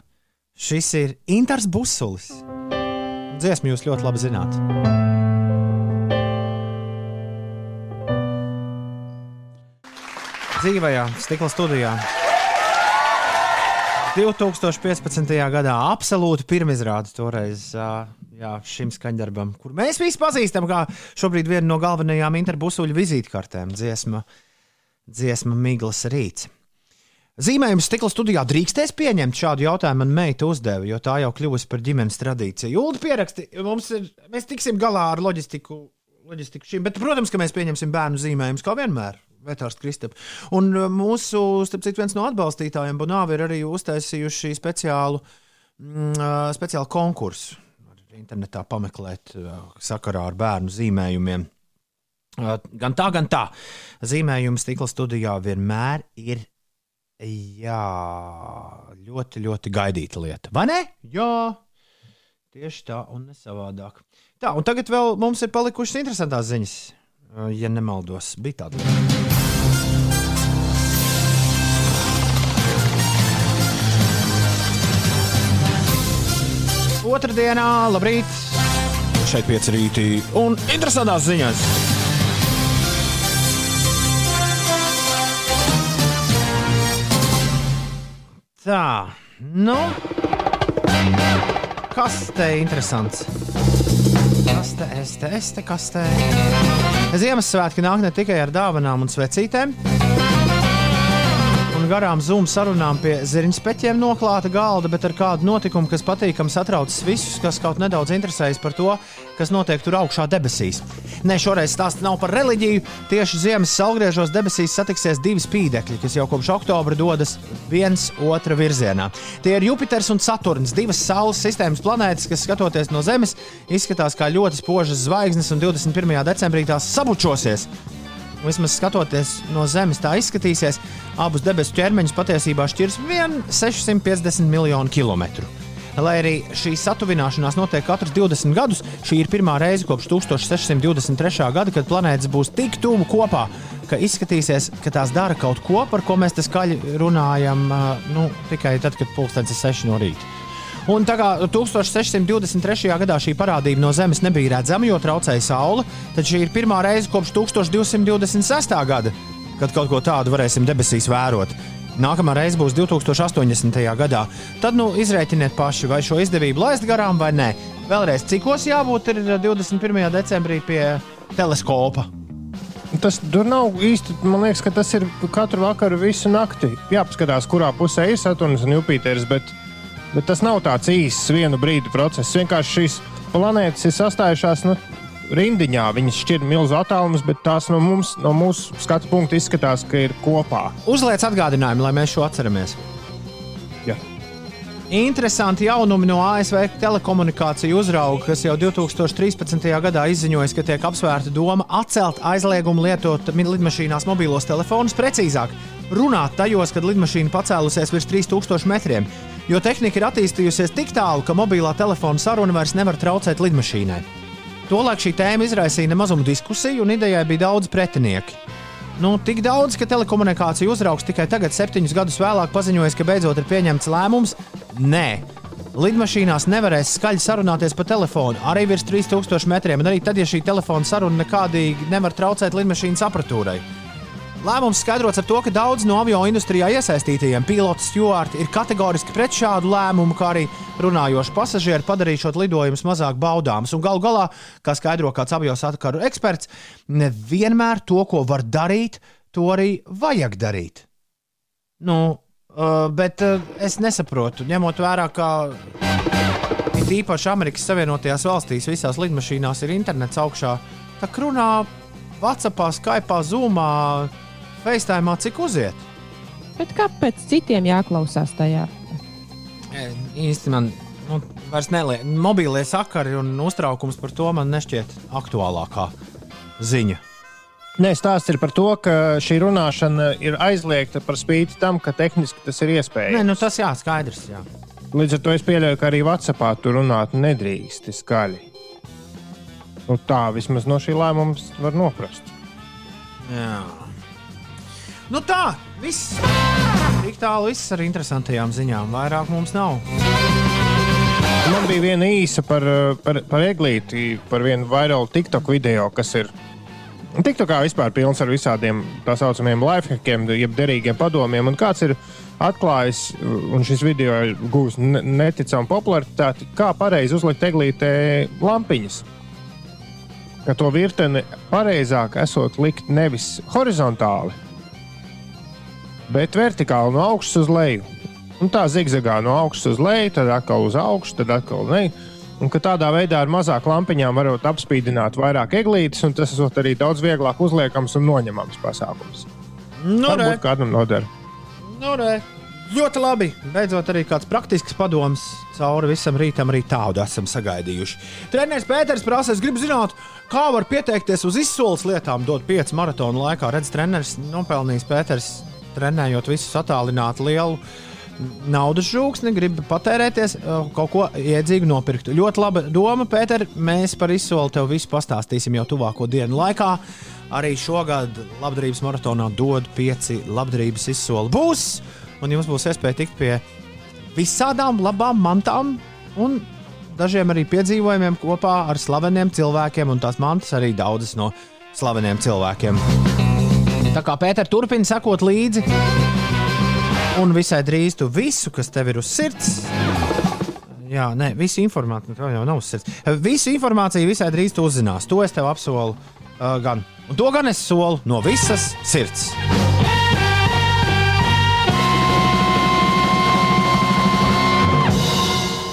S7: Šis ir Inters Busulis. Dziesmu jūs ļoti labi zināt. Dzīvajā stikla studijā. 2015. gadā absolūti pirmizrāde toreiz jā, šim skaņdarbam, kur mēs visi pazīstam, kā šobrīd vienu no galvenajām interbusuļu vizītkartēm - dziesma, dziesma Miglas rīts. Zīmējums stikla studijā drīkstēs pieņemt šādu jautājumu, man meita uzdeva, jo tā jau kļuvusi par ģimenes tradīciju. Jūlda pieraksti, mums ir, mēs tiksim galā ar loģistiku, loģistiku šim, bet, protams, ka mēs pieņemsim bērnu zīmējumus kā vienmēr. Vetārs Kristap. Un uh, mūsu, starp citu, viens no atbalstītājiem, Bonāvi, ir arī uztaisījuši speciālu, mm, uh, speciālu konkursu. Internetā pameklēt uh, sakarā ar bērnu zīmējumiem. Gan tā, gan tā. Zīmējums stikla studijā vienmēr ir jā, ļoti, ļoti gaidīta lieta. Vai ne? Jā, tieši tā un ne savādāk. Tā, un tagad vēl mums ir palikušas interesantas ziņas. Uh, Ja nemaldos, bija tāda lieta. Otradienā, labrīt! Šeit pieci rītī un interesantās ziņas! Tā, nu. Kas te ir interesants? Kas te es te, es te, kas te? Ziemassvētki nāk ne tikai ar dāvanām un svecītēm. Un garām zūmu sarunām pie zirņspeķiem noklāta galda, bet ar kādu notikumu, kas patīkami satrauc visus, kas kaut nedaudz interesējas par to, kas notiek tur augšā debesīs. Nē, šoreiz stāsts nav par reliģiju. Tieši ziemas saulgriežos debesīs satiksies divi spīdekļi, kas jau kopš oktobra dodas viens otra virzienā. Tie ir Jupiters un Saturns, divas Saules sistēmas planētas, kas skatoties no Zemes, izskatās kā ļoti spožas zvaigznes, un 21. decembrī tās sabučosies. Vismaz skatoties no Zemes, tā izskatīsies. Abus debesu ķermeņus patiesībā šķirs 650 miljonu kilometru. Lai arī šī satuvināšanās notiek katrs 20 gadus, šī ir pirmā reize kopš 1623. gada, kad planētas būs tik tuvu kopā, ka izskatīsies, ka tās dara kaut ko, par ko mēs te skaļi runājam nu, tikai tad, kad pulkstenis ir 6 no rīta. Un tā kā 1623. gadā šī parādība no Zemes nebija redzama, jo traucēja saule, tad šī ir pirmā reize kopš 1226. gada, kad kaut ko tādu varēsim debesīs vērot. Nākamā reize būs 2080. gadā. Tad nu izrēķiniet paši, vai šo izdevību laist garām vai nē. Vēlreiz, cikos jābūt ir 21. decembrī pie teleskopa.
S8: Tas tur nav īsti. Man liekas, ka tas ir katru vakaru, visu nakti. Jāpaskatās, kurā pusē ir Saturns un Jupiters. Bet, bet tas nav tāds īsts vienu brīdi process. Vienkārši šīs planētas ir sastājušās nu, rindiņā. Viņas šķir milzu attālumus, bet tās no, mums, no mūsu skatu punkta izskatās, ka ir kopā.
S7: Uzliec atgādinājumu, lai mēs šo atceramies. Interesanti jaunumi no ASV telekomunikāciju uzrauga, kas jau 2013. gadā izziņoja, ka tiek apsvērta doma atcelt aizliegumu lietot lidmašīnās mobilos telefonus, precīzāk runāt tajos, kad lidmašīna pacēlusies virs 3000 metriem, jo tehnika ir attīstījusies tik tālu, ka mobilā telefona saruna vairs nevar traucēt lidmašīnai. Tolēk šī tēma izraisīja nemazumu diskusiju, un idejai bija daudz pretinieki. Nu, tik daudz, ka telekomunikāciju uzraugs tikai tagad, septiņus gadus vēlāk, paziņoja, ka beidzot ir pieņemts lēmums. Nē, lidmašīnās nevarēs skaļi sarunāties pa telefonu arī virs 3000 metriem, un arī tad, ja šī telefona saruna nekādīgi nevar traucēt lidmašīnas apatūrai. Lēmums skaidrots ar to, ka daudz no avio industrijā iesaistītajiem pilotu stūrti ir kategoriski pret šādu lēmumu, kā arī runājoši pasažieri padarīšot lidojumus mazāk baudāmus. Un galu galā, kā skaidro kāds avio sakaru eksperts, nevienmēr to, ko var darīt, to arī vajag darīt. Nu, uh, bet uh, es nesaprotu, ņemot vērā, ka it īpaši Amerikas Savienotajās valstīs visās lidmašīnās ir internets augšā, tā runā WhatsApp, Skype, Zoomā FaceTime, cik uziet.
S9: Bet kāpēc citiem jāklausās tajā?
S7: E, īsti man nu, vairs neliek. Mobīlie sakari un uztraukums par to man nešķiet aktuālākā ziņa.
S8: Nē, stāsts ir par to, ka šī runāšana ir aizliegta par spīti tam, ka tehniski tas ir iespējams.
S7: Nē, nu tas jā, skaidrs. Jā.
S8: Līdz ar to es pieļauju, ka arī Vācijā tur runāt nedrīkst skaļi. Nu, tā vismaz no šī lēmuma var noprast.
S7: Jā. Nu tā, viss. Tik tālu viss ar interesantajām ziņām. Vairāk mums nav.
S8: Man bija viena īsa par, par, par eglīti, par vienu virālu TikTok video, kas ir. TikTokā vispār pilns ar visādiem tā saucamiem lifehackiem, jeb derīgiem padomiem. Un kāds ir atklājis, un šis video ir gūs neticamu popularitāti, kā pareizi uzlikt eglītē lampiņas. Ka to virteni pareizāk esot likt nevis horizontāli, bet vertikāli no augšas uz leju. Un tā zigzagā no augšas uz leju, tad atkal uz augšu, tad atkal leju. Un ka tādā veidā ar mazāk lampiņām varot apspīdināt vairāk eglītes, un tas ir arī daudz vieglāk uzliekams un noņemams pasākums.
S7: Nu,
S8: Varbūt kādam noder.
S7: Nu, re. Ļoti labi. Beidzot, arī kāds praktisks padoms cauri visam rītam arī tādu esam sagaidījuši. Treneris Pēters prasa, es gribu zināt, kā var pieteikties uz izsoles lietām, dot 5 maratonu laikā. Redz, treneris nopelnījis Pēters trenējot visus attālināti lielu naudas žūksni, grib patērēties, eh, kaut ko iedzīgu nopirkt. Ļoti laba doma, Pēter. Mēs par izsoli tev visu pastāstīsim jau tuvāko dienu laikā. Arī šogad labdarības maratonā dod pieci labdarības izsoli. Būs, un jums būs iespēja tikt pie visādām labām mantām un dažiem arī piedzīvojumiem kopā ar slaveniem cilvēkiem, un tās mantas arī daudzas no slaveniem cilvēkiem. Tā kā Pēter turpina sekot līdzi, un visai drīz tu visu, kas tev ir uz sirds, Jā, nē, visu informāciju, tā jau nav sirds. Visu informāciju visai drīz tu uzzinās. To es tev apsolu. Uh, gan. Un to gan es solu no visas sirds.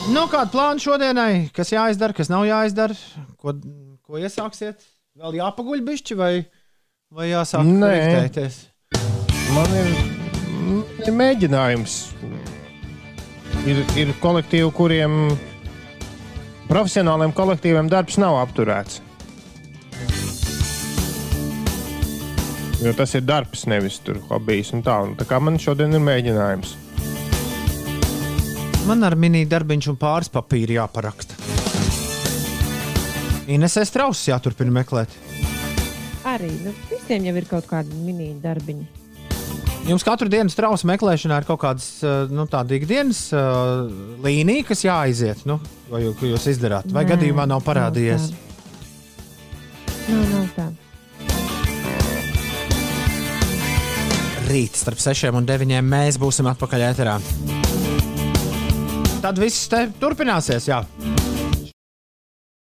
S7: Nu, kāda plāna šodienai? Kas jāizdara, kas nav jāizdara? Ko, ko iesāksiet? Vēl jāpaguļ bišķi vai? Vai jāsāk rīktēties?
S8: Man ir, ir mēģinājums. Ir, ir kolektīvi, kuriem profesionāliem kolektīviem darbs nav apturēts. Jo tas ir darbs, nevis hobijs. Un tā, un tā kā man šodien ir mēģinājums.
S7: Man ar mini darbiņš un pāris papīri jāparaksta. Inesē strauss jāturpina meklēt.
S9: Arī nu, visiem jau ir kaut kādi mini darbiņi.
S7: Jums katru dienu strausa meklēšanā ir kaut kāda uh, nu, ikdienas uh, līnija, kas jāaiziet. Nu, vai ko jūs izdarāt? Vai Nē, gadījumā nav parādījies?
S9: Nav, nav tā.
S7: Rīt starp 6 un 9 mēs būsim atpakaļ ēterā. Tad viss te turpināsies. Jā.